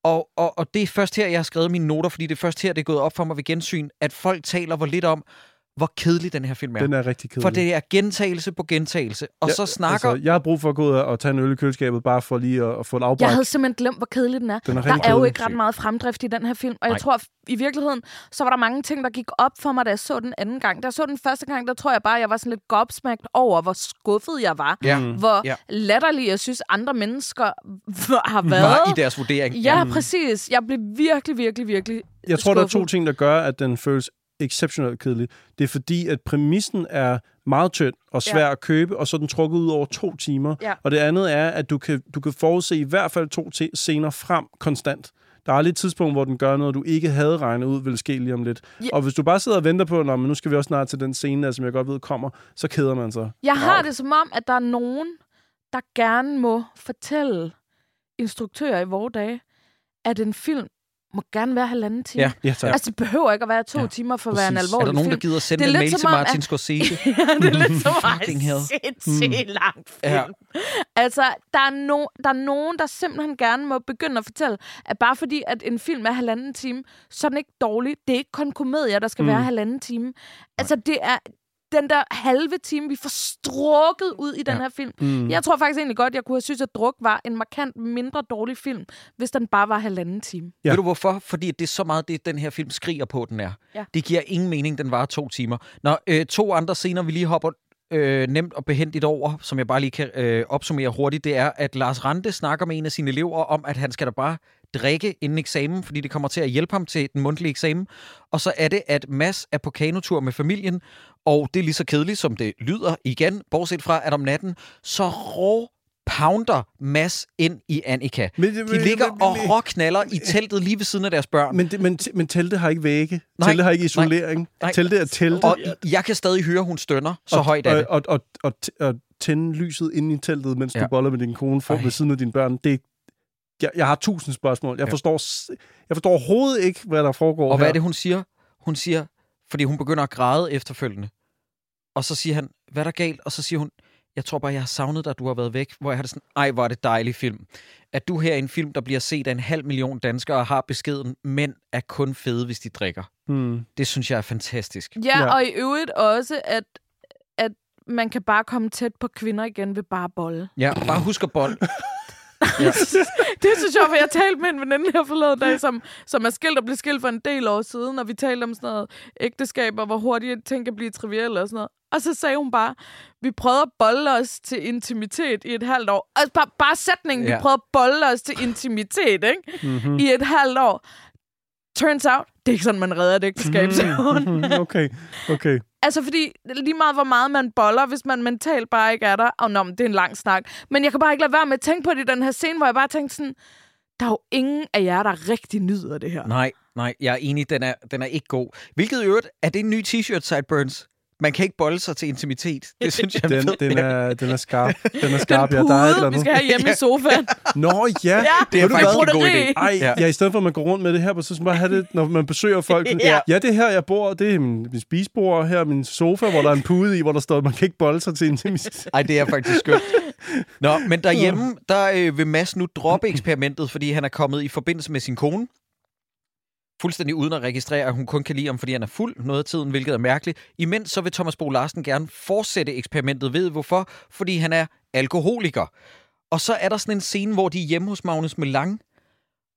Og, og, og det er først her, jeg har skrevet mine noter, fordi det er først her, det er gået op for mig ved gensyn, at folk taler hvor lidt om, hvor kedelig den her film er. Den er rigtig kedelig. For det er gentagelse på gentagelse. Og Ja, så snakker... Altså, jeg har brug for at gå ud og tage en øl i køleskabet, bare for lige at, at få et afbræk. Jeg havde simpelthen glemt, hvor kedelig den er. Den er der er jo ikke ret meget fremdrift i den her film, og jeg Nej. tror i virkeligheden, så var der mange ting, der gik op for mig, da jeg så den anden gang. Da jeg så den første gang, der tror jeg bare, jeg var sådan lidt gobsmagt over, hvor skuffet jeg var. Ja. Hvor Ja. latterlig jeg synes, andre mennesker har været. var i deres vurdering. Ja, præcis. Jeg blev virkelig, virkelig, virkelig Jeg tror, der er to skuffet. ting, der gør, at den føles exceptionelt kedelig. Det er fordi, at præmissen er meget tynd og svær Ja. at købe, og så er den trukket ud over to timer. Ja. Og det andet er, at du kan, du kan forudse i hvert fald to scener frem konstant. Der er aldrig et tidspunkt, hvor den gør noget, du ikke havde regnet ud, vil ske lige om lidt. Ja. Og hvis du bare sidder og venter på, men nu skal vi også snart til den scene, der, som jeg godt ved kommer, så keder man sig. Jeg har det som om, at der er nogen, der gerne må fortælle instruktører i vore dage, at en film må gerne være halvanden time. Ja. Ja, tak. Altså, det behøver ikke at være to Ja, timer for at være en præcis. Er alvorlig der nogen, der film. gider sende er en mail som til Martin at- Scorsese? ja, det er lidt som Fucking hell. en sindssygt Mm. lang film. Ja. Altså, der er, no, der er nogen, der simpelthen gerne må begynde at fortælle, at bare fordi, at en film er halvanden time, så er den ikke dårlig. Det er ikke kun komedier, der skal Mm. være halvanden time. Altså, det er... den der halve time, vi får strukket ud i den Ja. her film. Mm. Jeg tror faktisk egentlig godt, jeg kunne have synes, at Druk var en markant mindre dårlig film, hvis den bare var halvanden time. Ja. Ved du hvorfor? Fordi det er så meget det, den her film skriger på, den er. Ja. Det giver ingen mening, den var to timer. Nå, øh, to andre scener, vi lige hopper øh, nemt og behendigt over, som jeg bare lige kan øh, opsummere hurtigt, det er, at Lars Rante snakker med en af sine elever om, at han skal da bare drikke inden eksamen, fordi det kommer til at hjælpe ham til den mundtlige eksamen. Og så er det, at Mads er på kanotur med familien, og det er lige så kedeligt, som det lyder igen, bortset fra, at om natten, så rå pounder Mads ind i Annika. Men- De men- ligger men- og men- råknaller i teltet lige ved siden af deres børn. Men, men, men teltet har ikke vægge. Nej, teltet har ikke nej, isolering. nej. Teltet er teltet. Og jeg kan stadig høre, hun stønner. Så og, højt er det. Og, og, og, og, og tænde lyset inde i teltet, mens ja. Du boller med din kone for ved siden af dine børn. Det, jeg, jeg har tusind spørgsmål. Jeg, Ja. forstår, jeg forstår overhovedet ikke, hvad der foregår Og hvad her. er det, hun siger? Hun siger, fordi hun begynder at græde efterfølgende. Og så siger han, hvad er der galt? Og så siger hun, jeg tror bare, jeg har savnet dig, at du har været væk. Hvor jeg har det sådan, ej, hvor er det dejlig film. At du her er en film, der bliver set af en halv million danskere og har beskeden, mænd er kun fede, hvis de drikker. Hmm. Det synes jeg er fantastisk. Ja, Ja. og i øvrigt også, at, at man kan bare komme tæt på kvinder igen ved bare bolle. Ja, bare husk at bold. det er så sjovt, for jeg talte med en veninde her forleden dag, som, som er skilt og blev skilt for en del år siden, og vi talte om sådan noget ægteskab, og hvor hurtigt ting kan blive trivielle og sådan noget. Og så sagde hun bare, vi prøvede at bolle os til intimitet i et halvt år. Altså bare, bare sætningen, ja. Ja. vi prøvede at bolle os til intimitet, ikke? Mm-hmm. I et halvt år. Turns out, det er ikke sådan, man redder et ægteskab. Mhm. okay, okay. Altså, fordi lige meget, hvor meget man boller, hvis man mentalt bare ikke er der. Og nå, men det er en lang snak. Men jeg kan bare ikke lade være med at tænke på det i den her scene, hvor jeg bare tænkte sådan, der er jo ingen af jer, der rigtig nyder det her. Nej, nej, jeg er enig, den er, den er ikke god. Hvilket i øvrigt, er det en ny t-shirt, Sideburns? Man kan ikke bolde sig til intimitet. Det synes jeg er Den, den, er, den er skarp. Den er Den skarp, ja. Der er et eller pude, vi skal have hjemme i sofaen. Nå, ja. Ja, Det er faktisk en god idé. Ej, Ja. ja. i stedet for, at man går rundt med det her, så skal man bare have det, når man besøger folk. Ja. ja. det er her, jeg bor. Det er min, min spisebord her, min sofa, hvor der er en pude i, hvor der står, at man kan ikke bolde sig til intimitet. Ej, det er faktisk skønt. Nå, men derhjemme, der øh, vil Mads nu droppe eksperimentet, fordi han er kommet i forbindelse med sin kone. Fuldstændig uden at registrere, at hun kun kan lide ham, fordi han er fuld noget af tiden, hvilket er mærkeligt. Imens så vil Thomas Bo Larsen gerne fortsætte eksperimentet. Ved hvorfor? Fordi han er alkoholiker. Og så er der sådan en scene, hvor de er hjemme hos Magnus Melang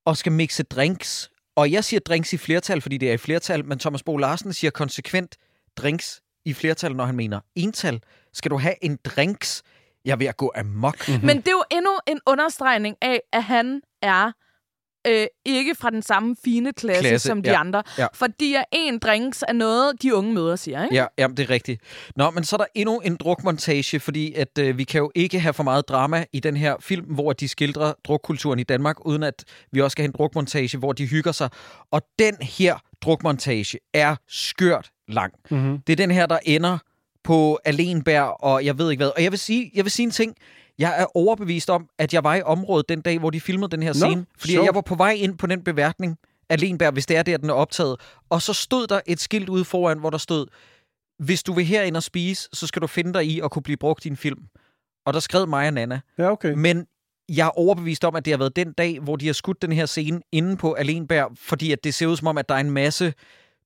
og skal mixe drinks. Og jeg siger drinks i flertal, fordi det er i flertal, men Thomas Bo Larsen siger konsekvent drinks i flertal, når han mener ental. Skal du have en drinks? Jeg er ved at gå amok. Mm. Men det er jo endnu en understregning af, at han er øh, ikke fra den samme fine klasse, Klasse, som de ja. andre. Ja. Fordi at en drinks er noget, de unge møder siger, ikke? Ja, jamen, det er rigtigt. Nå, men så er der endnu en drukmontage, fordi at øh, vi kan jo ikke have for meget drama i den her film, hvor de skildrer drukkulturen i Danmark, uden at vi også skal have en drukmontage, hvor de hygger sig. Og den her drukmontage er skørt lang. Mm-hmm. Det er den her, der ender på Alenberg, og jeg ved ikke hvad. Og jeg vil sige, jeg vil sige en ting. Jeg er overbevist om, at jeg var i området den dag, hvor de filmede den her scene. Fordi sjovt. jeg var på vej ind på den beværtning af Lenberg, hvis det er der, den er optaget. Og så stod der et skilt ude foran, hvor der stod, hvis du vil herind og spise, så skal du finde dig i at kunne blive brugt i en film. Og der skrev mig og Nana. Ja, okay. Men jeg er overbevist om, at det har været den dag, hvor de har skudt den her scene inde på Alenberg, fordi at det ser ud som om, at der er en masse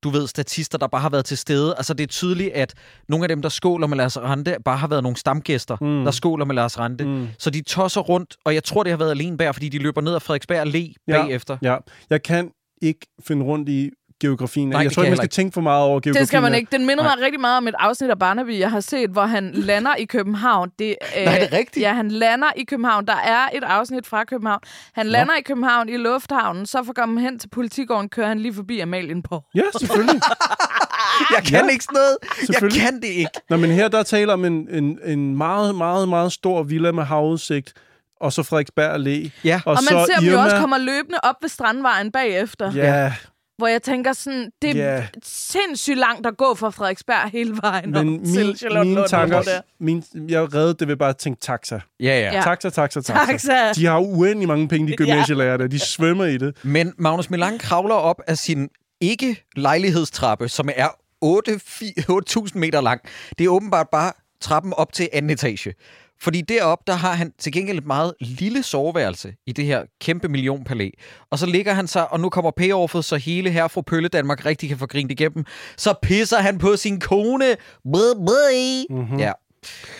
du ved, statister, der bare har været til stede. Altså, det er tydeligt, at nogle af dem, der skåler med Lars Rante, bare har været nogle stamgæster, Mm. der skåler med Lars Rante. Mm. Mm. Så de tosser rundt, og jeg tror, det har været Alenberg, fordi de løber ned ad Frederiksberg Allé Ja. bagefter. Ja, jeg kan ikke finde rundt i geografien. Nej, jeg det tror ikke, man jeg skal heller tænke for meget over geografien. Det skal man ikke. Den minder Nej. mig rigtig meget om et afsnit af Barnaby, jeg har set, hvor han lander i København. Det, øh, Nej, er det rigtigt? Ja, han lander i København. Der er et afsnit fra København. Han lander i København i lufthavnen, så for at komme hen til politigården, kører han lige forbi Amalienborg. Ja, selvfølgelig. Jeg kan Ja. ikke sådan noget. Jeg kan det ikke. Nå, men her der taler om en, en, en meget, meget, meget stor villa med havudsigt, og så Frederiksberg Allé. Ja. Og man så ser dem jo Irma- også komme løbende op ved Strandvejen bagefter. Ja, Hvor jeg tænker sådan, det er sindssygt langt at gå fra Frederiksberg hele vejen men op til min, Charlottenlund. mine tanker, hvor det er. min, jeg reddede det ved bare at tænke taxa. Ja, ja. Taxa, taxa, taxa. Taxa. De har uendelig mange penge, de gymnasielærere der. De svømmer i det. Men Magnus Milang kravler op af sin ikke-lejlighedstrappe, som er 8 fi- 8.000 meter lang. Det er åbenbart bare trappen op til anden etage. Fordi derop der har han til gengæld et meget lille soveværelse i det her kæmpe millionpalæ. Og så ligger han sig, og nu kommer payoffet, så hele her fra Pølle Danmark rigtig kan få grint igennem. Så pisser han på sin kone. Bøh, bøh. Mm-hmm. Ja.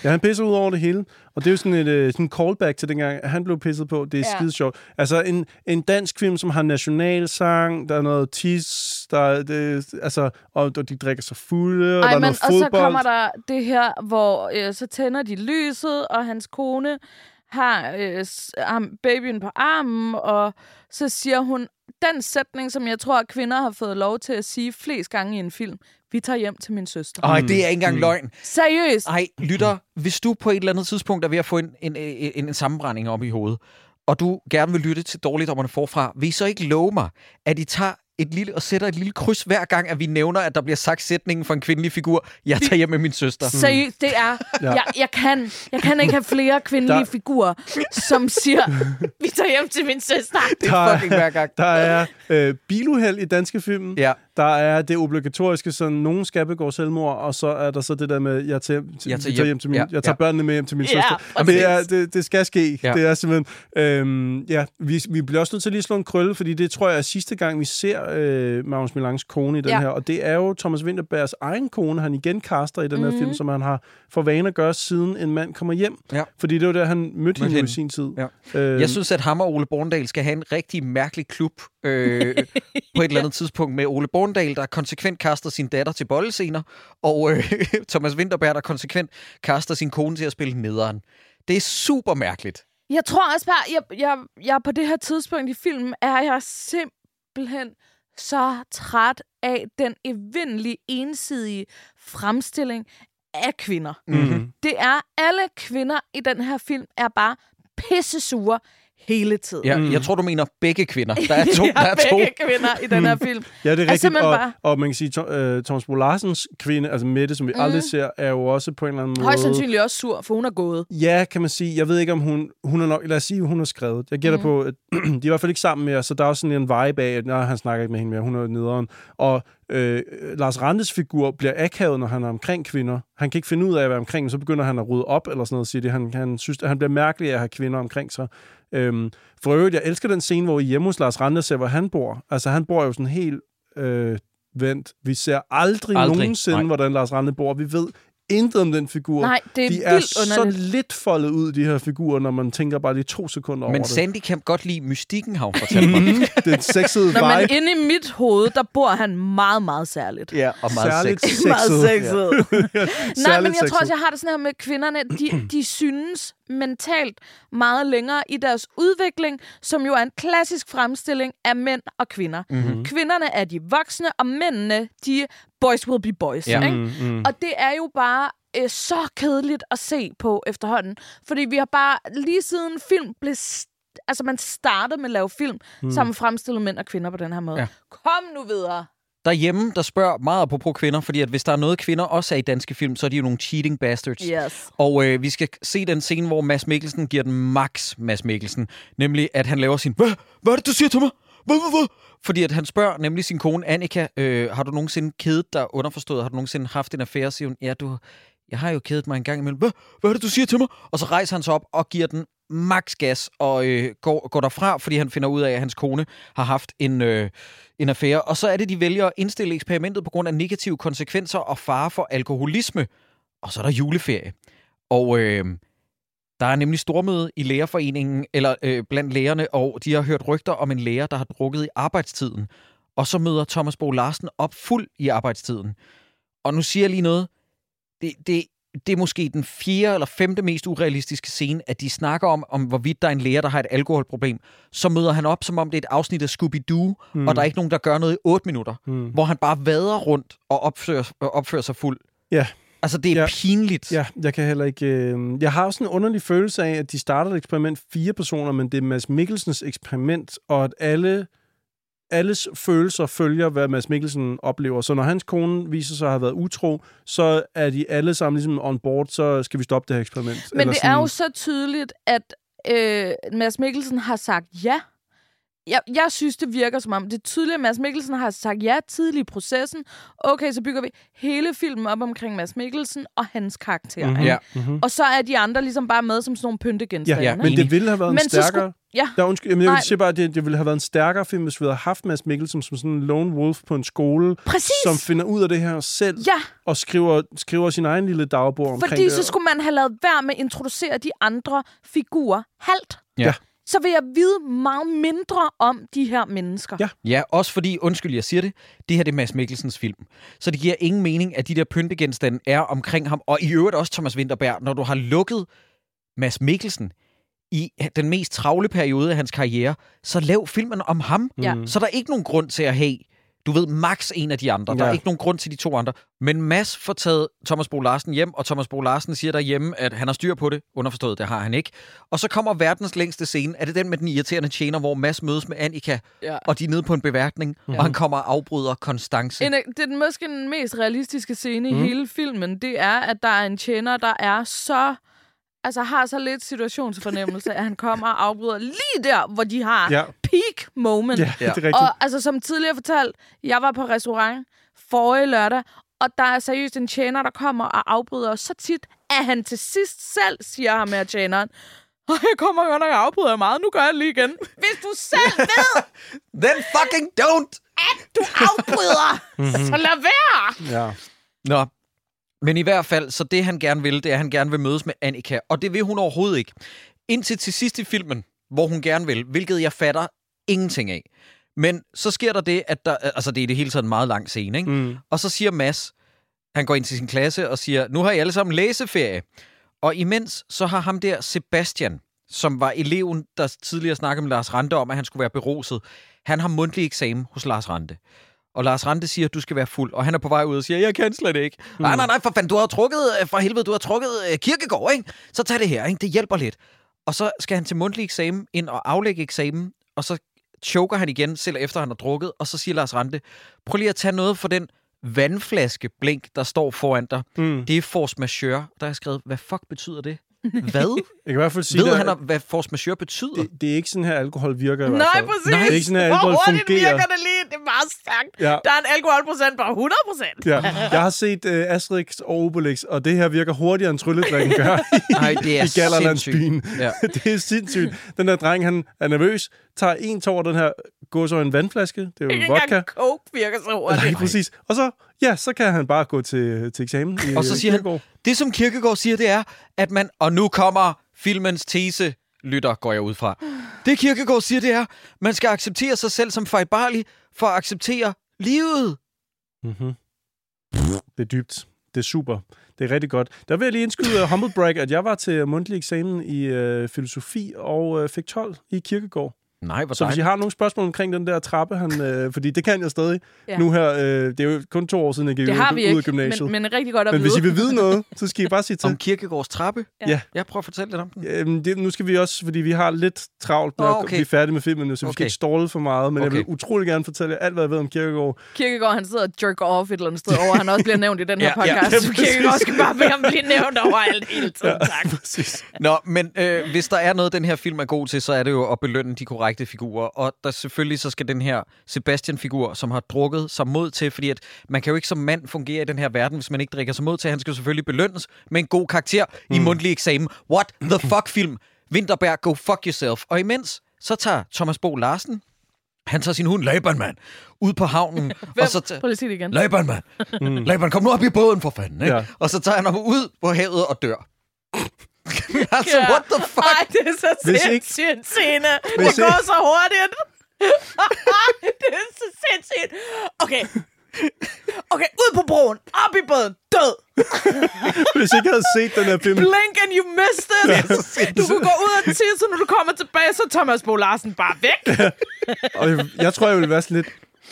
Ja, han pisser ud over det hele. Og det er jo sådan et øh, sådan callback til dengang, han blev pisset på. Det er ja. skide sjovt. Altså, en, en dansk film, som har nationalsang, der er noget tis, der er, det, altså, og, og de drikker sig fulde, og der Ej, er men, noget og fodbold. så kommer der det her, hvor øh, så tænder de lyset, og hans kone har, øh, babyen på armen, og så siger hun den sætning, som jeg tror, at kvinder har fået lov til at sige flest gange i en film. Vi tager hjem til min søster. Ej, det er ikke engang løgn. Seriøst. Ej, lytter, hvis du på et eller andet tidspunkt er ved at få en, en, en, en sammenbrænding op i hovedet, og du gerne vil lytte til Dårligdommerne forfra, vil I så ikke love mig, at I tager et lille, og sætter et lille kryds hver gang, at vi nævner, at der bliver sagt sætningen for en kvindelig figur, jeg tager hjem med min søster. Seriøst, det er... Ja. Jeg, jeg, kan, jeg kan ikke have flere kvindelige Der- figurer, som siger, vi tager hjem til min søster. Det er fucking hver gang. Der er øh, biluheld i danske film. Ja. Der er det obligatoriske, sådan nogen skal begå selvmord, og så er der så det der med, jeg tager, til, Jeg jeg tager hjem. hjem til min, Ja, jeg tager ja. børnene med hjem til min Ja, søster. det, er, det, det skal ske. Ja. Det er simpelthen... Øhm, ja, vi, vi bliver også nødt til lige at slå en krølle, fordi det tror jeg er sidste gang, vi ser øh, Magnus Milans kone i den Ja. her. Og det er jo Thomas Winterbergs egen kone, han igen kaster i den her Mhm. film, som han har for vane at gøre, siden en mand kommer hjem. Ja. Fordi det var der, han mødte, hende, hende. i sin tid. Ja. Øh, Jeg synes, at ham og Ole Borndal skal have en rigtig mærkelig klub øh, på et eller andet tidspunkt med Ole Borndal, der konsekvent kaster sin datter til boldescener, og øh, Thomas Winterberg, der konsekvent kaster sin kone til at spille nederen. Det er super mærkeligt. Jeg tror også bare, jeg, jeg, jeg på det her tidspunkt i filmen, er jeg simpelthen så træt af den evindelige, ensidige fremstilling af kvinder. Mm. Det er, alle kvinder i den her film er bare pissesure hele tiden. Ja, mm. Jeg tror, du mener begge kvinder. Der er to. ja, der er to. begge kvinder i den her film. Ja, det er Er rigtigt. simpelthen Og, bare- og man kan sige, Tom, uh, Thomas Bo Larsens kvinde, altså Mette, som vi mm. aldrig ser, er jo også på en eller anden måde... Højst sandsynligt også sur, for hun er gået. Ja, kan man sige. Jeg ved ikke, om hun... Hun er nok... Lad os sige, hun har skrevet. Jeg gætter mm. på, at de er i hvert fald ikke sammen mere, så der er også sådan en vibe af, at nej, han snakker ikke med hende mere, hun er nederen. Og øh, Lars Randes figur bliver akavet, når han er omkring kvinder. Han kan ikke finde ud af at være omkring, så begynder han at rydde op, eller sådan noget, siger det. Han, han synes, at han bliver mærkelig af at have kvinder omkring sig. Øhm, for øvrigt, jeg elsker den scene, hvor I hjemme hos Lars Rande ser, hvor han bor. Altså, han bor jo sådan helt øh, vendt. Vi ser aldrig, Aldrig. aldrig. nogensinde, Nej. hvordan Lars Rande bor. Vi ved intet om den figur. Nej, det er de er vildt så lidt foldet ud, de her figurer, når man tænker bare lige to sekunder over Men det. Sandy kan godt lide mystikken, har hun fortalt mig. Den sexede Nå, men vibe. inde i mit hoved, der bor han meget, meget særligt. ja, og meget Særligt sex. Meget sexet. sexet. Nej, men jeg tror sexet. også, jeg har det sådan her med kvinderne. De, de synes mentalt meget længere i deres udvikling, som jo er en klassisk fremstilling af mænd og kvinder. Mhm. Mm-hmm. Kvinderne er de voksne, og mændene, de boys will be boys. Ja. Ikke? Mm, mm. Og det er jo bare øh, så kedeligt at se på efterhånden. Fordi vi har bare, lige siden film blev... Altså, man startede med at lave film, mm. sammen fremstillet mænd og kvinder på den her måde. Ja. Kom nu videre. Derhjemme, der spørger meget apropos kvinder, fordi at hvis der er noget, kvinder også er i danske film, så er de jo nogle cheating bastards. Yes. Og øh, vi skal se den scene, hvor Mads Mikkelsen giver den max Mads Mikkelsen. Nemlig, at han laver sin, hvad, hvad er det, du siger til mig? Hvad, hvad, hvad? Fordi at han spørger nemlig sin kone, Annika, øh, har du nogensinde kedet dig underforstået? Har du nogensinde haft en affære? Siger hun, ja, du, jeg har jo kedet mig en gang imellem. Hvad, hvad er det, du siger til mig? Og så rejser han sig op og giver den max gas og øh, går, går derfra, fordi han finder ud af, at hans kone har haft en, øh, en affære. Og så er det, de vælger at indstille eksperimentet på grund af negative konsekvenser og fare for alkoholisme. Og så er der juleferie. Og øh, der er nemlig stormøde i lægerforeningen, eller øh, blandt lægerne, og de har hørt rygter om en læger, der har drukket i arbejdstiden. Og så møder Thomas Bo Larsen op fuld i arbejdstiden. Og nu siger jeg lige noget. Det, det, det er måske den fjerde eller femte mest urealistiske scene, at de snakker om, om hvorvidt der er en læger, der har et alkoholproblem. Så møder han op, som om det er et afsnit af Scooby-Doo, mm. og der er ikke nogen, der gør noget i otte minutter. Mm. Hvor han bare vader rundt og opfører, opfører sig fuld. Ja. Altså, det er Ja. ja. pinligt. Ja, jeg kan heller ikke... Øh... Jeg har også en underlig følelse af, at de starter et eksperiment fire personer, men det er Mads Mikkelsens eksperiment, og at alle alles følelser følger, hvad Mads Mikkelsen oplever. Så når hans kone viser sig at have været utro, så er de alle sammen ligesom on board, så skal vi stoppe det her eksperiment. Men Eller det er jo så tydeligt, at øh, Mads Mikkelsen har sagt ja jeg, jeg synes, det virker som om, det er tydeligt, at Mads Mikkelsen har sagt ja tidligt i processen. Okay, så bygger vi hele filmen op omkring Mads Mikkelsen og hans karakter. Mhm. Mm-hmm. Ja. Mhm. Og så er de andre ligesom bare med som sådan nogle pyntegenstande. Ja, ikke? men det ville have været en Men så stærkere... skulle- Ja. Der, undskyld, jamen, jeg vil sige bare, at det, det ville have været en stærkere film, hvis vi havde haft Mads Mikkelsen som sådan en lone wolf på en skole, Præcis! som finder ud af det her selv, Ja, og skriver, skriver sin egen lille dagbog omkring fordi det. så skulle man have lavet være med at introducere de andre figurer halvt. Ja. Så vil jeg vide meget mindre om de her mennesker. Ja. Ja, også fordi, undskyld, jeg siger det, det her det er Mads Mikkelsens film. Så det giver ingen mening, at de der pyntegenstande er omkring ham. Og i øvrigt også Thomas Winterberg, når du har lukket Mads Mikkelsen i den mest travle periode af hans karriere, så lav filmen om ham. Ja. Så der er ikke nogen grund til at have, du ved, max en af de andre. Der er Ja. ikke nogen grund til de to andre. Men Mads får taget Thomas Bo Larsen hjem, og Thomas Bo Larsen siger derhjemme, at han har styr på det. Underforstået, det har han ikke. Og så kommer verdens længste scene. Er det den med den irriterende tjener, hvor Mads mødes med Annika, Ja. og de er nede på en beværkning, ja. og han kommer og afbryder Konstance. En, det er den måske den mest realistiske scene Mhm. mm. i hele filmen. Det er, at der er en tjener, der er så... Altså har så lidt situationsfornemmelse, at han kommer og afbryder lige der, hvor de har Ja. peak moment. Ja, det er rigtigt. Og altså, som tidligere fortalt, jeg var på restaurant forrige lørdag, og der er seriøst en tjener, der kommer og afbryder så tit, at han til sidst selv siger ham med tjeneren, og jeg kommer og afbryder meget, nu gør jeg det lige igen. Hvis du selv ved, Then fucking don't! du afbryder, så lad være! Ja. Nå, men i hvert fald, så det han gerne vil, det er, at han gerne vil mødes med Annika, og det vil hun overhovedet ikke. Indtil til sidst i filmen, hvor hun gerne vil, hvilket jeg fatter ingenting af. Men så sker der det, at der, altså det er det hele taget en meget lang scene, ikke? Mm. Og så siger Mads, han går ind til sin klasse og siger, nu har I alle sammen læseferie. Og imens, så har ham der Sebastian, som var eleven, der tidligere snakkede med Lars Rante om, at han skulle være beruset, han har mundtlig eksamen hos Lars Rante. Og Lars Rante siger, at du skal være fuld, og han er på vej ud og siger, jeg kan slet ikke. Mm. Nej, nej, nej, for fanden, du har trukket, øh, for helvede, du har trukket uh, kirkegård, ikke? Så tag det her, ikke? Det hjælper lidt. Og så skal han til mundtlig eksamen ind og aflægge eksamen, og så choker han igen, selv efter han har drukket, og så siger Lars Rante, prøv lige at tage noget for den vandflaske blink, der står foran dig. Mm. Det er force majeure. Der har jeg skrevet, hvad fuck betyder det? Hvad? Jeg kan i hvert fald sige, Ved der- han, hvad force majeure betyder? det, det er ikke sådan her, alkohol virker i hvert Nej, fald. præcis. Det er ikke sådan her, Hvor alkohol hurtigt fungerer. virker det lige? Det er meget stærkt. Ja. Der er en alkoholprocent på 100 procent. Ja. Jeg har set uh, Asterix og Obelix, og det her virker hurtigere end trylledrikken gør i, Nej, det er i Gallerlandsbyen. sindssygt. Ja. det er sindssygt. Den der dreng, han er nervøs, tager en tår den her gås over en vandflaske. Det er jo Ikke vodka. coke virker så hurtigt. Nej, præcis. Og så, ja, så kan han bare gå til, til eksamen i Og så øh, siger han, Kierkegaard. det som Kirkegaard siger, det er, at man, og nu kommer filmens tese, lytter, går jeg ud fra. Det Kirkegaard siger, det er, man skal acceptere sig selv som fejlbarlig for at acceptere livet. Mm-hmm. Det er dybt. Det er super. Det er rigtig godt. Der vil jeg lige indskyde uh, humble brag, at jeg var til mundtlig eksamen i øh, filosofi og øh, fik 12 i Kirkegård. Nej, hvor Så hvis I har nogle spørgsmål omkring den der trappe, han, øh, fordi det kan jeg stadig Ja. ja. nu her. Øh, det er jo kun to år siden, jeg gik Det ud, har vi ud af ikke, gymnasiet. men, men rigtig godt at men hvis vide. I vil vide noget, så skal I bare sige til. Om Kirkegaards trappe? Ja. Jeg prøver at fortælle lidt om den. Øhm, det, nu skal vi også, fordi vi har lidt travlt med Åh, at okay. blive færdige med filmen, nu, så vi Okay. skal ikke ståle for meget, men okay. jeg vil utrolig gerne fortælle jer alt, hvad jeg ved om Kirkegaard. Kirkegaard, han sidder og jerker off et eller andet sted over, han også bliver nævnt i den her Ja, ja, podcast. ja, Ja, Kirkegaard skal bare bede ham blive nævnt overalt hele tiden, tak. Præcis. Nå, men øh, hvis der er noget, den her film er god til, så er det jo at belønne de korrekte figurer. Og der selvfølgelig så skal den her Sebastian-figur, som har drukket sig mod til, fordi at man kan jo ikke som mand fungere i den her verden, hvis man ikke drikker sig mod til. Han skal selvfølgelig belønnes med en god karakter mm. i mundtlig eksamen. What the fuck film? Winterberg, go fuck yourself. Og imens, så tager Thomas Bo Larsen, han tager sin hund Laban, mand, ud på havnen. og så tager, Prøv lige at sige det igen. Laban, mand. Mm. Laban, kom nu op i båden for fanden. Ikke? Ja. Og så tager han ham ud på havet og dør. altså, Ja. what the fuck? Ej, det er så Hvis ikke- sindssygt en scene. Hvis Det går ikke- så hurtigt. det er så sindssygt. Okay. Okay, ud på broen. Op i båden. Død. Hvis ikke havde set den her film, Blink and you missed it. Du kunne gå ud og tisse, når du kommer tilbage, så er Thomas Bo Larsen bare væk. og jeg, jeg tror, jeg ville være sådan lidt,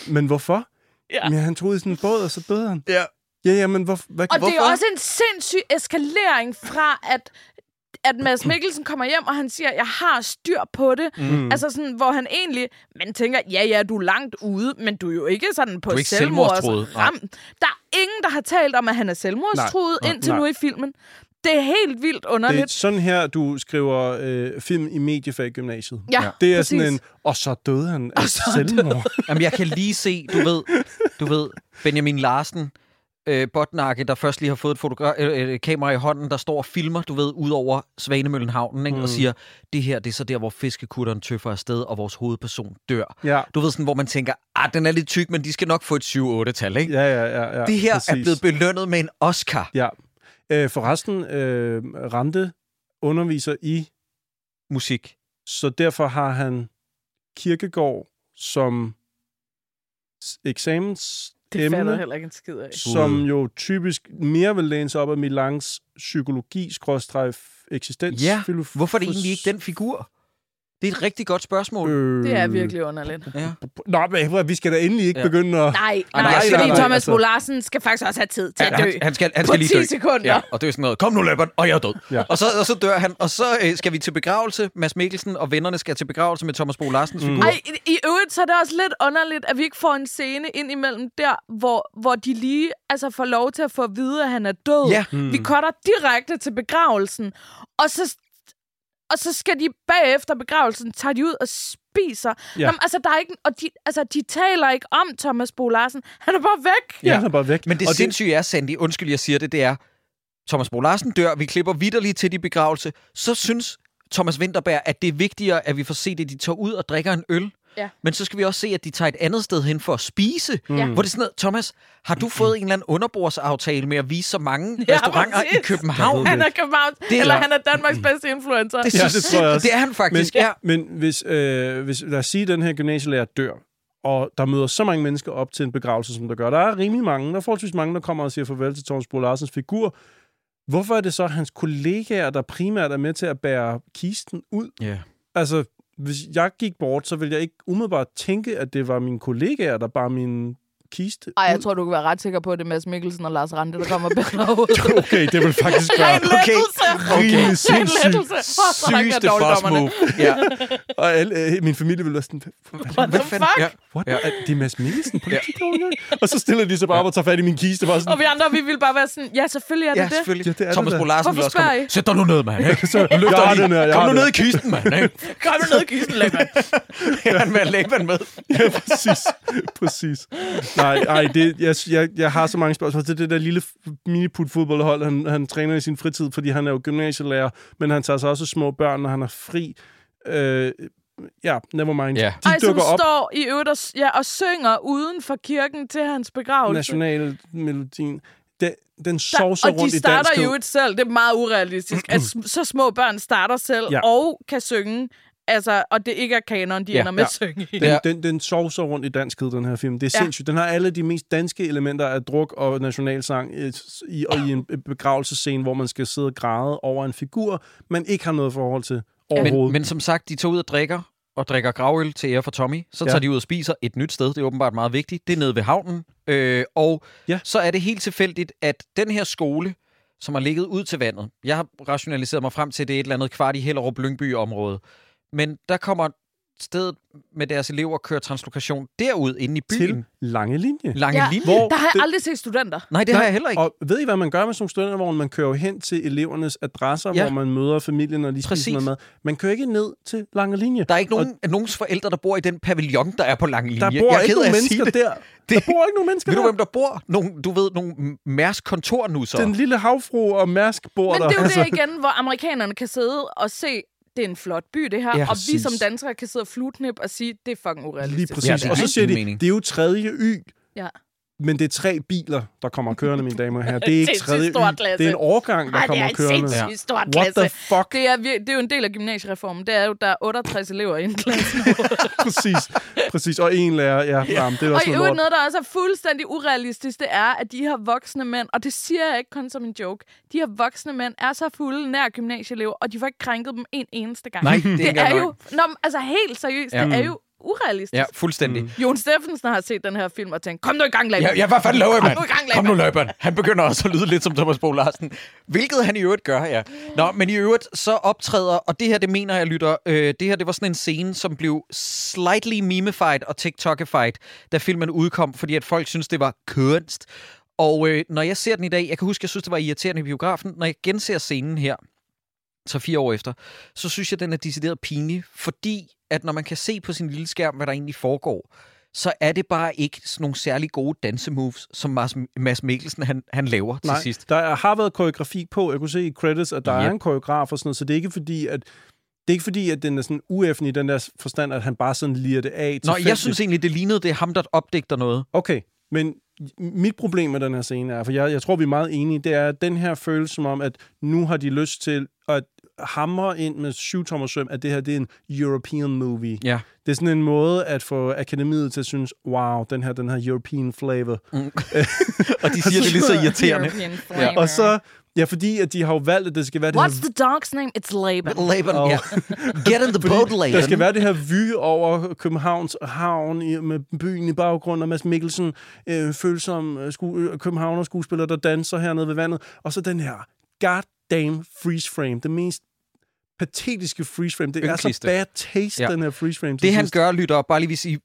men hvorfor? Ja. Men han troede i sådan en båd, og så døde han. Ja. Ja, ja, men hvor, hvad, Og det er jo hvorfor? også en sindssyg eskalering fra, at at Mads Mikkelsen kommer hjem, og han siger, jeg har styr på det. Mm. Altså sådan, hvor han egentlig, man tænker, ja, ja, du er langt ude, men du er jo ikke sådan på ikke ram. Der er ingen, der har talt om, at han er selvmordstruet Nej, indtil nej. nu i filmen. det er helt vildt Det er underligt. sådan her, du skriver øh, film i mediefag i gymnasiet. Ja, Det er præcis. sådan en, og så døde han af selvmord. Jamen, jeg kan lige se, du ved, du ved Benjamin Larsen, øh, Botnakke, der først lige har fået et fotogra- øh, øh, kamera i hånden, der står og filmer, du ved, ud over Svanemøllen havnen, ikke? Mm. og siger, det her, det er så der, hvor fiskekutteren tøffer afsted, og vores hovedperson dør. Ja. Du ved sådan, hvor man tænker, ah, den er lidt tyk, men de skal nok få et 7-8-tal, ikke? Ja, ja, ja. ja det her præcis. er blevet belønnet med en Oscar. Ja. Øh, forresten, øh, Rante underviser i, Musik. så derfor har han Kirkegård som eksamens Det fatter emne, heller ikke en skid af. som jo typisk mere vil læne sig op af Milans psykologi eksistens. Ja, hvorfor er det egentlig ikke den figur? Det er et rigtig godt spørgsmål. Øh, Det er virkelig underligt. Ja. Nå, men vi skal da endelig ikke Ja. begynde at... Nej, nej, nej, nej, fordi nej, nej, Thomas altså. Skal faktisk også have tid til Ja, at dø. han, han skal, han På skal lige 10 dø. sekunder. Ja, og det er sådan noget, kom nu løberen, og jeg er død. Ja. Og, så, og så dør han, og så øh, skal vi til begravelse. Mads Mikkelsen og vennerne skal til begravelse med Thomas Bo Larsens figur. Ej, i, i øvrigt så er det også lidt underligt, at vi ikke får en scene ind imellem der, hvor, hvor de lige altså, får lov til at få at vide, at han er død. Ja. Vi cutter direkte til begravelsen, og så, og så skal de bagefter begravelsen, tager de ud og spiser. Ja. Jamen, altså, der er ikke, og de, altså, de taler ikke om Thomas Bo Larsen. Han er bare væk. Ja, han er bare væk. Men det Og sindssyge er, Sandy, undskyld, jeg siger det, det er, Thomas Bo Larsen dør, vi klipper vidderligt til de begravelse, så synes Thomas Winterberg, at det er vigtigere, at vi får set, at de tager ud og drikker en øl. Ja. Men så skal vi også se, at de tager et andet sted hen for at spise. Ja. Hvor det er sådan noget, Thomas, har du fået en eller anden underbordsaftale med at vise så mange Ja, restauranter i præcis. København? Han er København, Det er- eller han er Danmarks bedste influencer. Det, er Ja, det tror jeg også. det er han faktisk, men, ja. men hvis, øh, hvis, lad os sige, at den her gymnasielærer dør, og der møder så mange mennesker op til en begravelse, som der gør. Der er rimelig mange. Der er forholdsvis mange, der kommer og siger farvel til Thomas Bo Larsens figur. Hvorfor er det så hans kollegaer, der primært er med til at bære kisten ud? Ja. Altså, hvis jeg gik bort, så ville jeg ikke umiddelbart tænke, at det var mine kollegaer, der bar min kiste Ej, jeg tror, du kan være ret sikker på, at det er Mads Mikkelsen og Lars Rante, der kommer ud. Okay, det vil faktisk være En lettelse! rimelig Det er en sindssygt. Sygeste move. Ja. Og alle, øh, min familie ville være sådan, What the fuck? Ja. what? Ja. Ja. Det er Mads Mikkelsen, politiker? Og så stiller de sig bare op og tager fat i min kiste. Bare sådan, Og vi andre, vi vil bare være sådan, ja, selvfølgelig er det Ja, det. selvfølgelig. Ja, det er Thomas det Bo. Larsen Hvorfor vil også komme. I? Sæt dig nu ned, mand. Ikke? Så, den her, Kom nu ned i kisten, mand. Ikke? Kom nu ned i kisten, Lægman. Han vil have Laban med. Ja, præcis. præcis. Nej, nej det, jeg, jeg, jeg har så mange spørgsmål. Det er det der lille miniput fodboldhold, han, han træner i sin fritid, fordi han er jo gymnasielærer, men han tager sig også små børn, når han er fri. Øh, ja, never mind. Ja. De Ej, som dukker op står i øvrigt og, ja, og synger uden for kirken til hans begravelse. nationalmelodien. Den, den sovser og rundt de i starter danskhed. jo et selv. Det er meget urealistisk, at så små børn starter selv Ja. og kan synge. Altså, og det ikke er kanon, de Ja, ender med ja. at synge i. Den, den, den sovser rundt i danskhed, den her film. Det er Ja. sindssygt. Den har alle de mest danske elementer af druk og nationalsang i, i, og i en begravelsescene, hvor man skal sidde og græde over en figur, man ikke har noget forhold til overhovedet. Men, men som sagt, de tager ud og drikker, og drikker gravøl til ære for Tommy. Så Ja. tager de ud og spiser et nyt sted. Det er åbenbart meget vigtigt. Det er nede ved havnen. Øh, og Ja. så er det helt tilfældigt, at den her skole, som har ligget ud til vandet, jeg har rationaliseret mig frem til, at det er et eller andet kvart i Hellerup Lyngby område. Men der kommer stedet med deres elever kører translokation derud inde i byen. til lange linje. Lange Ja. linje. Hvor Der har jeg det- aldrig set studenter. Nej, det har jeg heller ikke. Og ved I, hvad man gør med sådan nogle studentervogne? Man kører hen til elevernes adresser, Ja. hvor man møder familien og lige spiser Præcis. noget mad. Man kører ikke ned til lange linje. Der er ikke nogen, og, nogens forældre, der bor i den pavillon, der er på lange linje. Der Jeg bor er ikke nogen mennesker det. der. Der bor ikke nogen mennesker Ved du, der. hvem der bor? Nogle, du ved, nogle Mærsk kontornusser. Den lille havfru og Mærsk bor Men der. det er jo Altså, det igen, hvor amerikanerne kan sidde og se, det er en flot by, det her. Ja, og vi som danskere kan sidde og flutknip og sige, det er fucking Lige urealistisk. præcis. Ja, og så siger de, mening. det er jo tredje Y. Ja. Men det er tre biler, der kommer kørende, mine damer og herrer. Det er ikke tredje. Det er en årgang, der Ej, det er kommer en kørende. sindssygt stor What klasse. the fuck? Det er, det er jo en del af gymnasiereformen. Det er jo, der er 68 elever i en klasse. præcis. præcis. Og en lærer, ja, ja. Jamen, det er og også i noget noget, der også er fuldstændig urealistisk, det er, at de her voksne mænd, og det siger jeg ikke kun som en joke, de her voksne mænd er så fulde nær gymnasieelever, og de får ikke krænket dem en eneste gang. Nej, det er det er engang jo, nå, altså helt seriøst, Ja. det er jo urealistisk. Ja, fuldstændig. Mm. Jon Steffensen har set den her film og tænkt, kom nu i gang, Laban. Ja, ja, hvad fanden laver jeg, Kom mand? nu i gang, Kom nu, Laban. Laban. Han begynder også at lyde lidt som Thomas Bo Larsen. Hvilket han i øvrigt gør, ja. Nå, men i øvrigt så optræder, og det her, det mener jeg, lytter, øh, det her, det var sådan en scene, som blev slightly memified og TikTokified, da filmen udkom, fordi at folk synes det var kunst. Og øh, når jeg ser den i dag, jeg kan huske, jeg synes, det var irriterende i biografen, når jeg genser scenen her, så fire år efter, så synes jeg, den er decideret pinlig, fordi at når man kan se på sin lille skærm, hvad der egentlig foregår, så er det bare ikke sådan nogle særlig gode dansemoves, som Mads, Mads Mikkelsen han, han laver til Nej, sidst. der har været koreografi på. Jeg kunne se i credits, at der Yep. er en koreograf og sådan noget, så det er ikke fordi, at det er ikke fordi, at den er sådan ueffen i den der forstand, at han bare sådan liger det af. Nå, jeg synes egentlig, det lignede, det er ham, der opdigter noget. Okay, men mit problem med den her scene er, for jeg, jeg tror, vi er meget enige, det er, at den her følelse som om, at nu har de lyst til at hamre ind med syv tommer søm, at det her det er en European movie. Ja. Det er sådan en måde at få akademiet til at synes, wow, den her, den her European flavor. Mm. Og de siger det lige så irriterende. Flavor. Og så, ja, fordi at de har jo valgt, at det skal være det What's her... the dog's name? It's Laban. Laban, ja. Get in the boat, Laban. Der skal være det her vy over Københavns havn i, med byen i baggrund, og Mads Mikkelsen, øh, følsom øh, sku, øh, københavner skuespiller, der danser hernede ved vandet. Og så den her goddamn freeze frame. Det mest patetiske freeze frame. Det er så Ynkeligste. bad taste, Ja. den her freeze frame. til Det han sidst. gør, lytter, bare lige hvis I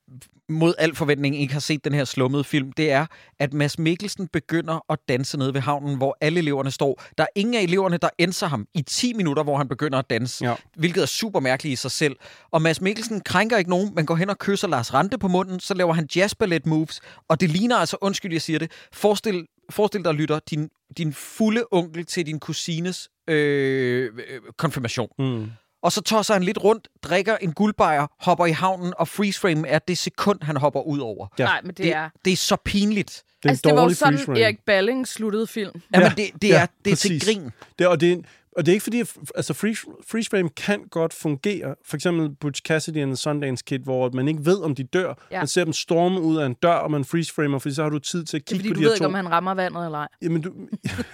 mod al forventning ikke har set den her slummede film, det er, at Mads Mikkelsen begynder at danse nede ved havnen, hvor alle eleverne står. Der er ingen af eleverne, der ændrer ham i 10 minutter, hvor han begynder at danse, Ja. hvilket er super mærkeligt i sig selv. Og Mads Mikkelsen krænker ikke nogen, men går hen og kysser Lars Rante på munden, så laver han jazzballet moves, og det ligner altså, undskyld, jeg siger det, forestil, forestil dig, lytter, din, din fulde onkel til din kusines øh, øh, konfirmation. Mm. Og så tosser han lidt rundt, drikker en guldbejer, hopper i havnen, og freeze frame er det sekund, han hopper ud over. Ja. Nej, men det, Det, er... det er så pinligt. Det er en altså, det var jo sådan. Erik Balling sluttede film. Jamen, Ja, det, det, ja, er, det er til præcis. grin. Det, og, det er, og det er ikke fordi, at, altså freeze, freeze frame kan godt fungere. For eksempel Butch Cassidy and the Sundance Kid, hvor man ikke ved, om de dør. Ja. Man ser dem storme ud af en dør, og man freeze framer, fordi så har du tid til at Det er kigge fordi, på du de ved her ikke, to. om han rammer vandet eller ej. Jamen, du...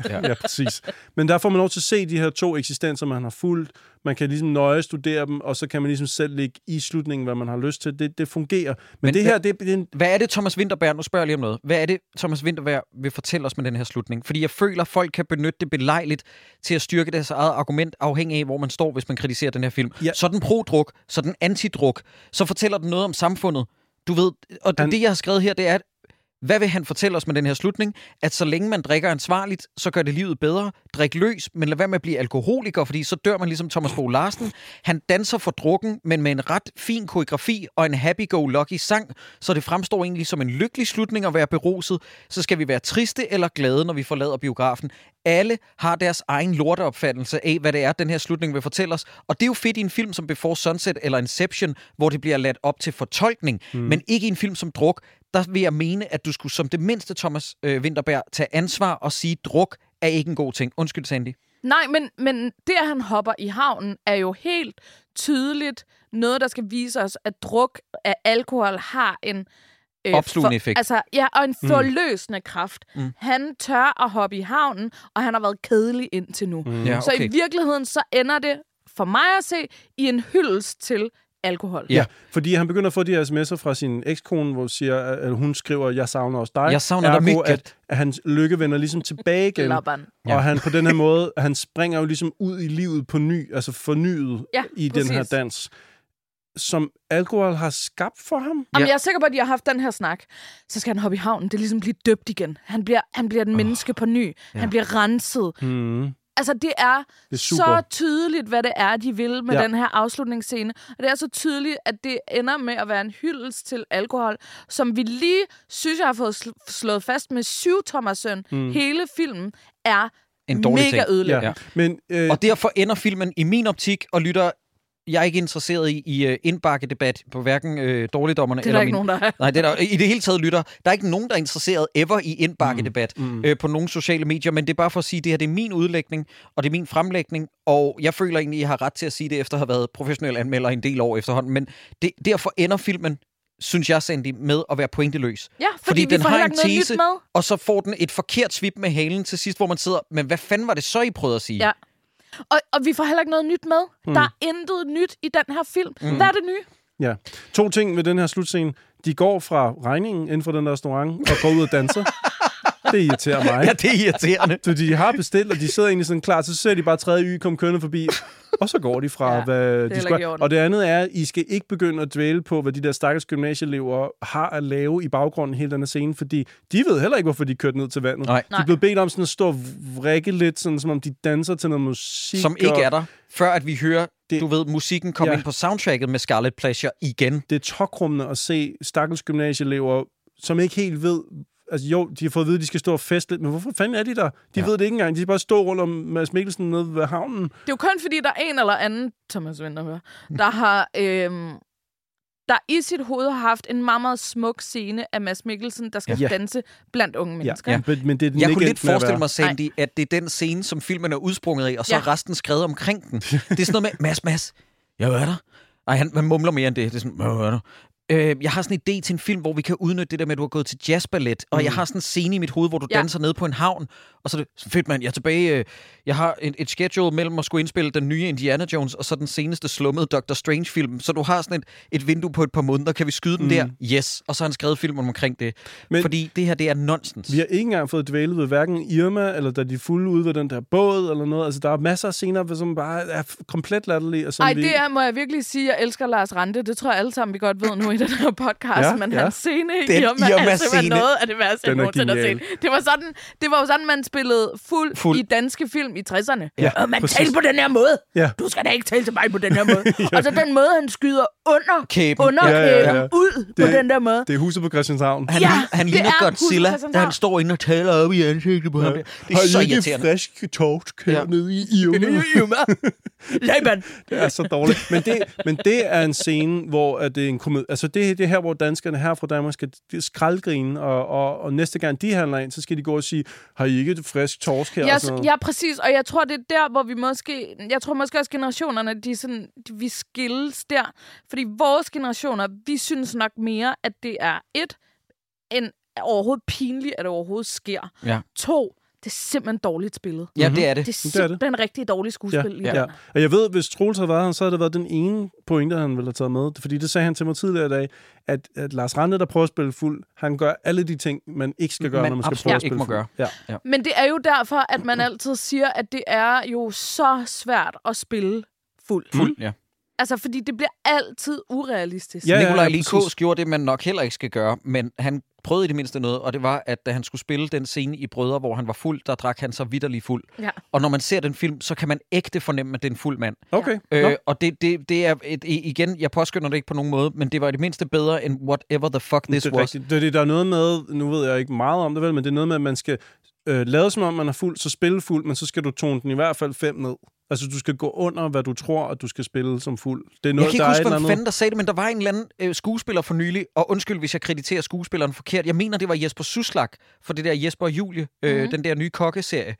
ja. ja, præcis. Men der får man lov til at se de her to eksistenser, man har fulgt. Man kan ligesom nøje studere dem, og så kan man ligesom selv lægge i slutningen, hvad man har lyst til. Det, det fungerer. Men, Men det hvad- her, det, det er en... Hvad er det, Thomas Winterberg, nu spørger jeg lige om noget. Hvad er det, Thomas Winterberg vil fortælle os med den her slutning? Fordi jeg føler, at folk kan benytte det belejligt til at styrke deres eget argument, afhængig af, hvor man står, hvis man kritiserer den her film. Ja. Så er den pro-druk, så er den anti-druk, så fortæller den noget om samfundet. Du ved, og Han- det, jeg har skrevet her, det er, at hvad vil han fortælle os med den her slutning? At så længe man drikker ansvarligt, så gør det livet bedre. Drik løs, men lad være med at blive alkoholiker, fordi så dør man ligesom Thomas Bo Larsen. Han danser for drukken, men med en ret fin koreografi og en happy-go-lucky sang, så det fremstår egentlig som en lykkelig slutning at være beruset. Så skal vi være triste eller glade, når vi forlader biografen. Alle har deres egen lorteopfattelse af, hvad det er, den her slutning vil fortælle os. Og det er jo fedt i en film som Before Sunset eller Inception, hvor det bliver ladt op til fortolkning, mm. men ikke i en film som Druk. Der vil jeg mene, at du skulle som det mindste, Thomas øh, Winterberg, tage ansvar og sige, druk er ikke en god ting. Undskyld, Sandy. Nej, men, men det, at han hopper i havnen, er jo helt tydeligt noget, der skal vise os, at druk af alkohol har en... Øh, Opslugende effekt. Altså, ja, og en forløsende kraft. Mm. Han tør at hoppe i havnen, og han har været kedelig indtil nu. Mm. Ja, Så okay. i virkeligheden, så ender det, for mig at se, i en hyldest til alkohol. Ja. Fordi han begynder at få de her sms'er fra sin ekskone, hvor siger, at hun skriver, jeg savner også dig. Jeg savner dig Ergo, mycket. at, at hans lykke vender ligesom tilbage igen. Laban. Ja. Og han på den her måde, han springer jo ligesom ud i livet på ny, altså fornyet Ja, i præcis. den her dans, som alkohol har skabt for ham. Jamen, Ja. jeg er sikker på, at de har haft den her snak. Så skal han hoppe i havnen. Det er ligesom blive døbt igen. Han bliver, han bliver et menneske på ny. Han bliver renset. Hmm. Altså, det er, Det er så tydeligt, hvad det er, de vil med ja. Ja. den her afslutningsscene. Og det er så tydeligt, at det ender med at være en hyldest til alkohol, som vi lige, synes jeg, har fået sl- slået fast med syv Thomas Søn. Mm. Hele filmen er En dårlig mega ting. ødelæggende. Ja. Men, øh, Og derfor ender filmen i min optik, og lytter, jeg er ikke interesseret i, i uh, indbakkedebat på hverken uh, dårligdommerne Det er eller der ikke min... nogen, der er. Nej, det er der, i det hele taget lytter. Der er ikke nogen, der er interesseret ever i indbakkedebat mm, mm. Øh, på nogle sociale medier, men det er bare for at sige, at det her det er min udlægning, og det er min fremlægning, og jeg føler egentlig, at jeg har ret til at sige det, efter at have været professionel anmelder en del år efterhånden, men det, derfor ender filmen synes jeg, Sandy, med at være pointeløs. Ja, fordi, vi den får har en ikke noget tese, nyt med. og så får den et forkert svip med halen til sidst, hvor man sidder, men hvad fanden var det så, I prøvede at sige? Ja. Og, og vi får heller ikke noget nyt med. Mm. Der er intet nyt i den her film. Mm. Hvad er det nye? ja. To ting ved den her slutscene. De går fra regningen inden for den der restaurant og går ud og danser. det irriterer mig. Ja, det er irriterende. Så de har bestilt, og de sidder egentlig sådan klar, så ser de bare tredje y komme kørende forbi. Og så går de fra, Ja, hvad de skal. Og det andet er, at I skal ikke begynde at dvæle på, hvad de der stakkels gymnasieelever har at lave i baggrunden hele den her scene, fordi de ved heller ikke, hvorfor de kørte ned til vandet. Nej. De er blevet bedt om sådan at stå og vrikke lidt, sådan, som om de danser til noget musik. Som ikke og er der, før at vi hører, Det- du ved, musikken komme Ja. ind på soundtracket med Scarlet Pleasure igen. Det er tokrummende at se stakkels gymnasieelever, som ikke helt ved, Altså jo, de har fået at vide, at de skal stå og feste lidt, men hvorfor fanden er de der? De Ja. ja. ved det ikke engang. De skal bare stå rundt om Mads Mikkelsen nede ved havnen. Det er jo kun fordi, der er en eller anden, Thomas Winterhør, der har... Øhm, der i sit hoved har haft en meget, meget smuk scene af Mads Mikkelsen, der skal Ja. ja. danse blandt unge mennesker. Ja. Men, men det er den Jeg ikke kunne lidt forestille mig, Sandy, at det er den scene, som filmen er udsprunget af, og så Ja. er resten skrevet omkring den. Det er sådan noget med, Mads, Mads, jeg er der. Ej, han, han mumler mere end det. Det er sådan, jeg er der. Øh, jeg har sådan en idé til en film, hvor vi kan udnytte det der med, at du har gået til jazzballet, og jeg har sådan en scene i mit hoved, hvor du Ja. danser ned på en havn, og så er det fedt, mand, jeg er tilbage. øh, Jeg har et, et schedule mellem at skulle indspille den nye Indiana Jones, og så den seneste slummede Doctor Strange-film. Så du har sådan et, et vindue på et par måneder. Kan vi skyde den der? Yes. Og så har han skrevet filmen omkring det. Men, Fordi det her, det er nonsens. Vi har ikke engang fået dvælet ved hverken Irma, eller da de er fulde ude ved den der båd, eller noget. Altså, der er masser af scener, som bare er komplet latterlige. Og som Ej, vi... det er, må jeg virkelig sige, jeg elsker Lars Rante. Det tror jeg alle sammen, vi godt ved nu i den her podcast. Ja, Ja, men ja. hans scene i Den Irma, Irma er simpelthen scene. noget af det værste, jeg Den er nogensinde har set. Det var, sådan, det var jo sådan, man spillede fuld, Fuld. i danske film i 60'erne. Ja, og man præcis. talte på den her måde. Ja. Du skal da ikke tale til mig på den her måde. Og så den måde, han skyder under Kæben. under Ja, ja, kæben ja. ud på Det- den der måde. Det er huset på Christianshavn. Han, Ja, ja, han det ligner er Godzilla, på da han står inde og taler op i ansigtet på ham. der. Det er så irriterende. frisk torsk Ja. hernede i Irma? Irma. Laban. Det er så dårligt. Men det, men det er en scene, hvor at det er en komedie. Altså det, det er her, hvor danskerne her fra Danmark skal skraldgrine, og, og, og næste gang de handler ind, så skal de gå og sige, har I ikke et frisk torsk her? Ja, og sådan noget. ja, præcis. Og jeg tror, det er der, hvor vi måske... Jeg tror måske også, generationerne, de sådan, de, vi skilles der. Fordi vores generationer, vi synes nok mere, at det er et, en overhovedet pinligt, at det overhovedet sker. Ja. To, det er simpelthen dårligt spillet. Ja, det er det. Det er Det er det. simpelthen rigtig dårligt skuespil. lige Ja, ja. Og jeg ved, hvis Troels havde været her, så havde det været den ene pointe, han ville have taget med. Fordi det sagde han til mig tidligere i dag, at, at Lars Rande, der prøver at spille fuld, han gør alle de ting, man ikke skal gøre, Man når man skal prøve at ikke spille må fuld. gøre. Ja. Men det er jo derfor, at man altid siger, at det er jo så svært at spille fuld. Fuld, ja. Altså, fordi det bliver altid urealistisk. Ja, Nikolaj ja, præcis. gjorde det, man nok heller ikke skal gøre, men han prøvede i det mindste noget, og det var, at da han skulle spille den scene i Brødre, hvor han var fuld, der drak han så vidderlig fuld. Ja. Og når man ser den film, så kan man ægte fornemme, at det er en fuld mand. Okay. Øh, og det, det, det er, et, igen, jeg påskynder det ikke på nogen måde, men det var i det mindste bedre end whatever the fuck this det er was. rigtigt. Det, det, der er noget med, nu ved jeg ikke meget om det vel, men det er noget med, at man skal øh, lade som om, man er fuld, så spille fuld, men så skal du tone den i hvert fald fem ned. Altså, du skal gå under, hvad du tror, at du skal spille som fuld. Det er noget, Jeg kan der ikke huske, hvem fanden der sagde det, men der var en eller anden øh, skuespiller for nylig, og undskyld, hvis jeg krediterer skuespilleren forkert. Jeg mener, det var Jesper Suslak for det der Jesper og Julie, øh, Mhm. mm-hmm. den der nye kokkeserie.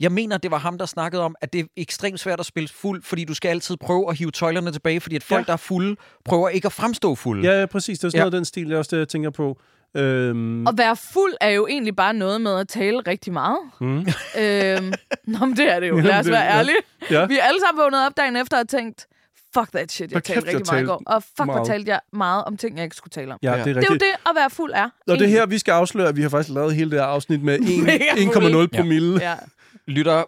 Jeg mener, det var ham, der snakkede om, at det er ekstremt svært at spille fuld, fordi du skal altid prøve at hive tøjlerne tilbage, fordi at folk, Ja. ja. der er fulde, prøver ikke at fremstå fulde. Ja, ja, præcis. Det er sådan Ja. noget af den stil, jeg også det, jeg tænker på. Øhm, At være fuld er jo egentlig bare noget med at tale rigtig meget. Mm. øhm, nå, men det er det jo. Lad os være ja. ærlige. Ja. Vi er alle sammen vågnet op dagen efter og tænkt, fuck that shit, jeg talte rigtig meget i går. Og fuck, hvor meget. talte jeg meget om ting, jeg ikke skulle tale om. ja, Ja. det er Det er rigtigt. jo det, at være fuld er. Og det er her, vi skal afsløre, at vi har faktisk lavet hele det her afsnit med en- Mega 1,0 Ja. promille. Ja. Lytter,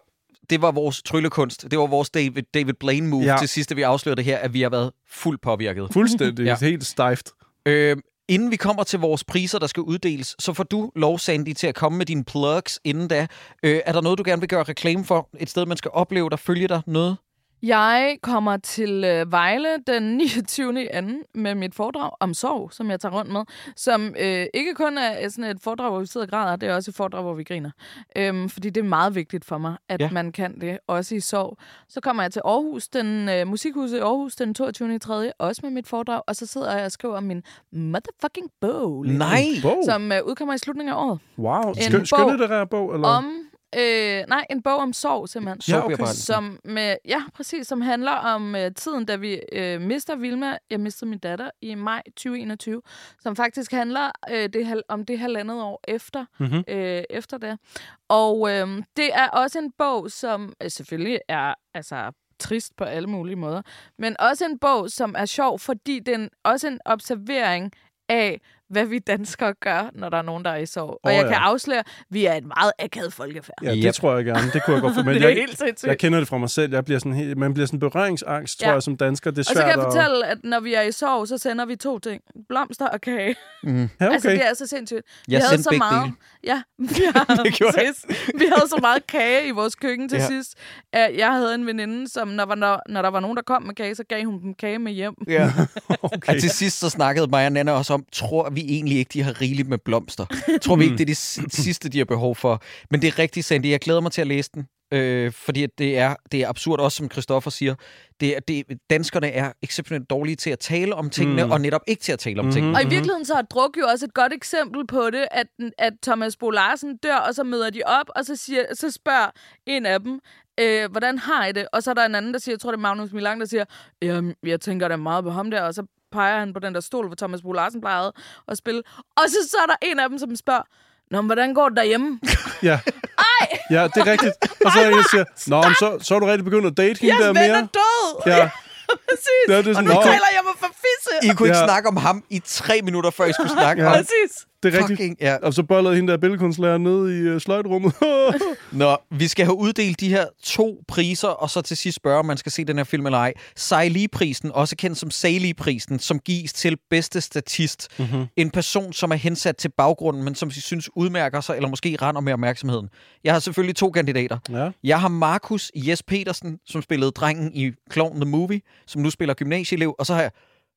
det var vores tryllekunst. Det var vores David, David Blaine move Ja. ja. til sidst, da vi afslørede det her, at vi har været fuldt påvirket. Fuldstændig. Ja. ja. Helt stejft. Øh, inden vi kommer til vores priser, der skal uddeles, så får du lov, Sandy, til at komme med dine plugs inden da. Øh, er der noget, du gerne vil gøre reklame for? Et sted, man skal opleve dig, følge dig, noget? Jeg kommer til øh, Vejle den 29. i anden med mit foredrag om sorg, som jeg tager rundt med. Som øh, ikke kun er sådan et foredrag, hvor vi sidder og græder, det er også et foredrag, hvor vi griner. Øhm, fordi det er meget vigtigt for mig, at Ja. man kan det, også i sorg. Så kommer jeg til Aarhus, den øh, musikhuset i Aarhus, den 22. i 3. også med mit foredrag. Og så sidder jeg og skriver min motherfucking bog, Nej! Bog. som øh, udkommer i slutningen af året. Wow. En Skøn, bog bog, eller? Om, øh, nej, en bog om sorg, simpelthen. Ja, okay. Som med, ja, præcis, som handler om øh, tiden, da vi øh, mister Vilma. Jeg mistede min datter i maj 2021, som faktisk handler øh, det, hal- om det halvandet år efter, Mhm. øh, efter det. Og øh, det er også en bog, som øh, selvfølgelig er altså trist på alle mulige måder, men også en bog, som er sjov, fordi den også en observering af, hvad vi danskere gør, når der er nogen, der er i sorg. Og jeg ja. kan afsløre, at vi er et meget akavet folkefærd. Ja, det Yep. tror jeg gerne. Det kunne jeg godt få med. Det er jeg, helt sindssygt. jeg kender det fra mig selv. Jeg bliver sådan helt, man bliver sådan berøringsangst, tror Ja. jeg, som dansker. Det er Og så svært kan jeg at... fortælle, at når vi er i sorg, så sender vi to ting. Blomster og kage. Ja, okay. Altså, det er så sindssygt. Vi Jeg havde sendte så meget, dele. Ja, vi, havde Det gjorde sidst, vi havde så meget kage i vores køkken til Ja. sidst. at Jeg havde en veninde, som når, var- når, når der var nogen, der kom med kage, så gav hun dem kage med hjem. Ja. okay. Og til sidst så snakkede mig og Nana også om, tror vi egentlig ikke, de har rigeligt med blomster? Tror vi ikke, det er det s- sidste, de har behov for? Men det er rigtigt, Sandy. Jeg glæder mig til at læse den. Øh, fordi at det er, det er absurd, også som Christoffer siger. Det er, det, danskerne er exceptionelt dårlige til at tale om tingene, Mm. og netop ikke til at tale om Mhm. tingene. Og i virkeligheden så er druk jo også et godt eksempel på det, at, at Thomas Bo Larsen dør, og så møder de op, og så, siger, så spørger en af dem, øh, hvordan har I det? Og så er der en anden, der siger, jeg tror det er Magnus Milang, der siger, jeg tænker da meget på ham der, og så peger han på den der stol, hvor Thomas Bo Larsen plejede at spille. Og så, så er der en af dem, som spørger, Nå, men hvordan går det derhjemme? Ja. Ja, det er rigtigt. Og så er der siger, Nå, men så, så er du rigtig begyndt at date hende Jeres der ven er mere. død! Ja, Præcis! Ja, det er og sådan, nu nå. taler jeg mig for fisse! I kunne ikke Ja. snakke om ham i tre minutter, før I skulle snakke Ja. om... Præcis! Det er rigtigt. Fucking, ja. Og så bollede hende der billedkunstlærer ned i uh, sløjtrummet. Nå, vi skal have uddelt de her to priser, og så til sidst spørge, om man skal se den her film eller ej. Sejli-prisen, også kendt som Sali-prisen, som gives til bedste statist. Mm-hmm. En person, som er hensat til baggrunden, men som vi synes udmærker sig, eller måske render med opmærksomheden. Jeg har selvfølgelig to kandidater. ja. Jeg har Markus Jes Petersen, som spillede drengen i Clown the Movie, som nu spiller gymnasieelev, og så har jeg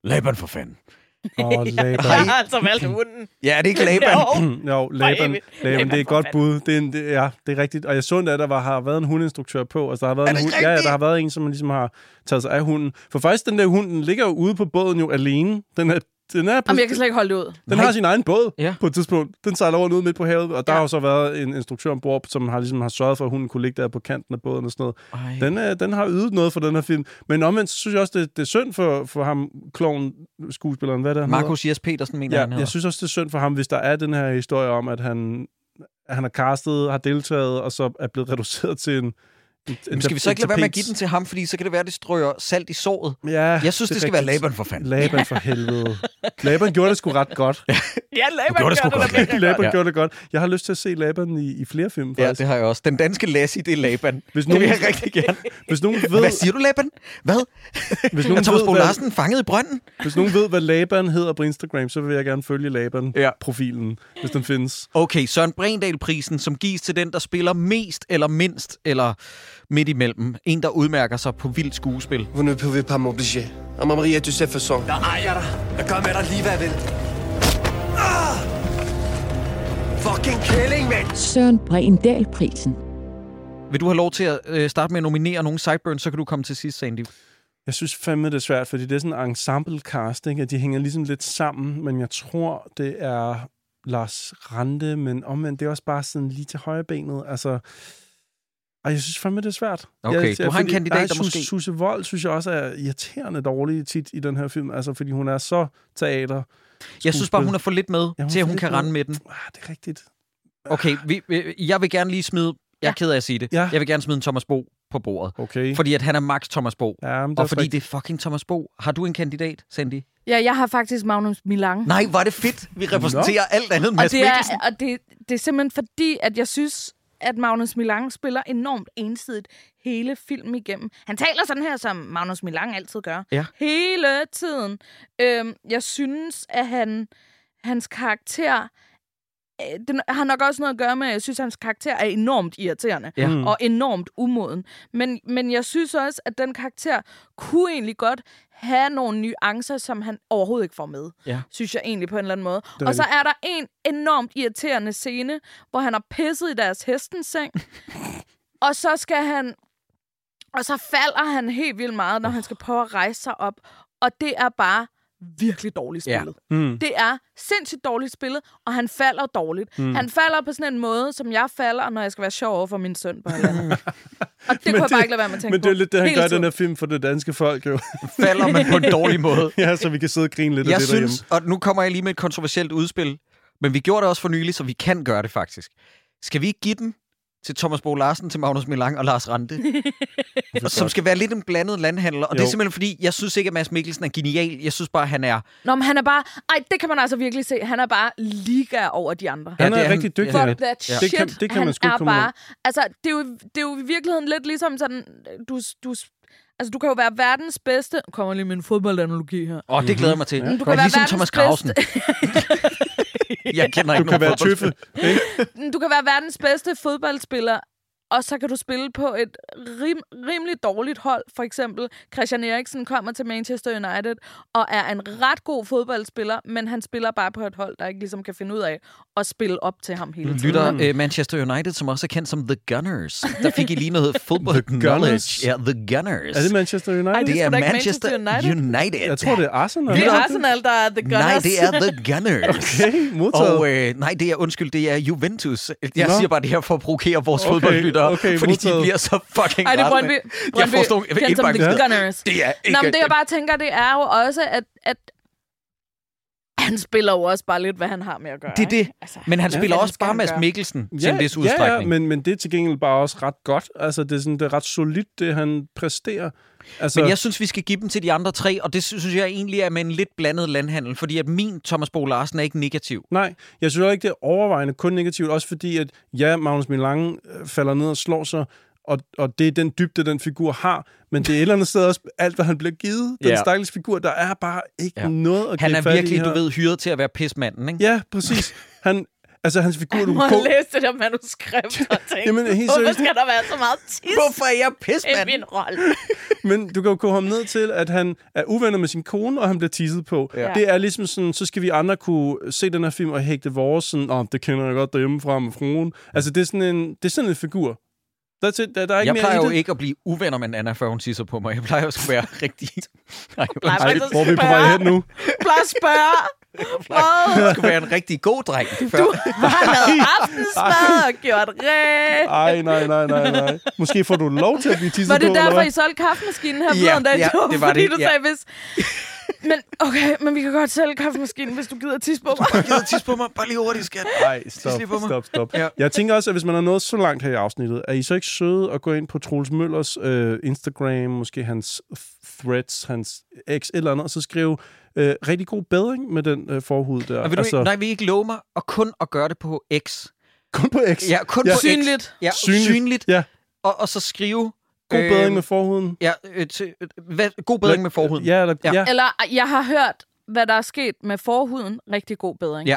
Laban for fanden. Åh, oh, Laban. Jeg har altså valgt hunden. Ja, det er ikke Laban. Jo. jo, Laban, Laban, Laban det er et godt bud. Det er, en, det, ja, det er rigtigt. Og jeg så at der var, har været en hundeinstruktør på. Altså, der har været Er en det hund, ja, ja, der har været en, som ligesom har taget sig af hunden. For faktisk, den der hund, den ligger jo ude på båden jo alene. Den er, den er på, Jamen, jeg kan slet ikke holde det ud. den Nej. har sin egen båd Ja. på et tidspunkt. Den sejler over ude midt på havet, og der Ja. har jo så været en instruktør ombord, som har, ligesom har sørget for, at hunden kunne ligge der på kanten af båden og sådan noget. Ej. Den, er, den har ydet noget for den her film. Men omvendt, så synes jeg også, det, det er synd for, for ham, kloven skuespilleren, hvad er hedder? Markus Jes Petersen, mener Ja, han hedder. jeg synes også, det er synd for ham, hvis der er den her historie om, at han, han har castet, har deltaget, og så er blevet reduceret til en... en Men skal vi så ikke lade være med at give den til ham, fordi så kan det være, at det strøger salt i såret. Ja, Jeg synes, det, er skal være rigtigt. Laban for fanden. Laban for helvede. Laban gjorde det sgu ret godt. Ja, Laban gjorde det sgu godt. Laban Ja. gjorde det godt. Jeg har lyst til at se Laban i, i flere film, Ja, faktisk. det har jeg også. Den danske Lassie, det er Laban. Hvis Det vil nogen- jeg rigtig gerne. Hvis nogen ved, Hvad siger du, Laban? Hvad? hvis Er nogen Thomas ved, Bo hvad, Larsen fanget i brønden? hvis nogen ved, hvad Laban hedder på Instagram, så vil jeg gerne følge Ja. Laban-profilen, hvis den findes. Okay, Søren Brindal-prisen, som gives til den, der spiller mest eller mindst, eller midt imellem. En, der udmærker sig på vildt skuespil. Vous ne pouvez pas m'obliger. Og Maria, du sais façon. Jeg ejer dig. Jeg gør med dig lige, hvad jeg vil. Ah! Fucking kælling, mand! Søren Bregendal-prisen. Vil du have lov til at øh, starte med at nominere nogle sideburns, så kan du komme til sidst, Sandy. Jeg synes fandme, det er svært, fordi det er sådan en ensemble cast, ikke? at de hænger ligesom lidt sammen, men jeg tror, det er Lars Rante, men omvendt, det er også bare sådan lige til højre benet. Altså, og jeg synes fandme, det er svært. Okay, jeg, du har en fordi- kandidat, nej, der måske- Susse Vold synes jeg også er irriterende dårlig tit i den her film, altså fordi hun er så teater. Jeg synes bare, hun er for lidt med, Ja, til at hun kan med. rende med den. Ah, det er rigtigt. Okay, vi, vi- jeg vil gerne lige smide... Jeg er Ja. ked af at sige det. Ja. Jeg vil gerne smide en Thomas Bo på bordet. Okay. Fordi at han er max Thomas Bo. ja, men det Og fordi rigtigt. det er fucking Thomas Bo. Har du en kandidat, Sandy? Ja, jeg har faktisk Magnus Milang. Nej, var det fedt. Vi repræsenterer alt andet end og Mads det Mikkelsen. er, og det, det er simpelthen fordi, at jeg synes, at Magnus Milang spiller enormt ensidigt hele filmen igennem. Han taler sådan her, som Magnus Milang altid gør. Ja. Hele tiden. Øhm, jeg synes, at han, hans karakter... øh, Den har nok også noget at gøre med, at jeg synes, at hans karakter er enormt irriterende Ja. Mm. og enormt umoden. Men, men jeg synes også, at den karakter kunne egentlig godt have nogle nuancer, som han overhovedet ikke får med. Ja. Synes jeg egentlig på en eller anden måde. Og så er der en enormt irriterende scene, hvor han har pisset i deres hestenseng. og så skal han... Og så falder han helt vildt meget, når han skal prøve at rejse sig op. Og det er bare virkelig dårligt Ja. spillet. Mm. Det er sindssygt dårligt spillet, og han falder dårligt. Mm. Han falder på sådan en måde, som jeg falder, når jeg skal være sjov over for min søn på. Og det kunne jeg bare ikke lade være med at tænke Men det er lidt det, han Hele gør i den her film for det danske folk, jo. Falder man på en dårlig måde. ja, så vi kan sidde og grine lidt Jeg af det synes, og nu kommer jeg lige med et kontroversielt udspil, men vi gjorde det også for nylig, så vi kan gøre det faktisk. Skal vi ikke give den til Thomas Bo Larsen, til Magnus Milang og Lars Rante. og som skal være lidt en blandet landhandler. Og jo. det er simpelthen fordi, jeg synes ikke, at Mads Mikkelsen er genial. Jeg synes bare, han er... Nå, men han er bare... Ej, det kan man altså virkelig se. Han er bare liga over de andre. Han det er, er rigtig han- dygtig. Fuck Ja. that Ja. shit. Det kan, det kan han man sgu er komme bare... Altså, det er, jo, det er jo i virkeligheden lidt ligesom sådan... Du, du, altså, du kan jo være verdens bedste... Kommer lige min fodboldanalogi her. Åh, det glæder jeg mig til. Du Godt, kan være ligesom verdens Thomas Grausen. jeg kender ikke Du kan være fodboldspiller. tøffe. ikke? Du kan være verdens bedste fodboldspiller, og så kan du spille på et rim, rimelig dårligt hold. For eksempel Christian Eriksen kommer til Manchester United og er en ret god fodboldspiller, men han spiller bare på et hold, der ikke ligesom kan finde ud af at spille op til ham hele tiden. Lytter uh, Manchester United, som også er kendt som The Gunners. Der fik I lige noget The knowledge. Gunners? Ja, The Gunners. Er det Manchester United? Ej, det er da ikke Manchester Manchester United. United. Jeg tror, det er Arsenal. Det er Arsenal, der er The Gunners. Nej, det er The Gunners. Okay, modtaget. Og øh, nej, det er, undskyld, det er Juventus. Jeg Nå. siger bare det her for at provokere vores Okay, fodboldlyttere, okay, fordi modtaget. de bliver så fucking Ej, det er rasende. Brøndby. Jeg Brøndby forstår kendt som indbakken. The Gunners. Det er ikke... Nå, men det jeg bare tænker, det er jo også, at, at han spiller jo også bare lidt, hvad han har med at gøre. Det er det. Altså, Men han hvad spiller fanden også bare Mads? Mikkelsen til en vis ja, udstrækning. ja, men, men det er til gengæld bare også ret godt. Altså, det er, sådan, det er ret solidt, det han præsterer. Altså, Men jeg synes, vi skal give dem til de andre tre, og det synes jeg egentlig er med en lidt blandet landhandel, fordi at min Thomas Bo Larsen er ikke negativ. Nej, jeg synes ikke, det er overvejende kun negativt. Også fordi, at ja, Magnus Milang øh, falder ned og slår sig, og, og det er den dybde, den figur har. Men det er et eller andet sted også alt, hvad han bliver givet. Den Ja. stakkels figur, der er bare ikke Ja. noget at Han er virkelig, du ved, hyret til at være pismanden, ikke? Ja, præcis. Han, altså, hans figur, du Du gå... læse det der manuskript og tænke, Jamen, helt hvorfor seriøst. skal der være så meget tis Hvorfor er jeg i pismand? min rolle? Men du kan jo gå ham ned til, at han er uvenner med sin kone, og han bliver tisset på. Ja. Det er ligesom sådan, så skal vi andre kunne se den her film og hægte vores, sådan, oh, det kender jeg godt derhjemmefra med fruen. Altså, det er sådan en, det er sådan en figur. Der, er til, der, der er ikke Jeg mere plejer i jo ikke at blive uvenner med Anna, før hun tisser på mig. Jeg plejer jo at være rigtig... Nej, plejer Ej, at hvor er vi på spørge. vej hen nu? Bare spørg. Jeg skulle være en rigtig god dreng. Før. Du har lavet aftensmad og gjort ræ. Ej, nej, nej, nej, nej. Måske får du lov til at blive tisset Var det på, derfor, I solgte kaffemaskinen her Ja, forleden dag? ja, det var fordi det, du ja. sagde, hvis... Men okay, men vi kan godt sælge kaffemaskinen, hvis du gider tisse på mig. Jeg gider tisse på mig. Bare lige hurtigt, skat. Nej, stop, stop, stop. Ja. Jeg tænker også, at hvis man er nået så langt her i afsnittet, er I så ikke søde at gå ind på Troels Møllers øh, Instagram, måske hans threads, hans x eller andet, og så skrive øh, rigtig god bedring med den øh, forhud der. Og vil du, altså, nej, vil I ikke love mig at kun at gøre det på X? kun på X. Ja, kun Ja. på Synligt. X. Ja, Synligt. synligt. Ja, Og, og så skrive... god øh, bedring med forhuden. Ja, øh, til, øh, hvad, god bedring med forhuden. Ja, eller, Ja. ja. ja. Eller, jeg har hørt, hvad der er sket med forhuden. Rigtig god bedring. Ja,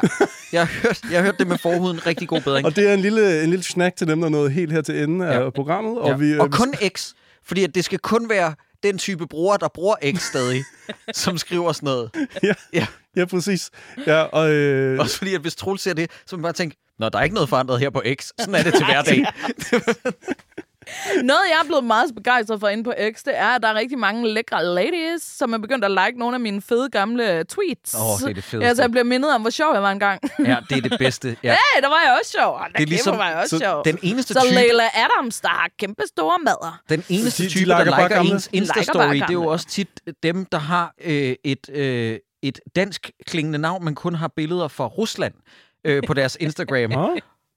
jeg har, hørt, jeg har hørt det med forhuden. Rigtig god bedring. Og det er en lille, en lille snack til dem, der er nået helt her til enden af Ja. programmet. ja. Og, vi, øh, og vi- kun X. Fordi at det skal kun være den type bruger, der bruger X stadig, som skriver sådan noget. Ja, Ja. ja, præcis. Ja, og, øh, Også fordi, at hvis Troels ser det, så man bare tænke, Nå, der er ikke noget forandret her på X. Sådan er det til hverdag. Noget, jeg er blevet meget begejstret for inde på X, det er, at der er rigtig mange lækre ladies, som er begyndt at like nogle af mine fede gamle tweets. Åh, det er det fedeste. Ja, så jeg bliver mindet om, hvor sjov jeg var engang. ja, det er det bedste. Ja. hey, der var jeg også sjov. Det, Det er ligesom- var jeg også så sjov. Den eneste Så type, Leila Adams, der har kæmpe store madder. den eneste De- de type liker der liker ens De Insta-story, det er jo også tit dem, der har øh, et, øh, et dansk klingende navn, men kun har billeder fra Rusland øh, på deres Instagram.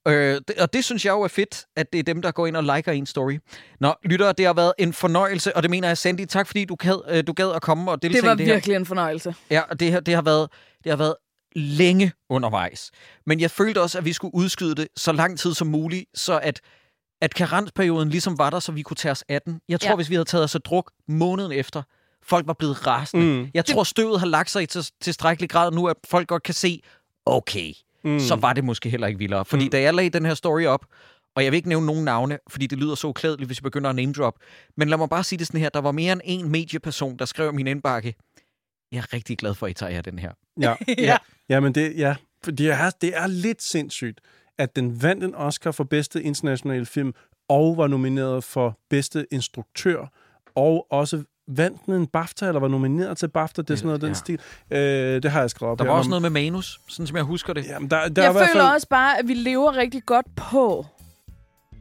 Øh, det, og det synes jeg jo er fedt, at det er dem, der går ind og liker en story. Nå, lytter, det har været en fornøjelse, og det mener jeg, Sandy. Tak fordi du gad, øh, du gad at komme og deltage Det var i det her. virkelig en fornøjelse. Ja, og det, her, det, har været, det har været længe undervejs. Men jeg følte også, at vi skulle udskyde det så lang tid som muligt, så at, at karensperioden ligesom var der, så vi kunne tage os af den. Jeg tror, Ja. hvis vi havde taget os af druk måneden efter, folk var blevet rasende. Mm. Jeg tror, støvet har lagt sig i til, tilstrækkelig grad nu, at folk godt kan se, okay, mm. så var det måske heller ikke vildere. Fordi mm. da jeg lagde den her story op, og jeg vil ikke nævne nogen navne, fordi det lyder så uklædeligt, hvis jeg begynder at name drop. Men lad mig bare sige det sådan her. Der var mere end en medieperson, der skrev min indbakke, jeg er rigtig glad for, at I tager jer den her. ja. Ja. ja, men det, ja, det er, det er lidt sindssygt, at den vandt en Oscar for bedste internationale film, og var nomineret for bedste instruktør, og også vandt den en BAFTA, eller var nomineret til BAFTA, det er sådan noget af den Ja. stil. Øh, det har jeg skrevet op Der her. var også Men- noget med manus, sådan som jeg husker det. Jamen, der, der er Jeg i hvert føler fald, også bare, at vi lever rigtig godt på,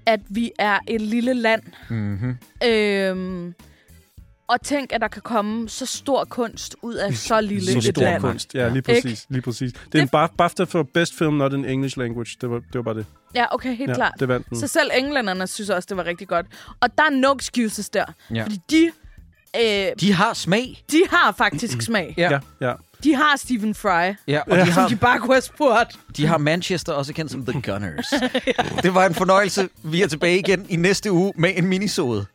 at vi er et lille land. Mm-hmm. Øhm, Og tænk, at der kan komme så stor kunst ud af så lille Så et stor land. kunst. Ja, lige Ikke? præcis. Lige præcis. Det er en BAF- BAFTA for Best Film Not in English Language. Det var, det var bare det. Ja, okay, helt Ja, klart. det vandt den. Så selv englænderne synes også, det var rigtig godt. Og der er no excuses der. Ja. Fordi de, øh, De har smag. de har faktisk smag. Ja. Ja, ja. De har Stephen Fry, Ja, og de har, de bare kunne have spurgt. de har Manchester, også kendt som The Gunners. Det var en fornøjelse. Vi er tilbage igen i næste uge med en minisode.